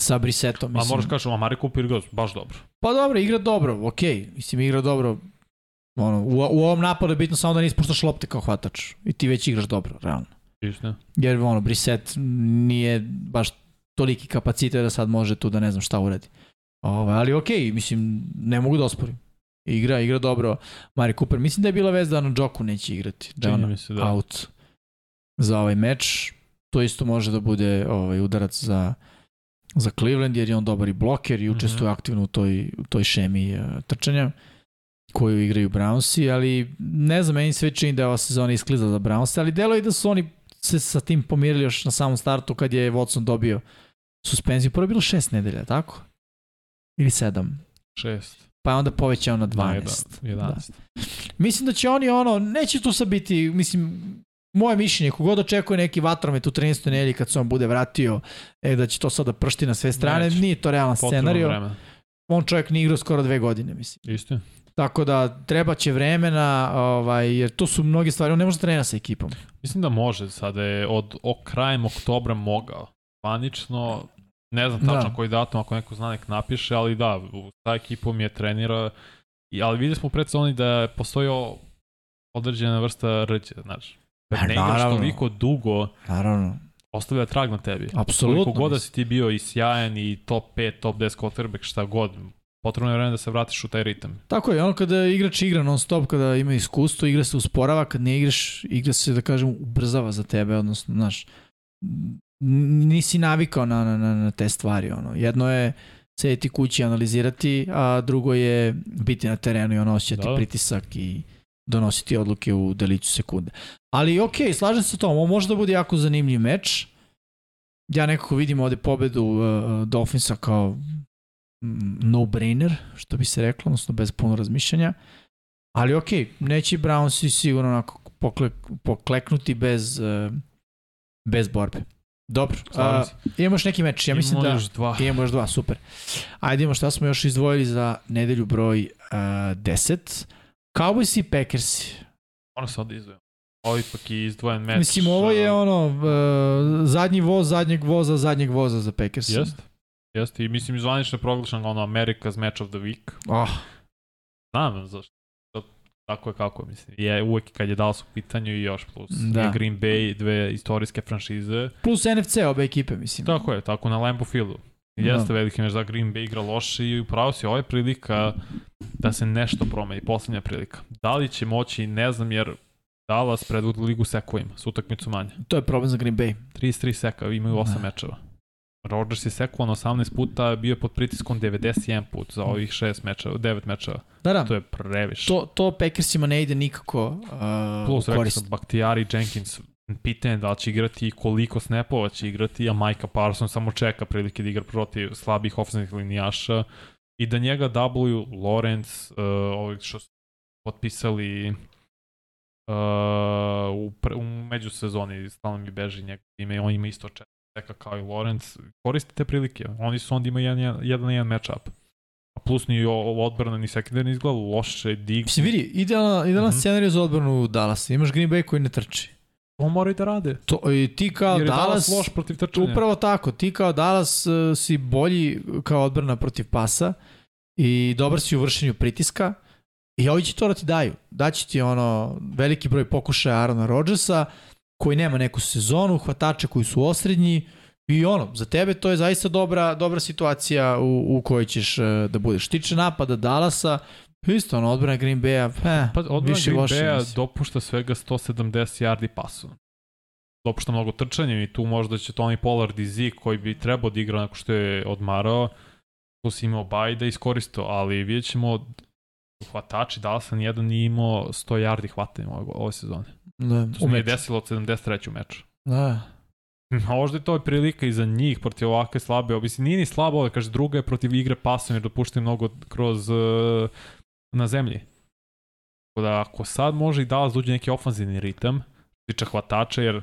sa Brisetom. A Mislim. moraš kažeš, Amari Cooper igra baš dobro. Pa dobro, igra dobro, okej. Mislim, igra dobro. Ono, u, u ovom napadu je bitno samo da nisi puštaš lopte kao hvatač. I ti već igraš dobro, realno. Istina. Jer ono, Briset nije baš toliki kapacitet da sad može tu da ne znam šta uradi. Ovaj, ali okej, mislim, ne mogu da osporim. Igra, igra dobro. Mari Cooper, mislim da je bila vez da na Džoku neće igrati. Da Čini mi se, da. out za ovaj meč. To isto može da bude ovaj udarac za za Cleveland jer je on dobar i bloker i učestvuje Mhm. aktivno u toj, u toj šemi uh, trčanja koju igraju Brownsi, ali ne znam, meni sve čini da je ova sezona iskliza za Brownsi, ali delo je da su oni se sa tim pomirili još na samom startu kad je Watson dobio suspenziju. Prvo je bilo šest nedelja, tako? Ili sedam. Šest. Pa je onda povećao na 12. Na jedan- 11. Mislim da će oni ono, neće tu sad biti, mislim, moje mišljenje, kogod očekuje neki vatromet u 13. nedelji kad se on bude vratio, e, da će to sada pršti na sve strane, Neće. nije to realan Potrebno scenario. vreme. On čovjek nije igrao skoro dve godine, mislim. Isto. Tako da treba će vremena, ovaj, jer to su mnoge stvari, on ne može da trenira sa ekipom. Mislim da može, sada je od o, krajem oktobra mogao. Zvanično, ne znam tačno Da. koji datum, ako neko zna nek napiše, ali da, sa ekipom je trenira I, ali videli smo u predsezoni da postoji određena vrsta rđe, znaš. Pa, Kad ne igraš toliko dugo, Naravno. ostavlja trag na tebi. Apsolutno, Koliko god da si ti bio i sjajan i top 5, top 10 quarterback, šta god, potrebno je vreme da se vratiš u taj ritam. Tako je, ono kada igrač igra non stop, kada ima iskustvo, igra se usporava, kad ne igraš, igra se, da kažem, ubrzava za tebe, odnosno, znaš, nisi navikao na, na, na, na te stvari, ono. Jedno je sedeti kući i analizirati, a drugo je biti na terenu i ono osjećati Da, pritisak i donositi odluke u deliću sekunde. Ali okej, slažem se tom, ovo može da bude jako zanimljiv meč. Ja nekako vidim ovde pobedu uh, Dolphinsa kao mm, no-brainer, što bi se reklo, odnosno bez puno razmišljanja. Ali okej, neće Brownsi sigurno onako pokle, pokleknuti bez, uh, bez borbe. Dobro, Slažem a, imamo još neki meč, ja mislim Imamo da... još dva. Imamo još dva, super. Ajde imamo šta smo još izdvojili za nedelju broj uh, 10. Cowboys i Packersi. Ono se ovde izdvojem. Ovo je ipak i izdvojen meč. Mislim, ovo je ono, uh, zadnji voz zadnjeg voza zadnjeg voza za Packers. Jeste. Jeste, i mislim, zvanično je proglašen ono America's Match of the Week. Oh, Znam zašto. To- Tako je kako, mislim. Je uvek kad je Dallas u pitanju i još plus. Da. Green Bay, dve istorijske franšize. plus NFC obe ekipe, mislim. Tako je, tako na Lambeau Fieldu. Da. Jeste veliki meč da Green Bay igra loše i upravo si, ovo je prilika da se nešto promeni, poslednja prilika. Da li će moći, ne znam, jer Dallas predvodi ligu sekovima, s utakmicu manje. To je problem za Green Bay. 33 seka, imaju 8 Da. mečeva. Rodgers je sekuo na 18 puta, bio je pod pritiskom 91 put za ovih 6 mečeva, 9 mečeva. Da, da. To je previše. To, to Packersima ne ide nikako uh, Plus, rekao sam, Bakhtiari, Jenkins, pitanje je da li će igrati i koliko snapova će igrati, a Micah Parsons samo čeka prilike da igra protiv slabih ofenzivnih linijaša i da njega dubluju Lawrence, uh, ovi što su potpisali uh, u, pre, u međusezoni, stalno mi beži njega ime, on ima isto čeka čeka kao i Lawrence, koriste te prilike, oni su onda imaju jedan, jedan, jedan, jedan matchup. A plus ni odbrana ni sekundar ne izgleda loše, dig. Mislim, vidi, idealan, idealan Mhm. scenarij za odbranu Dallasa. Imaš Green Bay koji ne trči. To moraju da rade. To, I ti kao Jer je Dallas, Dallas, loš protiv trčanja. upravo tako, ti kao Dallas uh, si bolji kao odbrana protiv pasa i dobar si u vršenju pritiska i ovi će to da ti daju. Daći ti ono veliki broj pokušaja Arona Rodgersa koji nema neku sezonu, hvatače koji su osrednji i ono, za tebe to je zaista dobra, dobra situacija u, u kojoj ćeš uh, da budeš. Tiče napada Dallasa, isto ono, odbrana Green Bay-a, eh, Pa odbrana više Green. Bay-a dopušta svega 170 yardi pasu. Dopušta mnogo trčanja i tu možda će Tony Pollard i Zeke koji bi trebao da igra nakon što je odmarao, tu si imao baj da iskoristo, ali vidjet ćemo hvatači Dallasa nijedan nije imao 100 yardi hvatanja ove, ove sezone. Da, To se nije desilo od 73. meču. Da. Možda je to i prilika i za njih protiv ovakve slabe. Mislim, nije ni slabo, ali kaže druga je protiv igre pasom jer dopuštaju mnogo kroz uh, na zemlji. Tako da ako sad može i Dallas da uđe neki ofanzivni ritam, tiče hvatača, jer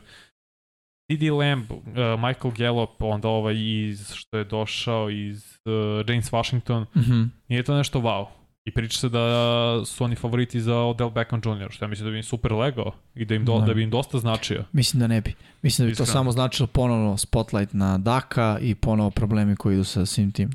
CD Lamb, uh, Michael Gallup, onda ovaj iz, što je došao iz uh, James Washington, Mhm. nije to nešto wow. I priča se da su oni favoriti za Odell Beckham Jr., što ja mislim da bi im super legao i da, im do, Da. bi im dosta značio. Mislim da ne bi. Mislim da bi to Iskreno. samo značilo ponovno spotlight na Daka i ponovo problemi koji idu sa svim tim.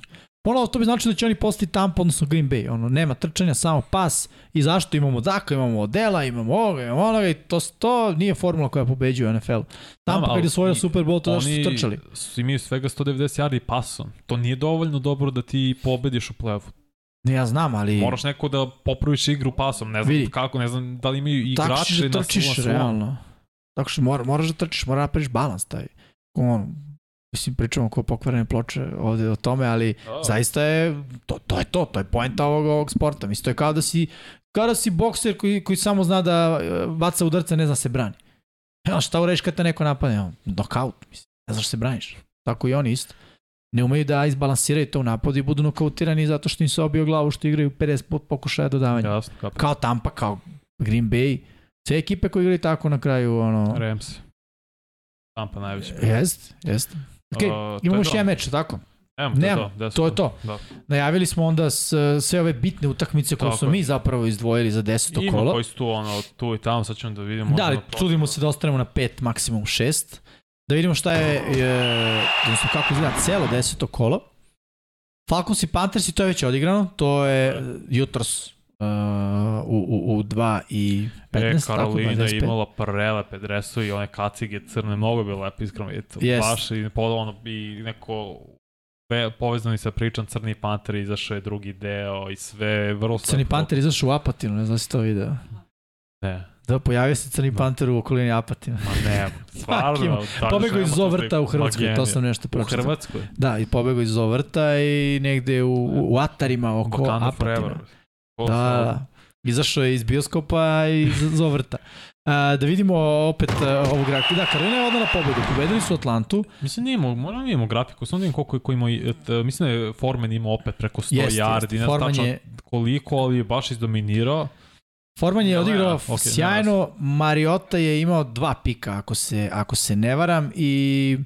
Ponovo to bi značilo da će oni postati Tampa, odnosno Green Bay. Ono, nema trčanja, samo pas. I zašto imamo Daka, imamo Odela, imamo ovoga, imamo onoga i to, to nije formula koja pobeđuje u NFL. Tampa ali kad je osvojio i- Super Bowl, to da su Oni trčali. su imaju svega 190 yardi pasom. To nije dovoljno dobro da ti pobediš u play-offu. Ne, ja znam, ali... Moraš neko da popraviš igru pasom. Ne znam Vidi. kako, ne znam da li imaju tako igrače ćeš da na trčiš, svom- realno. Tako što mora, moraš da trčiš, mora da napraviš balans taj. On, mislim, pričamo ko pokvarene ploče ovde o tome, ali Da. zaista je, to, to je to, to je poenta ovog, ovog sporta. Mislim, to je kao da si, kao da si bokser koji, koji samo zna da e, baca udarce, ne zna se brani. Ja, šta ureš kad te neko napadne? Evo, Knockout, mislim, ne znaš se braniš. Tako i oni isto. Ne umeju da izbalansiraju to u napadu i budu nokautirani zato što im se obio glavu što igraju 50 po- pokušaja dodavanja. Jasno, kapiram. Kao Tampa, kao Green Bay. Sve ekipe koje igraju tako na kraju, ono... Rams. Tampa najveći. Jest, jest. Ok, Uh, imamo još jedan meč, tako? Nemam, to Nemam, to. to je to. Da. Najavili smo onda s, sve ove bitne utakmice koje Tako smo je. mi zapravo izdvojili za deseto Ima kolo. koji su tu, ono, tu i tamo, sad ćemo da vidimo. Da, na trudimo se da ostanemo na pet, maksimum šest. Da vidimo šta je, je odnosno kako izgleda celo deseto kolo. Falcons i Panthers i to je već odigrano, to je e, jutros u, u, u 2 i 15. E, Karolina je imala prelepe dresove i one kacige crne, mnogo bi lepo iskreno vidjeti. Yes. Baš i, ono, i neko ve, povezani sa pričom Crni Panter izašao je drugi deo i sve vrlo Crni Panter izašao u Apatinu, ne znam si to video. Ne. Da, pojavio se Crni Panter u okolini Apatina. Ma ne, <laughs> stvarno. pobegao iz Zovrta u Hrvatskoj, to sam nešto pročitao. U Hrvatskoj? Da, i pobegao iz Zovrta i negde u, u Atarima oko Bakana Apatina. Da, da. Izašao je iz bioskopa i iz Zovrta. A, da vidimo opet uh, ovu grafiku. Da, Karolina je odala pobedu. Pobedili su Atlantu. Mislim, nijemo, možda nijemo grafiku, samo da vidim koliko je ko imao, mislim da je Forman imao opet preko 100 jest, yardi, ne tačno je... koliko, ali je baš izdominirao. Forman je odigrao okay, sjajno, Mariota je imao dva pika, ako se, ako se ne varam, i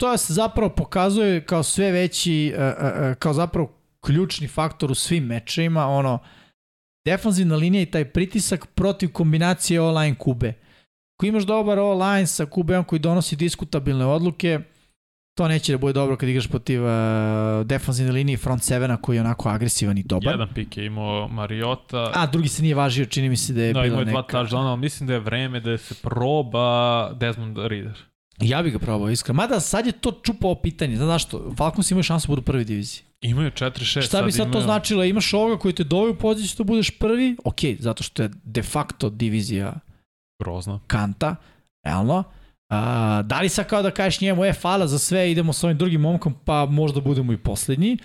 to se zapravo pokazuje kao sve veći, uh, uh, kao zapravo ključni faktor u svim mečevima, ono, defanzivna linija i taj pritisak protiv kombinacije all-line kube. Ako imaš dobar all-line sa kubeom koji donosi diskutabilne odluke, to neće da bude dobro kad igraš protiv uh, defanzivne linije front sevena koji je onako agresivan i dobar. Jedan pik je imao Mariota. A, drugi se nije važio, čini mi se da je da, bila neka... Da, dva touchdowna, mislim da je vreme da se proba Desmond Reader. Ja bih ga probao, iskreno. Mada sad je to čupao pitanje. Znaš zašto? Falcons imaju šansu da budu prvi diviziji. Imaju 4-6. Šta bi sad imaju... to značilo? Imaš ovoga koji te dovaju u poziciju da budeš prvi? Ok, zato što je de facto divizija Grozna. kanta, realno. A, da li sad kao da kažeš njemu, e, hvala za sve, idemo sa ovim drugim momkom, pa možda budemo i poslednji.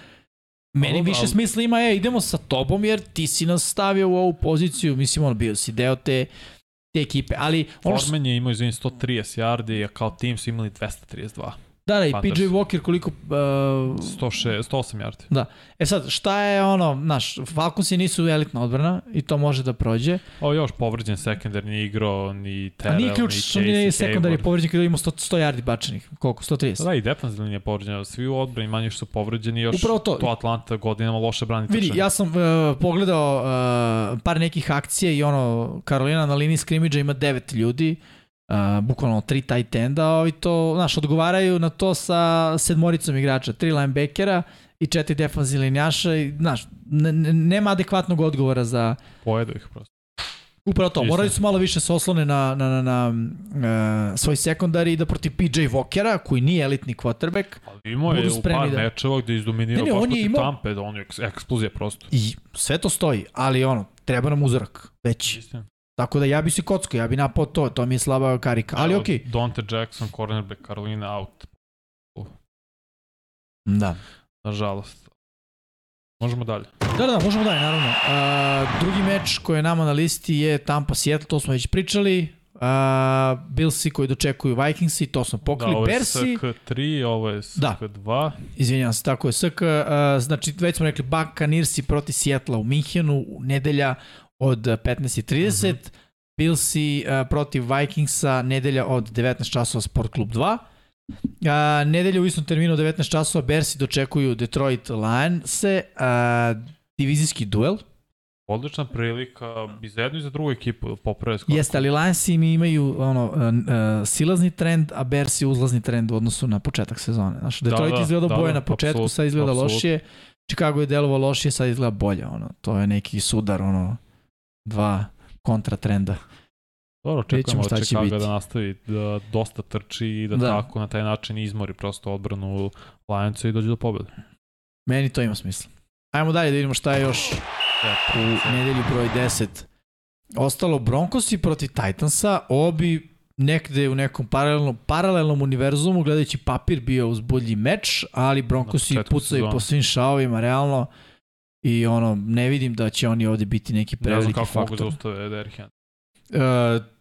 Meni Ovo, više ali... smisla ima, e, idemo sa tobom, jer ti si nas stavio u ovu poziciju, mislim, on bio si deo te te ekipe, ali... Ono Forman je imao, izvini, 130 yardi, a kao tim su imali 232. Da, da, i PJ Walker koliko... Uh, 106, 108 yardi. Da. E sad, šta je ono, znaš, Falconsi nisu elitna odbrana i to može da prođe. O, još povređen sekundar nije igrao ni Terrell, ni ključ, ni što nije sekundar je povređen kada ima 100, 100 yardi bačenih. Koliko? 130? Da, i defensivni je povređen. Svi u odbrani manje su povređeni. Još Upravo to. to Atlanta godinama loše brani Vidi, ja sam uh, pogledao uh, par nekih akcija i ono, Karolina na liniji skrimidža ima 9 ljudi. Uh, uh, bukvalno tri tight enda, ovi to, znaš, odgovaraju na to sa sedmoricom igrača, tri linebackera i četiri defanzivni linjaša i, znaš, nema adekvatnog odgovora za... Pojedu ih prosto. Upravo to, morali su malo više se oslone na, na, na, na uh, svoj sekundari i da protiv PJ Walkera, koji nije elitni quarterback, Ali imao je u par da... mečeva gde je izdominirao ne, ne, baš protiv imao... Tampe, da on je eksplozija prosto. I sve to stoji, ali ono, treba nam uzorak, već. Istina. Tako da ja bi se kockao, ja bi napao to, to mi je slaba karika, ali okej. Okay. Dante Jackson, cornerback Carolina out. Uh. Da. Nažalost. Možemo dalje. Da, da, možemo dalje, naravno. Uh, drugi meč koji je nama na listi je Tampa Seattle, to smo već pričali. Uh, Billsi koji dočekuju Vikingsi, to smo pokrili. Da, ovo je Bersi, SK3, ovo je SK2. Da. Izvinjam se, tako je SK. Uh, znači, već smo rekli Buccaneersi proti Seattle u Minhenu, nedelja od 15.30, mm -hmm. Billsi uh, protiv Vikingsa, nedelja od 19 časova Sport Klub 2. Uh, nedelja u istom terminu 19 časova Bersi dočekuju Detroit Lionse, uh, divizijski duel. Odlična prilika i za jednu i za drugu ekipu poprave skoro. Jeste, ali Lionsi mi imaju ono, uh, uh, silazni trend, a Bersi uzlazni trend u odnosu na početak sezone. Znaš, da, Detroit da, da, izgleda da, boje da, na početku, absolut, sad izgleda absolut. lošije. Chicago je delovo lošije, sad izgleda bolje. Ono. To je neki sudar, ono, dva kontra trenda. Dobro, čekamo od Chicago da nastavi da dosta trči i da, da, tako na taj način izmori prosto odbranu Lionsa i dođe do pobjede. Meni to ima smisla. Ajmo dalje da vidimo šta je još u nedelju broj 10. Ostalo Broncosi protiv Titansa, obi nekde u nekom paralelnom, paralelnom univerzumu, gledajući papir, bio uz bolji meč, ali Broncosi pucaju po svim šaovima, realno. I ono, ne vidim da će oni ovde biti neki preveliki faktor. Ne znam kako faktor. mogu zaustave Derhen. Uh,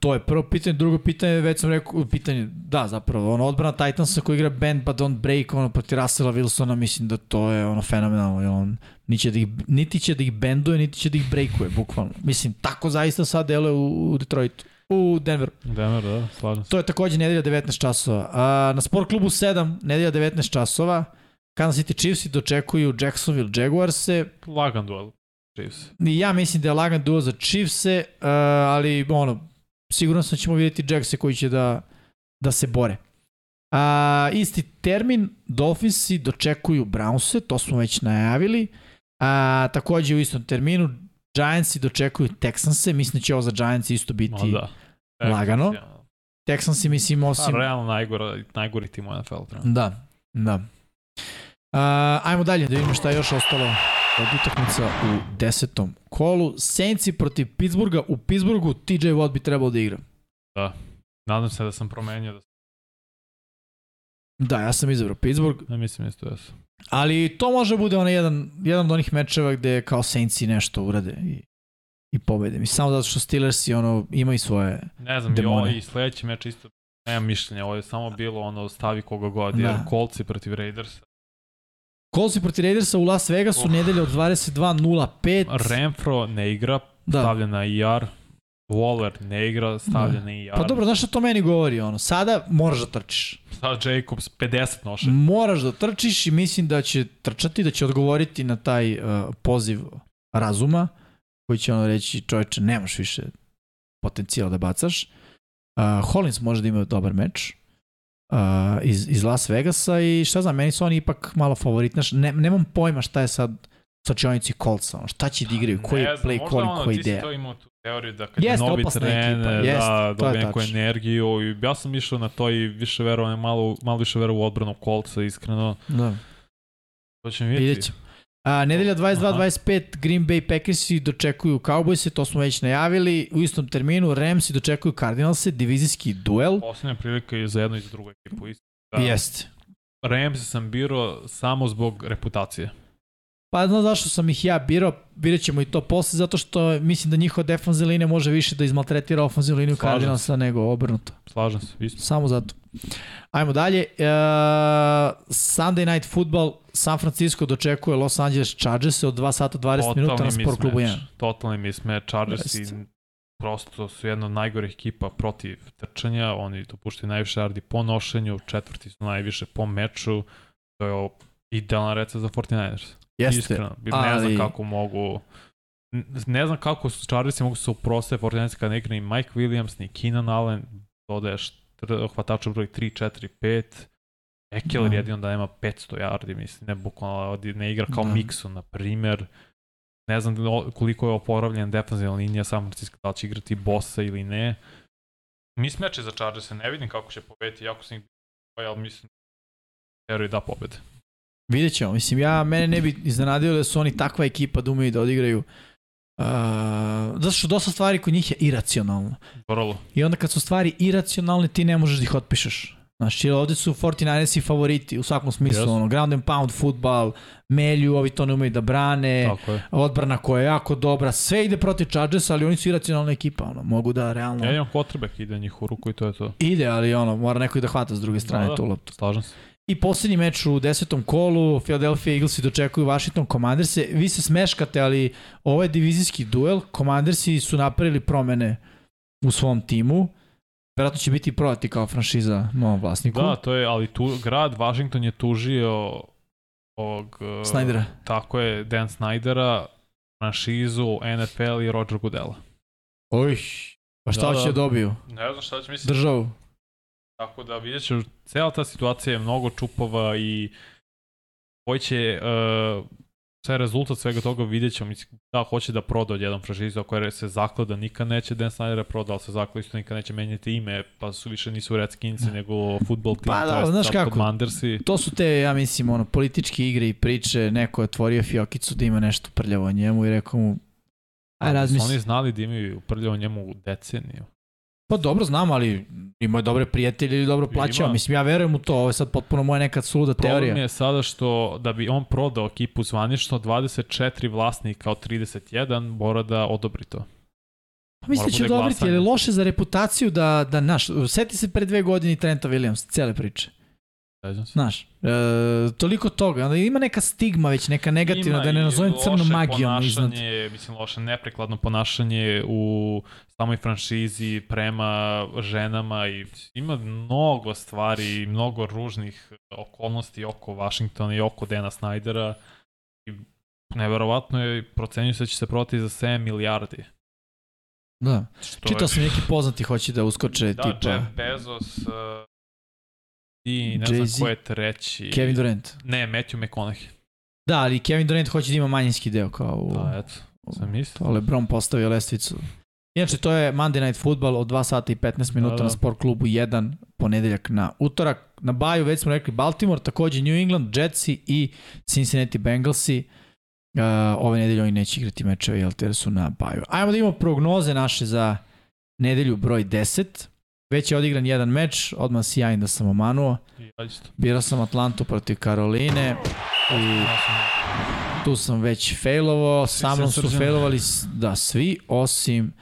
to je prvo pitanje, drugo pitanje, već sam rekao, pitanje, da, zapravo, ono, odbrana Titansa koji igra bend but don't break, ono, proti Russella Wilsona, mislim da to je, ono, fenomenalno, on, niti će da ih, niti će da ih benduje, niti će da ih breakuje, bukvalno. Mislim, tako zaista sad deluje u, u Detroitu u Denver. Denver, da, slažem se. To je takođe nedelja 19 časova. A, na sport klubu 7, nedelja 19 časova, Kansas City Chiefs dočekuju Jacksonville Jaguarse. Lagan duel Chiefs. Ja mislim da je lagan duel za Chiefse, uh, ali ono, sigurno sam da ćemo vidjeti Jackse koji će da, da se bore. A, isti termin, Dolphinsi dočekuju Brownse, to smo već najavili. A, takođe u istom terminu, Giantsi dočekuju Texanse, mislim da će ovo za Giants isto biti da. lagano. Texansi, mislim, Pa, osim... realno najgora, najgori tim u NFL. trenutno. Da, da. Uh, ajmo dalje da vidimo šta je još ostalo od utakmica u desetom kolu. Saintsi protiv Pittsburgha. U Pittsburghu TJ Watt bi trebalo da igra. Nadam se da sam promenio, da Da, ja sam izabrao Pittsburgh, ne mislim isto da sam. ali to može bude onaj jedan, jedan od onih mečeva gde kao Saintsi nešto urade i, i pobede. Mislim, samo zato što Steelersi ono, imaju svoje... Ne znam, i, Demone. ovo, i sledeći meč isto nemam mišljenja, ovo je samo bilo ono stavi koga god, jer Da. kolci protiv Raidersa. Colts protiv Raidersa u Las Vegasu, Uf. nedelja od 22.05. Renfro ne igra, Da. stavlja na IR. Waller ne igra, stavlja Da. na IR. Pa dobro, znaš šta to meni govori? Ono, sada moraš da trčiš. Sad Jacobs 50 noše. Moraš da trčiš i mislim da će trčati, da će odgovoriti na taj uh, poziv razuma, koji će ono reći, čoveče, nemaš više potencijal da bacaš. Uh, Hollins može da ima dobar meč uh, iz, iz Las Vegasa i šta znam, meni su oni ipak malo favorit. Znaš, ne, nemam pojma šta je sad sačionici Coltsa, ono, šta će da igraju, koji je Ne znam, play možda calling, ono, koja Ti si ideja. to imao tu teoriju da kad je novi trener, da, dobije neku tačno. energiju i ja sam išao na to i više verujem, malo, malo više verujem u odbranu kolca, iskreno. Da. To ćemo vidjeti. Vidjet ćemo. A, nedelja 22-25, Green Bay Packersi dočekuju Cowboyse, to smo već najavili. U istom terminu Ramsi dočekuju Cardinalse, divizijski duel. Posljednja prilika i za jednu i za drugu ekipu. Da. Jeste. Rams sam birao samo zbog reputacije. Pa znaš zašto sam ih ja birao, birat ćemo i to posle, zato što mislim da njihova defanzivna linija može više da izmaltretira ofenzivnu liniju Slažem se. Cardinalsa nego obrnuto. Slažem se, isto. Samo zato. Ajmo dalje. E, Sunday Night Football, San Francisco dočekuje Los Angeles Chargers od 2 sata 20 minuta na Sport klubu 1. Totalni mismatch. Chargersi Jeste. prosto su jedna od najgorih ekipa protiv trčanja. Oni dopuštaju najviše yardi po nošenju, četvrti su najviše po meču. To je ovo idealan recept za 49ers. Jeste. Iskreno. Ne ali- znam kako mogu ne znam kako su Chargersi mogu se uproste 49ers kada ne igra ni Mike Williams, ni Keenan Allen, dodaješ tr- hvatača broj 3, 4, 5. Ekeler Da. jedino da nema 500 yardi, mislim, ne bukvalno ne igra kao Da. da. Mixon, na primer. Ne znam koliko je oporavljen defensivna linija San Francisco, da li će igrati Bossa ili ne. Mismeče za Chargers ne vidim kako će pobediti, jako sam ih bio, ali mislim, veruju da pobede. Vidjet ćemo. Mislim, ja, mene ne bi iznenadio da su oni takva ekipa da umeju da odigraju uh, zato što dosta stvari kod njih je iracionalno. Vrlo. I onda kad su stvari iracionalne, ti ne možeš da ih otpišeš. Znači, ovde su 49ersi favoriti u svakom smislu, Jesu. ono, ground and pound futbal, melju, ovi to ne umeju da brane, odbrana koja je jako dobra, sve ide protiv Chargersa, ali oni su iracionalna ekipa, ono, mogu da realno... Ja imam quarterback ide njih u ruku i to je to. Ide, ali ono, mora neko i da hvata s druge strane Da, da. tu loptu. Slažem se. I poslednji meč u desetom kolu, Philadelphia Eaglesi dočekuju Washington Commanderse. Vi se smeškate, ali ovo je divizijski duel. Commandersi su napravili promene u svom timu. Verovatno će biti prodati kao franšiza novom vlasniku. Da, to je, ali tu, grad Washington je tužio ovog... uh, Snydera. Tako je, Dan Snydera, franšizu, NFL i Roger Goodella. Oj, pa šta Da, hoće da da. dobiju? Ne znam šta će misliti. Državu. Tako da vidjet ću, cela ta situacija je mnogo čupava i koji će uh, sve rezultat svega toga vidjet ćemo. Mislim, da, hoće da proda od jedan franšizu, ako je se zaklada da nikad neće Dan Snyder proda, ali se zaklada isto nikad neće menjati ime, pa su više nisu Redskinsi nego futbol tim, Pa da, znaš kako. Commandersi. To su te, ja mislim, ono, političke igre i priče. Neko je otvorio fiokicu da ima nešto prljavo o njemu i rekao mu, aj razmisli. Oni znali da imaju prljavo njemu u deceniju. Pa dobro znam, ali imao je dobre prijatelje i dobro plaćao. Ima. Mislim, ja verujem u to. Ovo je sad potpuno moja neka suluda Problem teorija. je sada što da bi on prodao ekipu zvanično 24 vlasnika od 31 mora da odobri to. Pa mislim da će bude odobriti, ali je loše za reputaciju da, da naš, seti se pre dve godine Trenta Williams, cele priče. Znaš, e, toliko toga. Onda ima neka stigma već, neka negativna, Ima da ne nazovem crnom loše magijom iznad. mislim loše neprikladno ponašanje u samoj franšizi prema ženama i ima mnogo stvari, mnogo ružnih okolnosti oko Washingtona i oko Dana Snydera i neverovatno je, procenju se da će se prodati za 7 milijardi. Da. Što Čitao sam neki poznati hoće da uskoče Da, tipa Jeff Bezos uh, i ne znam Jay-Z, ko je treći. Kevin Durant. Ne, Matthew McConaughey. Da, ali Kevin Durant hoće da ima manjinski deo kao u, Da, eto. Sam mislio. To Lebron postavio lestvicu. Inače, to je Monday Night Football od 2 sata i 15 minuta Da, da. na sport klubu 1, ponedeljak na utorak. Na baju već smo rekli Baltimore, takođe New England, Jetsi i Cincinnati Bengalsi. Uh, ove nedelje oni neće igrati mečeve, jel te su na baju. Ajmo da imamo prognoze naše za nedelju broj 10. Već je odigran jedan meč, odmah da sam omanuo. Birao sam Atlantu protiv Karoline i tu sam već failovo, sa mnom su failovali da svi, osim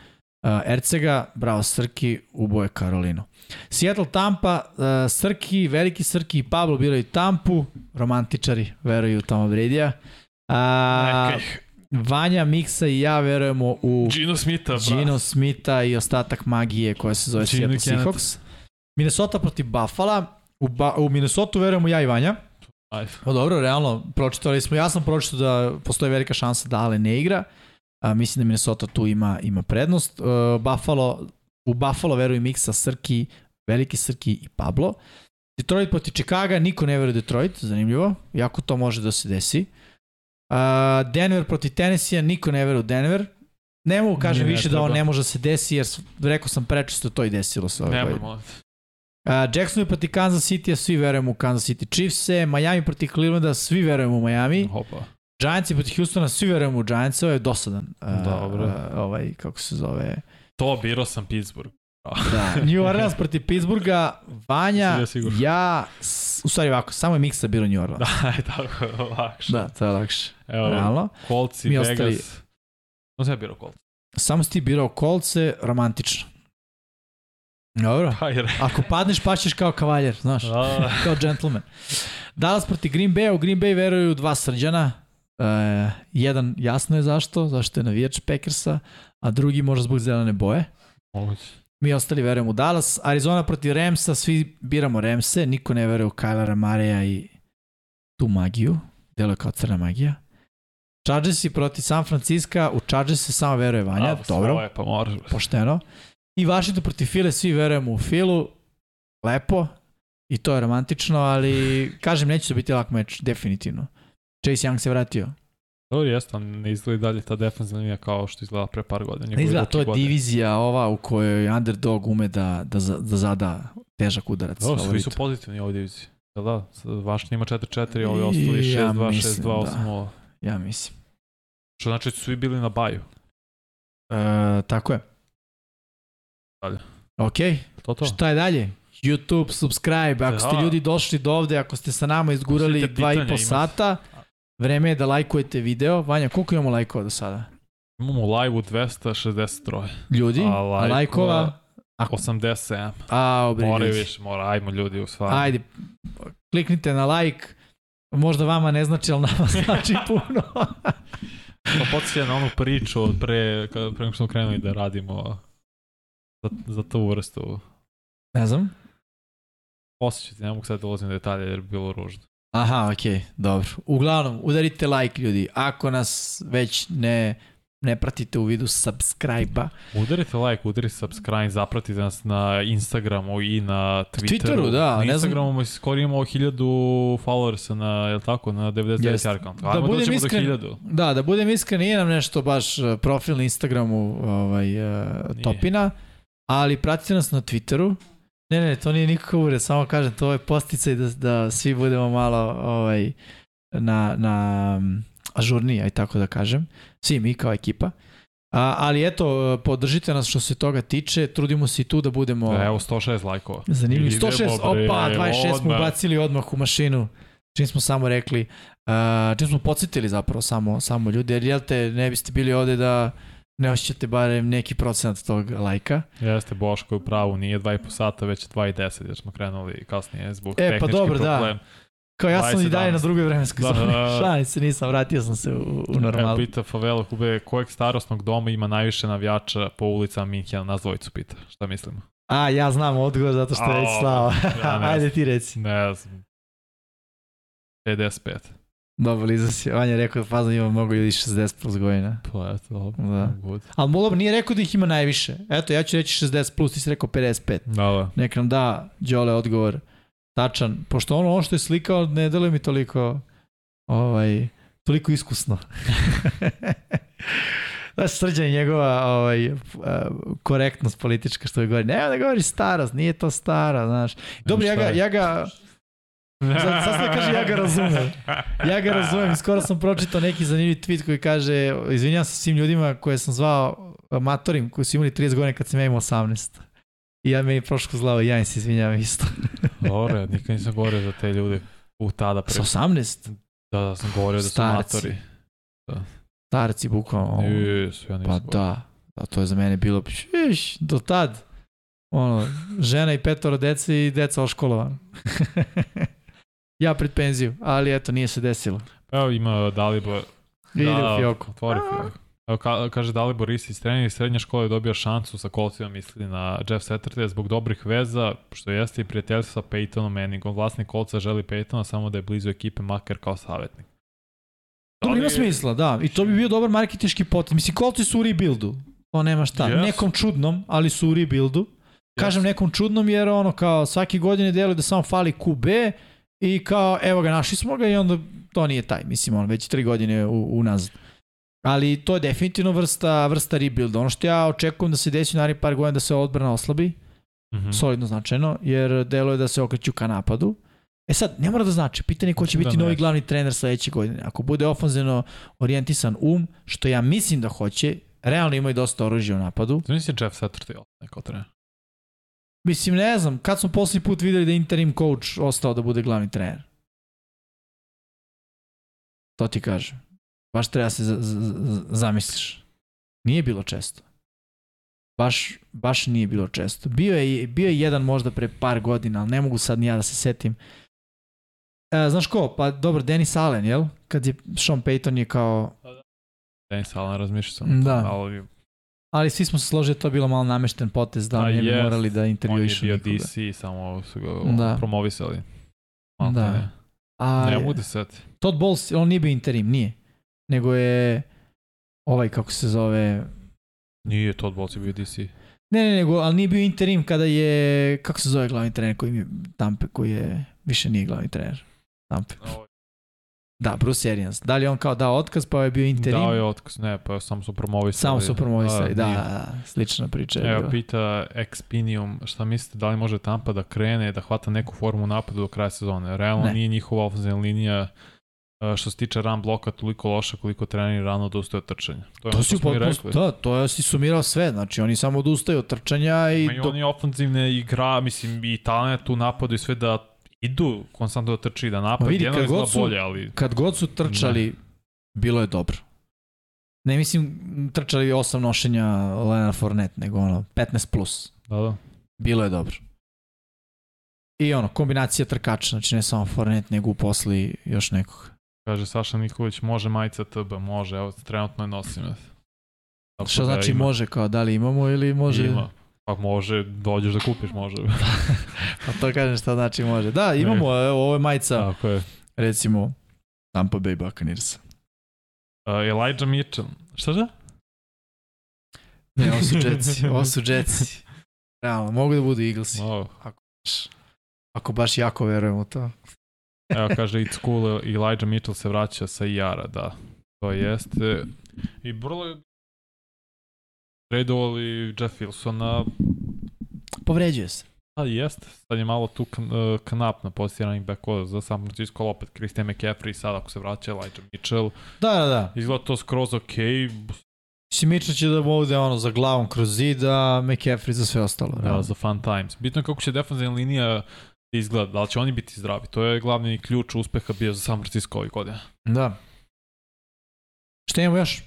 uh, Ercega, bravo Srki, uboje Karolinu. Seattle Tampa, uh, Srki, veliki Srki i Pablo biraju Tampu, romantičari veruju u Toma Bredija. Ih. Vanja, Miksa i ja verujemo u Gino Smitha. Gino Smitha i ostatak magije koja se zove Gino Seattle. Seahawks. Minnesota protiv Buffalo. U, ba, u Minnesota verujemo ja i Vanja. Ajde. O dobro, realno, pročitali smo, ja sam pročitao da postoji velika šansa da Ale ne igra. A, mislim da Minnesota tu ima, ima prednost. Uh, Buffalo, u Buffalo veruju miksa Srki, veliki Srki i Pablo. Detroit protiv Chicaga, niko ne veruje Detroit, zanimljivo, jako to može da se desi. Uh, Denver protiv Tennessee, niko ne veruje u Denver. Ne mogu kažem ne više da ovo ne može da se desi, jer rekao sam prečesto to i desilo se ove godine. Uh, Jacksonville protiv Kansas City, svi verujemo u Kansas City Chiefs-e, Miami protiv Clevelanda, svi verujemo u Miami. Hopa. Giantsi protiv Houstona, svi verujemo u Giants, ovo je dosadan. Uh, Dobro. Uh, ovaj, kako se zove... To birao sam Pittsburgh. Da. <laughs> New Orleans protiv Pittsburgha, Vanja, sigurno. ja, u stvari ovako, samo je miksa bilo New Orleans. <laughs> Da, je tako, lakše. Da, to je lakše. Evo, Realno. Colts i Mi Vegas. ostali- No sam ja birao Colts. Samo si ti birao kolce, romantično. Dobro. Pa. Ako padneš, paćeš kao kavaljer, znaš. Da, <laughs> kao gentleman. Dallas protiv Green Bay, u Green Bay veruju dva srđana. E, jedan jasno je zašto, zašto je navijač Packersa, a drugi možda zbog zelene boje. moguće. Mi ostali verujemo u Dallas. Arizona protiv Ramsa, svi biramo Ramse, niko ne veruje u Kylera Mareja i tu magiju. Delo je kao crna magija. Chargersi protiv San Francisco, u Chargers se samo veruje Vanja, A, dobro, je, pa moraš. pošteno. I Washington protiv File, svi verujemo u Filu, lepo, i to je romantično, ali kažem, neće to biti lak meč, definitivno. Chase Young se vratio. Dobro, jeste, ne izgleda i dalje ta defensivna linija kao što izgleda pre par godina. Ne izgleda, to je godine. divizija ova u kojoj underdog ume da, da, da zada težak udarac. Dobro, svi su pozitivni u ovoj diviziji. Jel da? Vašnja ima 4-4, ovi ostali Ja 6-2, mislim, 6-2, da. 8-0. Ja mislim. Što znači da su svi bili na baju. E, tako je. Dalje. Ok, To to. šta je dalje? YouTube, subscribe, ako ste Da. ljudi došli do ovde, ako ste sa nama izgurali dva i po sata, vreme je da lajkujete video. Vanja, koliko imamo lajkova do sada? Imamo live u 263. Ljudi, A lajkova- lajkova, ako, 87. a, obre, Moraju ljudi. više, mora, ajmo ljudi u stvari. Ajde, kliknite na like, možda vama ne znači, ali nama znači <laughs> puno. Pa podsjeća na onu priču od pre, pre nego smo krenuli da radimo za, za tu vrstu. ne znam. Posjećati, ne mogu sad da ulazim u detalje jer bi bilo ružno. Aha, okej, dobro. Uglavnom, udarite like, ljudi. Ako nas već ne, ne pratite u vidu subscribe-a. Udarite like, udarite subscribe, zapratite nas na Instagramu i na Twitteru. Twitteru, da, Na ne znam- Instagramu mi skoro imamo 1000 followersa na, je li tako, na 99 Jeste. account. Da Ajmo budem iskren- do 1000. Da, da budem iskren, nije nam nešto baš uh, profil na Instagramu ovaj, uh, topina, ali pratite nas na Twitteru. Ne, ne, to nije nikakav ured, samo kažem, to je posticaj da, da svi budemo malo ovaj, na, na ažurniji, aj tako da kažem. Svi mi kao ekipa. A, ali eto, podržite nas što se toga tiče, trudimo se i tu da budemo... Evo 106 lajkova. Zanimljivo. Idemo, 106, bre, opa, 26 smo odmah. ubacili odmah u mašinu. Čim smo samo rekli, uh, čim smo podsjetili zapravo samo, samo ljude, jer jel te ne biste bili ovde da ne osjećate barem neki procenat tog lajka. Jeste, Boško je u pravu, nije 2,5 sata, već 2,10 jer smo krenuli kasnije zbog E, pa tehničkih dobro, da. problema. Kao ja sam i dalje 20-17. na drugoj vremenskoj Da, zoni. da, da. Šalim se, nisam, vratio sam se u, u Evo, normalu. pita Favela Kube, kojeg starosnog doma ima najviše navijača po ulicama Minhena? Nas dvojicu pita, šta mislimo? A, ja znam odgovor zato što je već slava. ja <laughs> Ajde ti reci. Ne znam. 55. Dobro, Liza si, Vanja je rekao da fazno ima mnogo ljudi 60 plus godina. Pa eto, Da. good. Ali Molov nije rekao da ih ima najviše. Eto, ja ću reći 60 plus, ti si rekao 55. Da, da. Nek nam da Đole odgovor tačan, pošto ono, ono što je slikao ne deluje mi toliko ovaj, toliko iskusno. <laughs> Znaš, srđan je njegova ovaj, uh, korektnost politička što je govori. Nema da govori starost, nije to stara, znaš. Dobro, ja ga, ja ga, Sad, sad se kaže ja ga razumem. Ja ga razumem skoro sam pročitao neki zanimljiv tweet koji kaže izvinjam se svim ljudima koje sam zvao matorim koji su imali 30 godina kad sam ja imao 18. I ja meni prošlo zlavo, ja im se izvinjavam isto. <laughs> Dobro, nikad nisam govorio za te ljude u tada pre. Sa 18? Da, da sam govorio da su Starci. matori. Starci, bukvalno. Jesu, ja nisam Pa govorio. da, da, to je za mene bilo, šiš, do tad, ono, žena i petoro dece i deca oškolovana. <laughs> ja pred penziju, ali eto, nije se desilo. Evo ima Dalibor. Ide u fioku. Otvori fioku. Evo ka, kaže Dalibor Isić, trener iz srednje škole dobio šansu sa kolcima, misli na Jeff Saturday, zbog dobrih veza, što jeste i prijateljstvo sa Peytonom Manningom. Vlasnik kolca želi Peytona samo da je blizu ekipe, makar kao savjetnik. Dobro, ima smisla, da. I to bi bio dobar marketinški pot. Mislim, kolci su u rebuildu. To nema šta. Jesu. Nekom čudnom, ali su u rebuildu. Kažem nekom čudnom jer ono kao svake godine deluje da samo fali QB i kao evo ga našli smo ga i onda to nije taj. Mislim on već tri godine u, unazad. Ali to je definitivno vrsta, vrsta rebuilda. Ono što ja očekujem da se desi u narednih par godina da se odbrana oslabi, Mhm. solidno značajno, jer deluje da se okreću ka napadu. E sad, ne mora da znači, pitanje je ko će Mislim da biti novi glavni trener sledeće godine. Ako bude ofanzivno orijentisan um, što ja mislim da hoće, realno imaju dosta oružja u napadu. Znaš si Jeff Saturday ostane kao trener? Mislim, ne znam, kad smo poslednji put videli da interim coach ostao da bude glavni trener? To ti kažem. Baš treba se za, za, za, zamisliš. Nije bilo često. Baš, baš nije bilo često. Bio je, bio je jedan možda pre par godina, ali ne mogu sad ni ja da se setim. E, znaš ko? Pa dobro, Dennis Allen, jel? Kad je Sean Payton je kao... Dennis Allen razmišljao sam. Da. Ali Ali svi smo se složili da je to bilo malo namešten potez, da bi jest. morali da on je intervjuišu bio nikoga. DC, samo su ga Da. promovisali. Malo Da. ne. A, Ne mogu da seti. Todd Bowles, on nije bio interim, nije. Nego je ovaj, kako se zove... Nije Todd Bowles je bio DC. Ne, ne, nego, ali nije bio interim kada je, kako se zove glavni trener koji je Tampe, koji je, više nije glavni trener. Tampe. Da, Bruce Arians. Da li on kao dao otkaz, pa je bio interim? Dao je otkaz, ne, pa samo su promovisali. Samo su promovisali, da, nije. da, slična priča je Evo, bila. pita Expinium, šta mislite, da li može Tampa da krene, da hvata neku formu napadu do kraja sezone? Realno Ne. nije njihova ofenzivna linija što se tiče run bloka toliko loša koliko treneri rano odustaje od trčanja. To je To ono si smo rekli. da, to je si sumirao sve, znači oni samo odustaju od trčanja i Imaju do, oni ofenzivne igra, mislim, i talent u napadu i sve da idu konstantno da trči da napad. Vidi, Jedno izgleda su- bolje, ali kad god su trčali, bilo je dobro. Ne mislim trčali osam nošenja Leonard Fournette, nego ono 15 plus. da, da. Bilo je dobro. I ono, kombinacija trkača, znači ne samo Fournette, nego uposli još nekog. Kaže Saša Nikolić, može majica TB, može, evo trenutno je nosim. Tako Što da znači ima- može, kao da li imamo ili može... Ima. Pa može, dođeš da kupiš, može. <laughs> Pa to kažem šta znači može. Da, imamo, evo, ovo je majica, Tako je. recimo, Tampa Bay Buccaneers. Uh, Elijah Mitchell. Šta da? Ne, ovo su Jetsi, <laughs> ovo su Jetsi. Realno, mogu da budu Eaglesi. Oh. Ako baš jako verujem u to. Evo kaže It's cool, Elijah Mitchell se vraća sa IR-a, da. To jeste. I vrlo je tradovali Jeff Wilsona, Povređuje se. a jeste, sad je malo tu kn- knap na poziciji running back za San Francisco, ali opet Christian McCaffrey, sad ako se vraća Elijah Mitchell, Da, da, da. izgleda to skroz ok, Si Mitchell će da bude ono za glavom kroz zid, a McCaffrey za sve ostalo. da, realno. za fun times. Bitno je kako će defensivna linija izgleda, da li će oni biti zdravi, to je glavni ključ uspeha bio za San Francisco ovih godina. Da. Šta imamo još? E,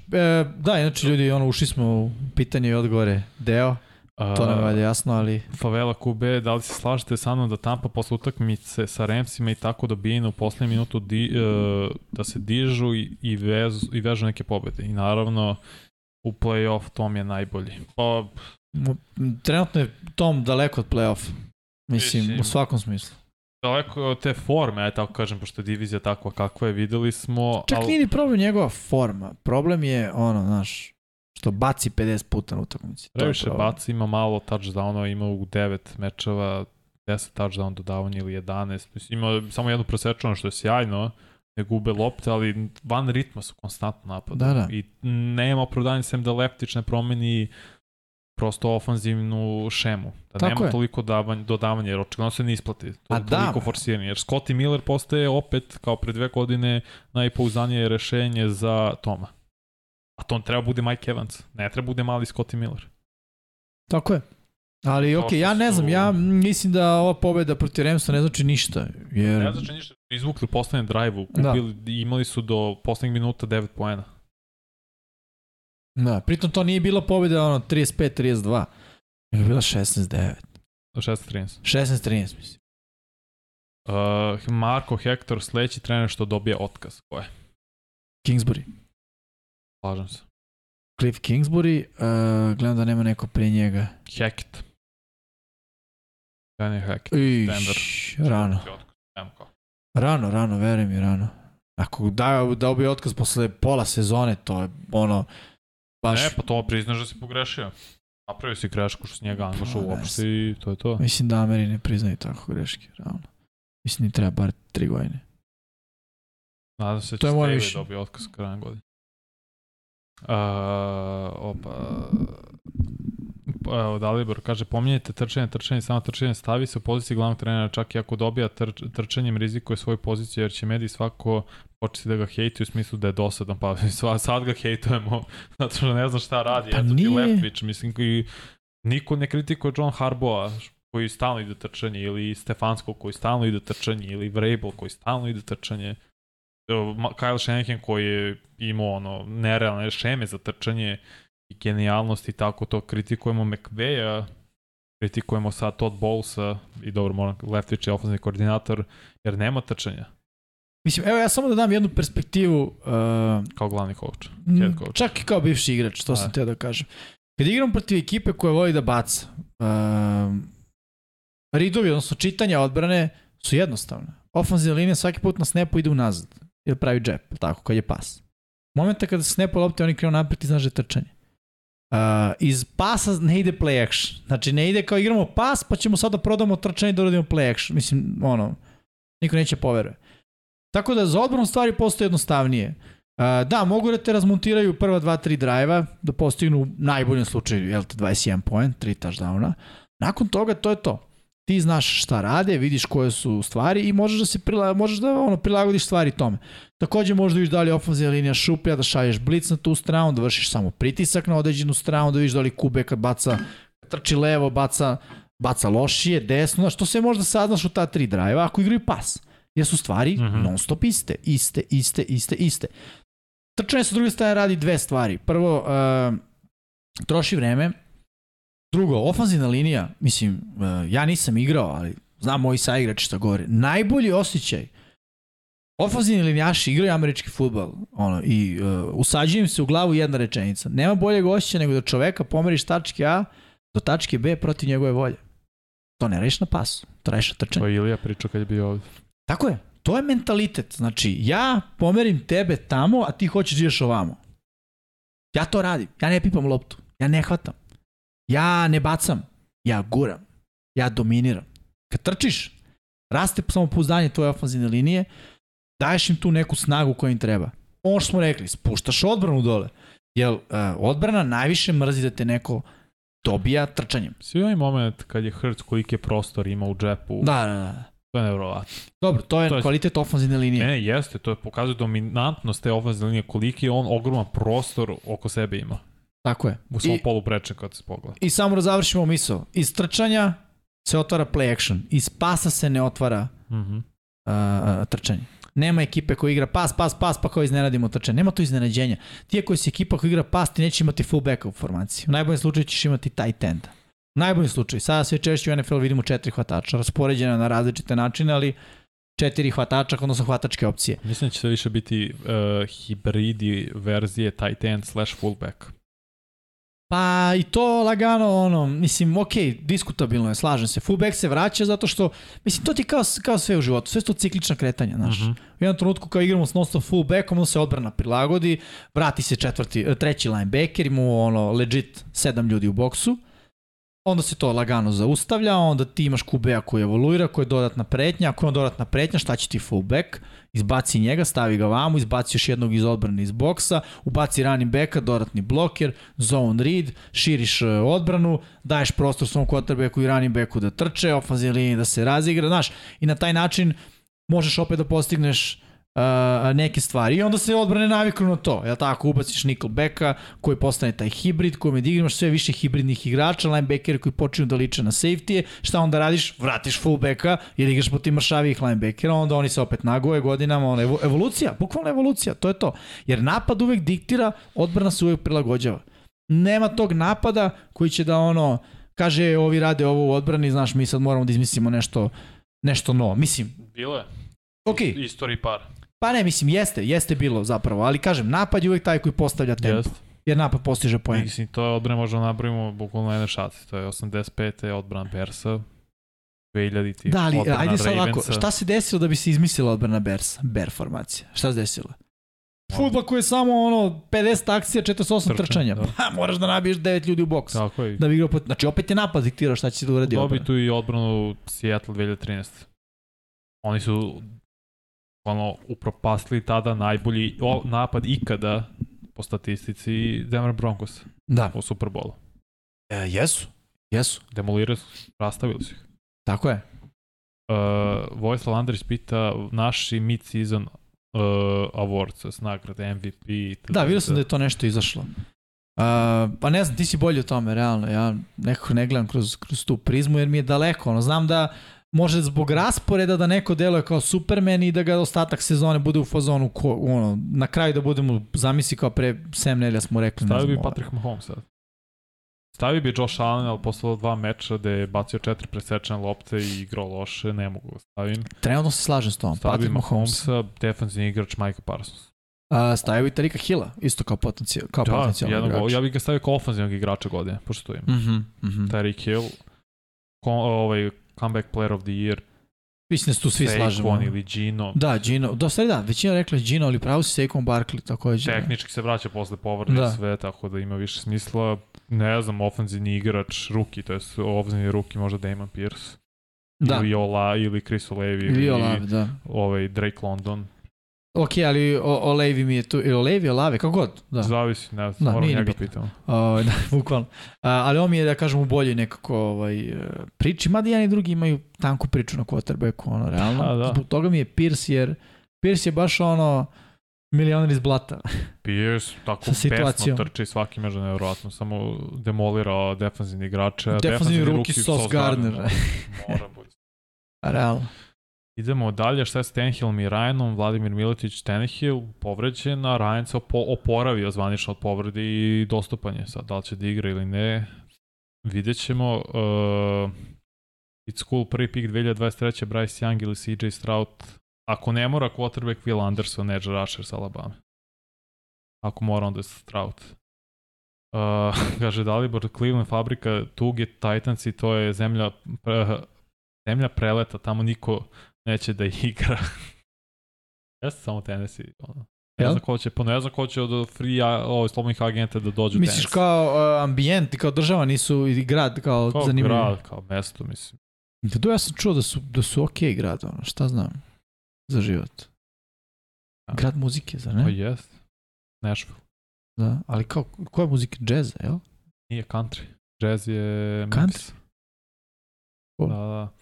da, inače ljudi, ono, ušli smo u pitanje i odgovore deo. To nam je jasno, ali... Favela QB, da li se slažete sa mnom da Tampa posle utakmice sa Ramsima i tako dobijene u poslednju minutu di, uh, da se dižu i, i, vezu, i vežu neke pobede? I naravno u play-off Tom je najbolji. Pa, Trenutno je Tom daleko od play-off. Mislim, Mislim- u svakom smislu. Daleko je od te forme, aj tako kažem, pošto je divizija takva kakva je, videli smo. Čak al- nije ni problem njegova forma. Problem je, ono, znaš, što baci 50 puta na utakmici. Previše baci, ima malo touchdownova, ima u 9 mečeva 10 touchdown dodavanja ili 11. Mislim, ima samo jednu prosečanu što je sjajno, ne gube lopte, ali van ritma su konstantno napadu. Da, da. I nema opravdanja sem da Leftić ne promeni prosto ofanzivnu šemu. Da Tako nema je. toliko davanja, dodavanja, jer očigledno se ne isplati. To A je da, toliko forsiranje. Jer Scotty Miller postaje opet, kao pre dve godine, najpouzdanije rešenje za Toma. A to treba bude Mike Evans. Ne treba bude mali Scotty Miller. Tako je. Ali, To ok, što ja ne znam, ja mislim da ova pobeda protiv Remsa ne znači ništa. Jer... Ne znači ništa. Izvukli u poslednjem drive-u, Da. imali su do poslednjeg minuta 9 poena. Da, pritom to nije bila pobeda ono 35-32, nego je bila 16-9. Do 6-13. 16-13 mislim. Uh, Marko Hector, sledeći trener što dobije otkaz. Ko je? Kingsbury. Slažem se. Cliff Kingsbury, uh, gledam da nema neko pre njega. Hackett. Danny Hackett. Iš, rano. Rano, rano, verujem mi, rano. Ako da, dao bi otkaz posle pola sezone, to je ono, baš, Ne, pa to priznaš da si pogrešio. Napravio si grešku što s njega angašao Pa, uopšte i to je to. mislim da Ameri ne priznaju tako greške, realno. Mislim ni treba bar tri godine. Nadam se da To će mišljenje. dobiti otkaz krajem godine. Uh, opa. Evo, Dalibor kaže, pominjajte trčanje, trčanje, samo trčanje, stavi se u poziciji glavnog trenera, čak i ako dobija trč, trčanjem rizikuje svoju poziciju, jer će mediji svako početi da ga hejtuju u smislu da je dosadan, pa <laughs> sva- sad ga hejtujemo, <laughs> zato što ne zna šta radi, Pa eto ti nije. Leftwich, mislim, koji niko ne kritikuje John Harboa, koji stalno ide trčanje, ili Stefansko koji stalno ide trčanje, ili Vrabel koji stalno ide trčanje. Kyle Shanahan koji je imao ono nerealne šeme za trčanje i genijalnost i tako to kritikujemo McVeja kritikujemo sad Todd Bowlesa i dobro moram Leftwich je ofenzivni koordinator jer nema trčanja Mislim, evo ja samo da dam jednu perspektivu, uh, kao glavni coach. Head coach. Čak i kao bivši igrač, to sam Da. teo da kažem. Kad igram protiv ekipe koja voli da baca, um, ridovi, odnosno čitanja odbrane su jednostavne. Ofenzivna linija svaki put na snapu ide unazad. Ili pravi džep, tako, kad je pas. Momenta kada se snapu lopte, oni krenu napred i znaš da je trčanje. Uh, iz pasa ne ide play action. Znači ne ide kao igramo pas, pa ćemo sad da prodamo trčanje i da uradimo play action. Mislim, ono, niko neće poveruje. Tako da za odbranu stvari postoje jednostavnije. Uh, da, mogu da te razmontiraju prva dva, tri drajva, da postignu u najboljem slučaju, jel te, 21 point, 3 touchdowna. Nakon toga to je to. Ti znaš šta rade, vidiš koje su stvari i možeš da se prila, možeš da ono, prilagodiš stvari tome. Takođe možeš da vidiš da li je ofenzivna linija šuplja, da šalješ blic na tu stranu, da vršiš samo pritisak na određenu stranu, da vidiš da li kube kad baca, trči levo, baca, baca lošije, desno, znaš, to sve možda saznaš u ta tri drajva ako igraju pas. Jer su stvari Mhm. non stop iste, iste, iste, iste, iste. Trčanje sa druge strane radi dve stvari. Prvo, uh, troši vreme. Drugo, ofanzivna linija, mislim, uh, ja nisam igrao, ali znam moji saigrači šta govore. Najbolji osjećaj Ofanzivni linijaši igraju američki futbal ono, i uh, usađuju im se u glavu jedna rečenica. Nema boljeg osjećaja nego da čoveka pomeriš tačke A do tačke B protiv njegove volje. To ne rešiš na pasu, to rešiš na trčanju. To je Ilija pričao kad je bio ovde. Tako je. To je mentalitet. Znači, ja pomerim tebe tamo, a ti hoćeš da ideš ovamo. Ja to radim. Ja ne pipam loptu. Ja ne hvatam. Ja ne bacam. Ja guram. Ja dominiram. Kad trčiš, raste samopouzdanje tvoje ofenzivne linije, daješ im tu neku snagu koja im treba. Ono što smo rekli, spuštaš odbranu dole. Jer uh, odbrana najviše mrzi da te neko dobija trčanjem. Svi ovaj moment kad je Hurts koliki je prostor ima u džepu, Da, da, da. to je nevjerovatno. Dobro, to je, To je- kvalitet ofenzivne linije. Ne, jeste, to je pokazuje dominantnost te ofenzivne linije, koliki je on ogroman prostor oko sebe ima. Tako je. U svom I- polu prečne kad se pogleda. I samo da završimo misao. Iz trčanja se otvara play action. Iz pasa se ne otvara Mhm. uh, uh, trčanje. Nema ekipe koja igra pas, pas, pas, pa kao iznenadimo trčanje. Nema to iznenađenja. Ti ako si ekipa koja igra pas, ti neće imati fullbacka u formaciji. U najboljem slučaju ćeš imati tight enda. U najboljem slučaju. Sada sve češće u NFL vidimo četiri hvatača, raspoređena na različite načine, ali četiri hvatača, odnosno hvatačke opcije. Mislim da će sve više biti uh, hibridi verzije tight end slash fullback. Pa i to lagano, ono, mislim, ok, diskutabilno je, slažem se. Fullback se vraća zato što, mislim, to ti kao, kao sve u životu, sve su to ciklična kretanja, znaš. Mhm. U jednom trenutku kao igramo s non-stop fullbackom, onda se odbrana prilagodi, vrati se četvrti, treći linebacker, imamo ono, legit sedam ljudi u boksu. Onda se to lagano zaustavlja, onda ti imaš QB-a koji evoluira, koji je dodatna pretnja, ako je on dodatna pretnja, šta će ti fullback? Izbaci njega, stavi ga vamo, izbaci još jednog iz odbrane iz boksa, ubaci running backa, dodatni bloker, zone read, širiš e, odbranu, daješ prostor svom quarterbacku i running backu da trče, ofenzivnoj liniji da se razigra, znaš, i na taj način možeš opet da postigneš uh, neke stvari. I onda se odbrane naviknu na to. Ja tako, ubaciš Nickelbacka koji postane taj hibrid, kojim je imaš sve više hibridnih igrača, linebackeri koji počinju da liče na safety Šta onda radiš? Vratiš fullbacka jer igraš protiv mršavijih linebackera, onda oni se opet nagoje godinama. Ona, evolucija, bukvalno evolucija, to je to. Jer napad uvek diktira, odbrana se uvek prilagođava. Nema tog napada koji će da ono, kaže ovi rade ovo u odbrani, znaš, mi sad moramo da izmislimo nešto, nešto novo. Mislim, Bilo je. Ok. Istoriji par. Pa ne, mislim, jeste, jeste bilo zapravo, ali kažem, napad je uvijek taj koji postavlja tempo. Jest. Jer napad postiže poen. Mislim, to je odbrana možemo nabrojimo bukvalno jedne šaci. To je 85. odbrana Bersa, 2000 ti Da, ali ajde sad ovako, šta se desilo da bi se izmislila odbrana Bersa? Ber formacija. Šta se desilo? Futbol koji je samo ono 50 akcija, 48 Trčan, trčanja. Da. Pa, moraš da nabiješ 9 ljudi u boks. Tako je. Da bi igrao pot... Znači opet je napad diktirao šta će se da uradi. Dobi tu i odbranu Seattle 2013. Oni su ono, upropastili tada najbolji napad ikada po statistici Denver Broncos da. u Super Bowlu. E, jesu, jesu. Demolirali su, rastavili su ih. Tako je. Uh, Vojislav Andrić pita naši mid-season uh, awards, nagrade MVP. Da, vidio sam da je to nešto izašlo. Uh, pa ne znam, ti si bolji u tome, realno. Ja nekako ne gledam kroz, kroz tu prizmu jer mi je daleko. Ono, znam da može zbog rasporeda da neko deluje kao Superman i da ga ostatak sezone bude u fazonu ko, ono, na kraju da budemo zamisli kao pre 7 nedelja smo rekli. Stavio bi Patrick Mahomes sad. Stavio bi Josh Allen, ali posle dva meča gde je bacio četiri presečene lopte i igrao loše, ne mogu da stavim. Trenutno se slažem s tom. Stavio Patrick Mahomes. Mahomesa, defensivni igrač Mike Parsons. Uh, stavio i Tarika Hilla, isto kao potencijal, kao da, potencijalni igrač. Ja bih ga stavio kao ofenzivnog igrača godine, pošto to ima. Mm -hmm, mm -hmm. Tarik Hill, kon, ovaj, comeback player of the year. Mislim da se tu svi Saquon slažemo. Saquon ili Gino. Da, Gino. Da, stvari da, većina rekla Gino, ali pravo si Saquon Barkley takođe. Tehnički se vraća posle povrde da. sve, tako da ima više smisla. Ne znam, ofenzivni igrač, ruki, to je ofenzivni ruki, možda Damon Pierce. Da. Ili Ola, ili Chris Olevi, ili, Olave, da. ovaj Drake London. Ok, ali o, o Levi mi je tu, ili Levi, Olave, kako god. Da. Zavisi, ne da, moram njega pitam. O, <laughs> da, bukvalno. A, ali on mi je, da kažem, u bolje nekako ovaj, e, priči, mada jedan i drugi imaju tanku priču na quarterbacku, ono, realno. A, da. Zbog toga mi je Pierce, jer Pierce je baš ono, milioner iz blata. <laughs> Pierce tako pesno trči svaki među nevjerojatno, samo demolira defanzivni igrače. Defanzivni ruki Sos Gardner. Mora <laughs> bude. Realno. Idemo dalje, šta je s Tenhillom i Ryanom, Vladimir Miletić, Tenhill povređen, a Ryan se opo oporavio zvanično od povrede i dostupan je sad, da li će da igra ili ne, vidjet ćemo. Uh, it's cool, prvi pik 2023. Bryce Young ili CJ Stroud, ako ne mora quarterback Will Anderson, edge rusher sa Alabama. Ako mora, onda je Stroud. Uh, <laughs> kaže Dalibor, Cleveland fabrika tuge Titans i to je zemlja, uh, <laughs> zemlja preleta, tamo niko neće da igra. Jeste samo Tennessee. Ono. Ne znam ko će, pa ne znam ko će od free, ovoj slobodnih agenta da dođu Misliš Tennessee. kao uh, ambijent, kao država nisu i grad kao, kao zanimljivo? Kao grad, kao mesto, mislim. Da tu ja sam čuo da su, da su okay grad, ono, šta znam, za život. Ja. Grad muzike, za ne? Pa jest. Nashville. Da, ali kao, koja muzika? Jazz, jel? Nije country. Jazz je... Country? Da, da.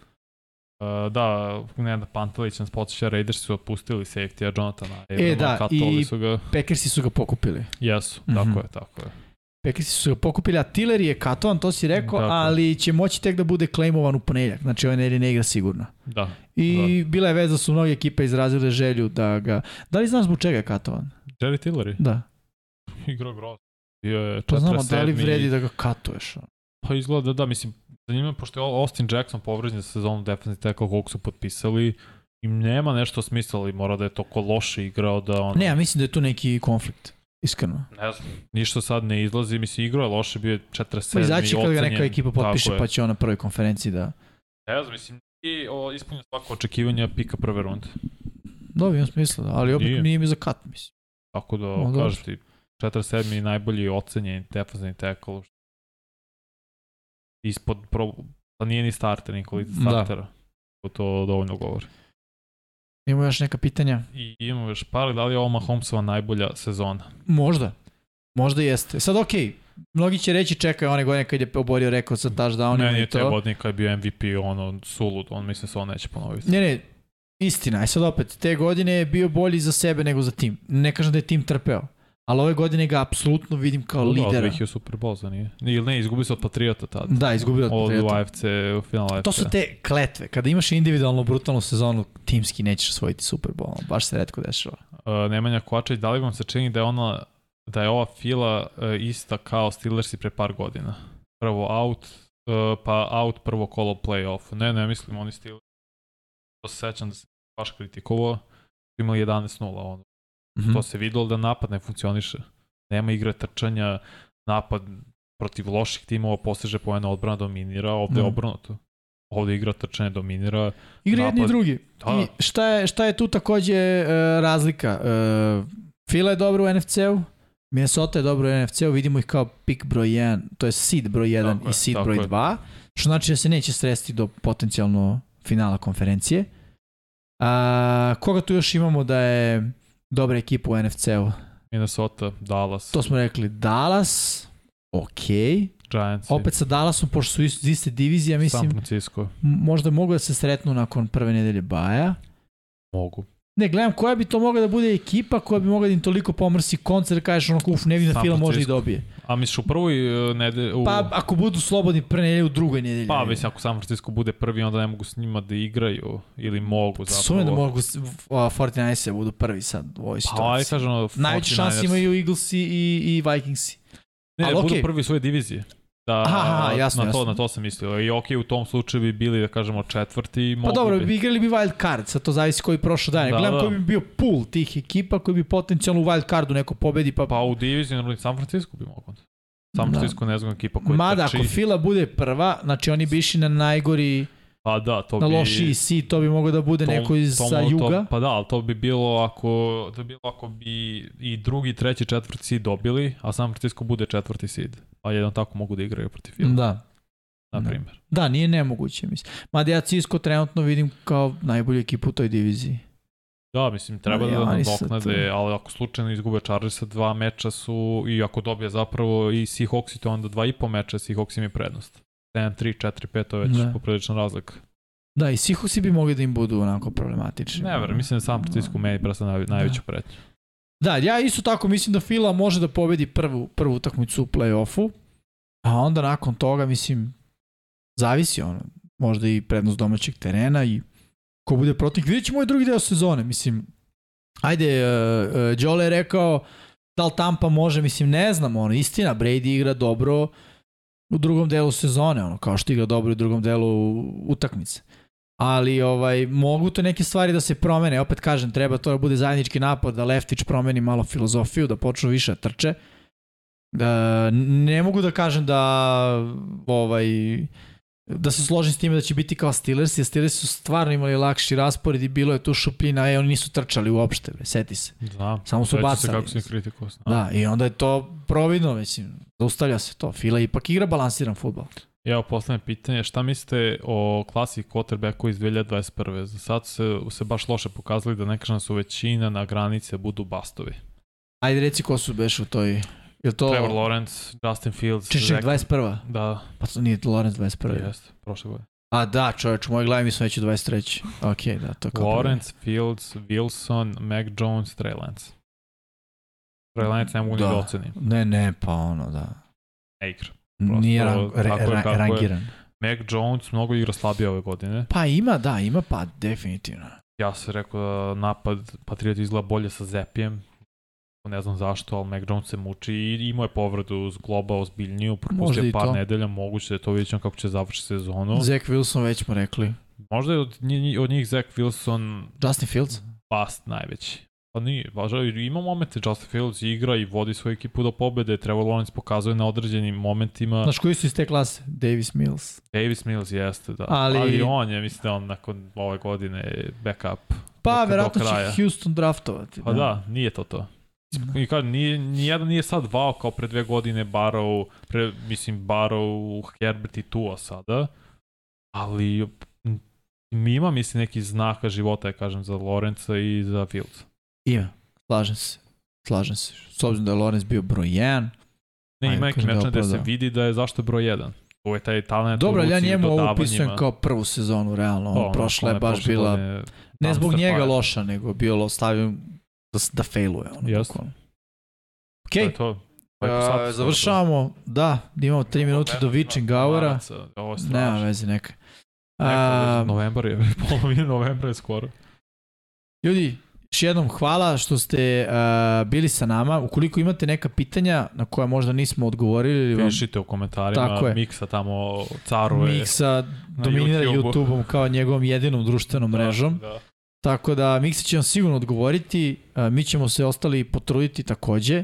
Uh, da, Nenad Pantelić nas podsjeća, Raiders su otpustili safety-a Jonathana. E, da, i su ga... Packersi su ga pokupili. Jesu, mm -hmm. tako je, tako je. Packersi su ga pokupili, a Tiller je katovan, to si rekao, tako. ali će moći tek da bude claimovan u ponedljak, znači ovaj nedelje ne igra sigurno. Da. I da. bila je veza da su mnoge ekipe izrazile želju da ga... Da li znaš zbog čega je katovan? Jerry Tillery? Da. Igra grozno. Je pa znamo, da li vredi da ga katuješ? Pa izgleda da, da, mislim, zanimljivo, pošto je Austin Jackson povređen za sezonu defensivni tackle koliko su potpisali, im nema nešto smisla, ali mora da je toko loše igrao da on... Ne, ja mislim da je tu neki konflikt. Iskreno. Ne znam, ništa sad ne izlazi, mislim, igrao je loše, bio je 47. Pa izaći kad ga neka ekipa potpiše, pa će on na prvoj konferenciji da... Ne znam, mislim, i o, ispunio svako očekivanja pika prve runde. Da, imam smisla, da, ali opet nije, nije mi za kat, mislim. Tako da, no, kažete, 47. najbolji ocenjen defensivni tackle ispod, pro, pa nije ni starter, ni kvalitet Da. startera. Da. To dovoljno govori. Imamo još neka pitanja? I imamo još par, da li je ovo Mahomesova najbolja sezona? Možda. Možda jeste. Sad okej, mnogi će reći čekaj one godine kad je oborio rekord sa touchdownima Ne, i nije te to. godine kad je bio MVP, ono, sulud, on mislim se on neće ponoviti. Ne, ne, istina. Aj sad opet, te godine je bio bolji za sebe nego za tim. Ne kažem da je tim trpeo. Ali ove godine ga apsolutno vidim kao Da, lidera. Odvih je Super Bowl, za nije? Ili ne, izgubio se od Patriota tada. Da, izgubio od Od Patriota. AFC, u finalu AFC. To su te kletve. Kada imaš individualnu brutalnu sezonu, timski nećeš osvojiti Super Bowl. Baš se redko dešava. Uh, Nemanja Kovačević, da li vam se čini da je ona da je ova fila uh, ista kao Steelersi pre par godina? Prvo out, uh, pa out prvo kolo playoff. Ne, ne, mislim, oni Steelers. To se sećam da se baš kritikovao. Imali 11-0, ono. Mhm. To se videlo da napad ne funkcioniše. Nema igre trčanja, napad protiv loših timova postiže poena odbrana dominira, ovde Da. obrnuto. Ovde igra trčanja dominira. Igra jedni i napad. drugi. Da. I šta je, šta je tu takođe e, razlika? E, Fila je dobro u NFC-u, Minnesota je dobro u NFC-u, vidimo ih kao pick broj 1, to je seed broj 1 Tako i seed broj je. 2, što znači da se neće sresti do potencijalno finala konferencije. A, koga tu još imamo da je dobra ekipa u NFC-u? Minnesota, Dallas, To smo rekli Dallas, ok. Giants, Opet sa Dallasom, pošto su iz iste divizije, San mislim, Francisco. m- možda mogu da se sretnu nakon prve nedelje baja. Mogu. Ne, gledam koja bi to mogla da bude ekipa koja bi mogla da im toliko pomrsi koncert, da kažeš onako, uf, ne vidim da Fila može i dobije. A misliš u prvoj uh, nedelji... U... Pa ako budu slobodni prve nedelje u drugoj nedelji. Pa, mislim, ako San Francisco bude prvi, onda ne mogu s njima da igraju. Ili mogu zapravo. Sumem da mogu uh, 49 da budu prvi sad u ovoj Pa, aj situaciji. kažemo, Najveće 49ers. šanse imaju Eaglesi i, i Vikingsi. Ne, Ali budu okej. prvi svoje divizije. Da, Aha, jasno, na to, jasno. na to sam mislio. I ok, u tom slučaju bi bili, da kažemo, četvrti. Pa dobro, bi. igrali bi wild card, sad to zavisi koji prošao dan. Da, Gledam da. koji bi bio pool tih ekipa koji bi potencijalno u wild cardu neko pobedi, pa, Pa u naravno, San Francisco bi mogao. San Da. Francisco ne znam ekipa koja Mada trči. ako Fila bude prva, znači oni bi išli na najgori, Pa da, to na bi... lošiji si, to bi moglo da bude to- neko iz to sa juga. To, pa da, ali to bi bilo ako, to bi bilo ako bi i drugi, treći, četvrti seed dobili, a San Francisco bude četvrti seed. Pa jedno tako mogu da igraju protiv Fila, Da. na da. primjer. Da, nije nemoguće, mislim. Mada ja Cisco trenutno vidim kao najbolju ekipu u toj diviziji. Da, mislim, treba Ma, da nadoknade, ali ako slučajno izgube Chargersa, dva meča su, i ako dobije zapravo i Seahawksi, to onda dva i po meča, Seahawks im je prednost. 7-3, 4-5, to je već Da. poprilična razlika. Da, i Seahawksi bi mogli da im budu onako problematični. Ne, ver, mislim da San Francisco meni presta naj, najveću pretnju. Da, ja isto tako mislim da Fila može da pobedi prvu, prvu utakmicu u play-offu, a onda nakon toga, mislim, zavisi ono, možda i prednost domaćeg terena i ko bude protiv. Vidjet ćemo ovaj drugi deo sezone, mislim, ajde, uh, uh, Jole je rekao da li Tampa može, mislim, ne znam, ono, istina, Brady igra dobro u drugom delu sezone, ono, kao što igra dobro u drugom delu utakmice. Ali ovaj mogu to neke stvari da se promene. Opet kažem, treba to da bude zajednički napad, da Leftić promeni malo filozofiju, da počnu više da trče. Da, ne mogu da kažem da ovaj da se složim s time da će biti kao Steelers, jer Steelers su stvarno imali lakši raspored i bilo je tu šupljina, e, oni nisu trčali uopšte, bre, seti se. Znam. Samo su bacali. se kako si kritikovao. Da, i onda je to providno, mislim, zaustavlja se to. Fila ipak igra balansiran futbol. Evo, poslednje pitanje, šta mislite o klasi quarterbacku iz 2021. Za sad se, se baš loše pokazali da ne kažem da su većina na granice budu bastovi. Ajde reci ko su beš u toj... Je to... Trevor Lawrence, Justin Fields, Češće, Zach- 21. Da, Pa to nije Lorenz 21. jeste, prošle godine. A da, čovječ, u mojoj glavi mi smo već u 23. Ok, da, to kao prvi. Lawrence, Fields, Wilson, Mac Jones, Trey Lance. Trey Lance ne mogu Da. ni da ocenim. Ne, ne, pa ono, da. Ne igra. Nije rang, tako re, je ra, kako je. rangiran. Mac Jones mnogo igra slabije ove godine. Pa ima, da, ima pa, definitivno. Ja sam rekao da napad Patriot izgleda bolje sa Zepijem. Ne znam zašto, ali Mac Jones se muči i imao je povredu z globa ozbiljniju, propustio par to. nedelja, moguće da je to vidjet ćemo kako će završiti sezonu. Zach Wilson već smo rekli. Možda je od, njih- od njih Zach Wilson Justin Fields? past najveći. Pa nije, važno, ima momente, Justin Fields igra i vodi svoju ekipu do pobede, Trevor Lawrence pokazuje na određenim momentima. Znaš koji su iz te klase? Davis Mills. Davis Mills jeste, da. Ali- Ali, on je, mislim da on nakon ove godine backup. Pa, verovatno će Houston draftovati. Pa da, nije to to. I kažem, nije, nijedan nije sad vao kao pre dve godine Barrow, pre, mislim, Barrow, Herbert i Tua sada, ali ima, mislim, neki znaka života, ja kažem, za Lorenza i za Fields. Ima, slažem se. Slažem se. S obzirom da je Lorenz bio broj 1. Ne, ima neki mečan gde se vidi da je zašto je broj 1. Ovo je taj talent Dobro, ja njemu ovo upisujem kao prvu sezonu, realno. On, prošla je baš bila, ne zbog njega pare. loša, nego bilo stavio da, da failuje. Ono, Jasno. Ok, to to. Uh, završavamo, da, imamo 3 minute do Witching Hour-a. Nema veze, neka. Neka, novembar je, <laughs> polovina novembra je skoro. Ljudi, još jednom hvala što ste uh, bili sa nama. Ukoliko imate neka pitanja na koja možda nismo odgovorili... Vam... Pišite u komentarima, Tako je. Miksa tamo caruje. Miksa dominira YouTube-om YouTube kao njegovom jedinom društvenom da, mrežom. Da. Tako da Miksa će vam sigurno odgovoriti, uh, mi ćemo se ostali potruditi takođe.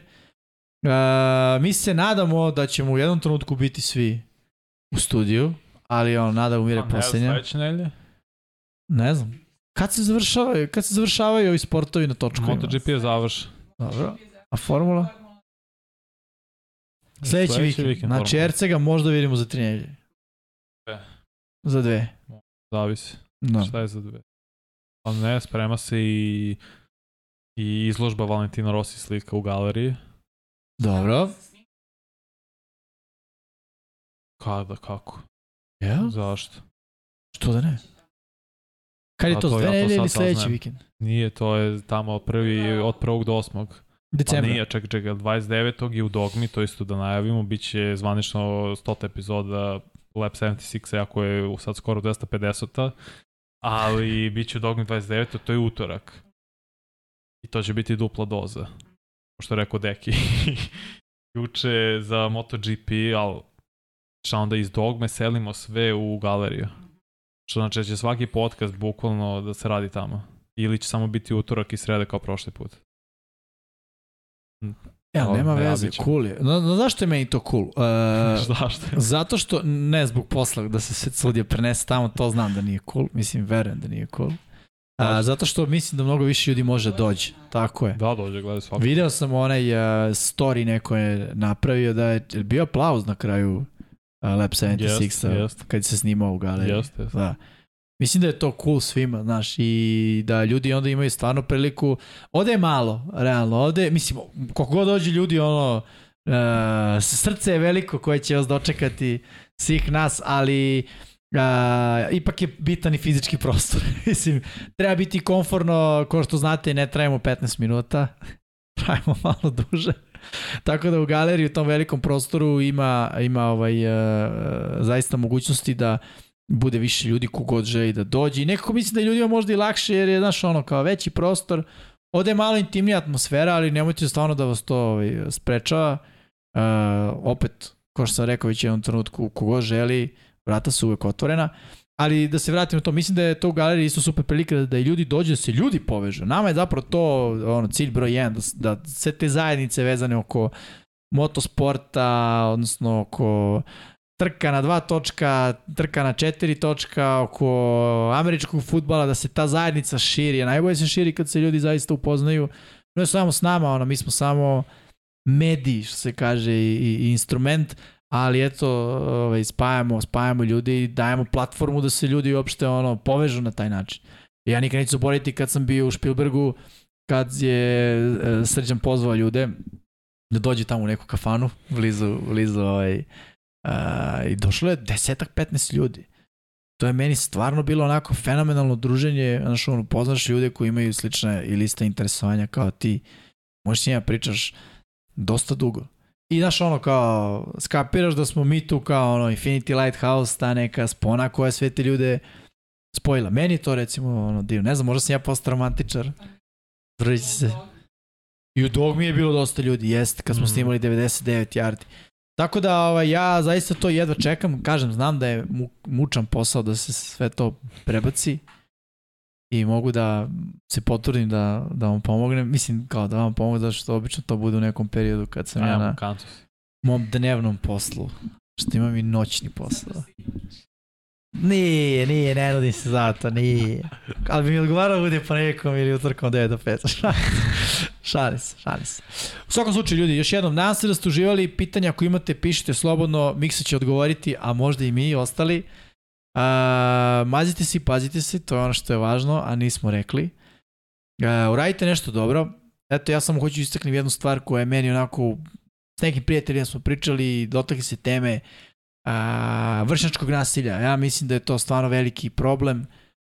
Uh, mi se nadamo da ćemo u jednom trenutku biti svi u studiju, ali on nada umire pa, poslednja. Ne, ne znam. Kad se završavaju, kad se završavaju ovi sportovi na točkovima? MotoGP je završ. Dobro. A formula? Sledeći, Sledeći vikend. vikend. Znači Ercega možda vidimo za tri nedelje. Za dve. Zavisi. Da. Šta je za dve? Ali ne, sprema se i, i izložba Valentina Rossi slika u galeriji. Dobro. Kada, kako? Ja? Zašto? Što da ne? Kad je to, to dve ili sledeći vikend? Nije, to je tamo od, prvi, od prvog do osmog. Decembra. Pa nije, čekaj, čekaj, 29. i u Dogmi, to isto da najavimo, bit će zvanično 100. epizoda Lab 76, ako je sad skoro 250. Ali <laughs> bit će u Dogmi 29. to je utorak. I to će biti dupla doza. Što je rekao Deki. <laughs> Juče za MotoGP, ali šta onda iz Dogme selimo sve u galeriju. Što znači da će svaki podcast bukvalno da se radi tamo. Ili će samo biti utorak i sreda kao prošli put. Ja, nema ne, veze, cool je. No, no, zašto je meni to cool? Uh, <laughs> zašto? Zato što, ne zbog posla da se sudija prenese tamo, to znam da nije cool. Mislim, verujem da nije cool. A, zato što mislim da mnogo više ljudi može dođe. Tako je. Da, dođe, gledaj svakako. Video sam onaj uh, story neko je napravio da je bio aplauz na kraju Lab 76 jest, jest. kad se snimao u galeriji. Jeste, jeste. Da. Mislim da je to cool svima, znaš, i da ljudi onda imaju stvarno priliku. Ovde je malo, realno, ovde, mislim, koliko god dođe ljudi, ono, uh, srce je veliko koje će vas dočekati svih nas, ali uh, ipak je bitan i fizički prostor. <laughs> mislim, treba biti konforno, kao što znate, ne trajamo 15 minuta, <laughs> trajamo malo duže. Tako da u galeriji u tom velikom prostoru ima, ima ovaj, uh, zaista mogućnosti da bude više ljudi kogod želi da dođe i nekako mislim da je ljudima možda i lakše jer je, znaš, ono, kao veći prostor, ovde je malo intimnija atmosfera, ali nemojte stvarno da vas to ovaj, sprečava. Uh, opet, kao što sam rekao već jednom trenutku, kogod želi, vrata su uvek otvorena. Ali da se vratimo to, mislim da je to u galeriji isto super prilika da, da i ljudi dođu, da se ljudi povežu. Nama je zapravo to ono, cilj broj 1, da, da sve te zajednice vezane oko motosporta, odnosno oko trka na dva točka, trka na četiri točka, oko američkog futbala, da se ta zajednica širi. Najbolje se širi kad se ljudi zaista upoznaju. Ne samo s nama, ono, mi smo samo mediji, što se kaže, i, i instrument, ali eto, ovaj, spajamo, spajamo ljudi i dajemo platformu da se ljudi uopšte ono, povežu na taj način. Ja nikad neću zaboraviti kad sam bio u Špilbergu, kad je e, Srđan pozvao ljude da dođe tamo u neku kafanu, blizu, blizu ovaj, Uh, I došlo je desetak, 15 ljudi. To je meni stvarno bilo onako fenomenalno druženje, znaš, ono, poznaš ljude koji imaju slične i liste interesovanja kao ti. Možeš s njima pričaš dosta dugo. I znaš ono kao, skapiraš da smo mi tu kao ono Infinity Lighthouse, ta neka spona koja sve te ljude spojila. Meni to recimo ono divno. Ne znam, možda sam ja postao romantičar. Vrlići se. I u Dogmi je bilo dosta ljudi, jeste, kad smo mm. snimali 99 yardi. Tako da ovaj, ja zaista to jedva čekam, kažem, znam da je mu, mučan posao da se sve to prebaci i mogu da se potrudim da, da vam pomognem, mislim kao da vam pomogu zato što obično to bude u nekom periodu kad sam ja, na mom dnevnom poslu, što imam i noćni posao. Nije, nije, ne nudim se za to, nije. Ali bi mi odgovarao bude ponedeljkom ili utorkom 9 do 5. <laughs> šali se, šali se. U svakom slučaju, ljudi, još jednom, nadam se da ste uživali. Pitanja ako imate, pišite slobodno, Miksa će odgovoriti, a možda i mi ostali. A, mazite se i pazite se, to je ono što je važno, a nismo rekli. A, uradite nešto dobro. Eto, ja samo hoću istaknem jednu stvar koja je meni onako, s nekim prijateljima smo pričali, dotakli se teme a, vršnjačkog nasilja. Ja mislim da je to stvarno veliki problem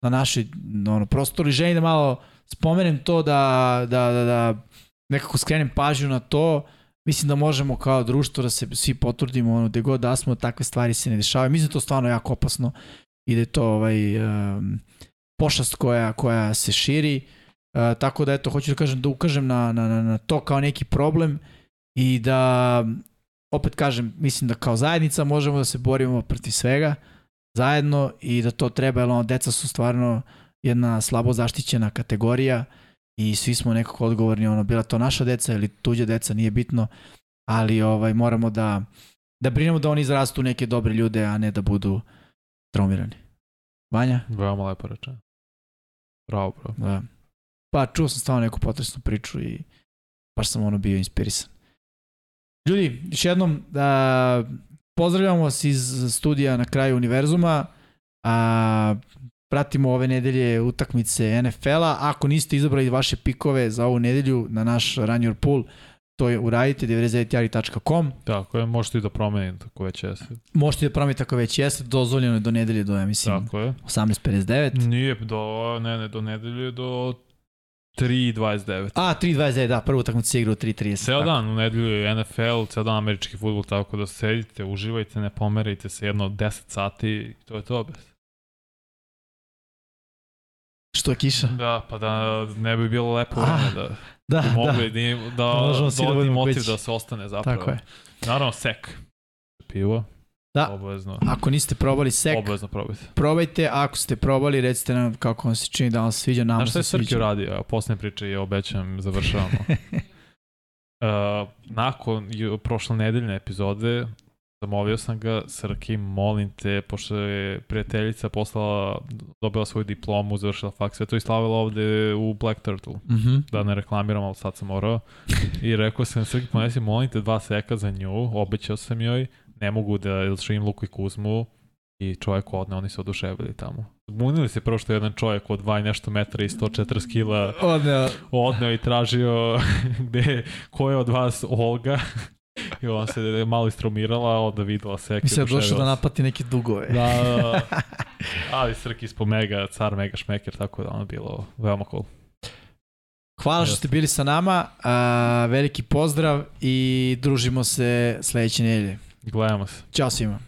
na našoj ono, prostoru i želim da malo spomenem to da, da, da, da nekako skrenem pažnju na to. Mislim da možemo kao društvo da se svi potrudimo ono, gde god da smo, takve stvari se ne dešavaju. Mislim da to stvarno jako opasno i da je to ovaj, um, pošast koja, koja se širi. Uh, tako da eto, hoću da kažem da ukažem na, na, na, na to kao neki problem i da opet kažem, mislim da kao zajednica možemo da se borimo protiv svega zajedno i da to treba, jer ono, deca su stvarno jedna slabo zaštićena kategorija i svi smo nekako odgovorni, ono, bila to naša deca ili tuđa deca, nije bitno, ali ovaj moramo da, da brinemo da oni izrastu neke dobre ljude, a ne da budu traumirani. Vanja? Veoma lepo rečeno. Bravo, bravo. Da. Pa čuo sam stvarno neku potresnu priču i baš sam ono bio inspirisan. Ljudi, još jednom da pozdravljamo vas iz studija na kraju univerzuma. A, pratimo ove nedelje utakmice NFL-a. Ako niste izabrali vaše pikove za ovu nedelju na naš Run Your Pool, to je uradite 99jari.com. Tako je, možete i da promenite ako već jeste. Možete da promenite ako već jeste, dozvoljeno je do nedelje do, ja mislim, Tako je. 18.59. Nije do, ne, ne, do nedelje, do 3.29. A, 3.29, da, prvu utakmicu se igra u 3.30. Ceo tako. dan u nedelju je NFL, ceo dan američki futbol, tako da sedite, uživajte, ne pomerajte se jedno 10 sati i to je to. Bez. Što je kiša? Da, pa da ne bi bilo lepo Ah, vreme da Da, bi da. mogli da, da, da dodatni budemo motiv da se ostane zapravo. Tako je. Naravno, sek. Pivo. Da. Obavezno. Ako niste probali sek, Obavezno probajte. probajte, ako ste probali, recite nam kako vam se čini da vam se sviđa, nama Znaš šta je se Srki sviđa. uradio? A priče je obećam, završavamo. uh, <laughs> nakon prošle nedeljne epizode zamolio sam ga, Srki, molim te, pošto je prijateljica poslala, dobila svoju diplomu, završila faks, sve to i slavila ovde u Black Turtle. Mhm. Da ne reklamiram, ali sad sam morao. I rekao sam, Srki, ponesi, molim te dva seka za nju, obećao sam joj, ne mogu da živim Luku i Kuzmu, i čovjek odne, oni se oduševili tamo. Zbunili se prvo što je jedan čovjek od 2 i nešto metra i 140 kila Odneo, odneo i tražio <laughs> gde, ko je od vas Olga i on se malo istrumirala, onda videla se mi se došao da naplati neke dugove. Da, da, da. <laughs> ali Srki ispod mega, car mega šmeker, tako da ono je bilo veoma cool. Hvala što ste bili sa nama, a, veliki pozdrav i družimo se sledeće nedelje. Gledamo se. Ćao svima.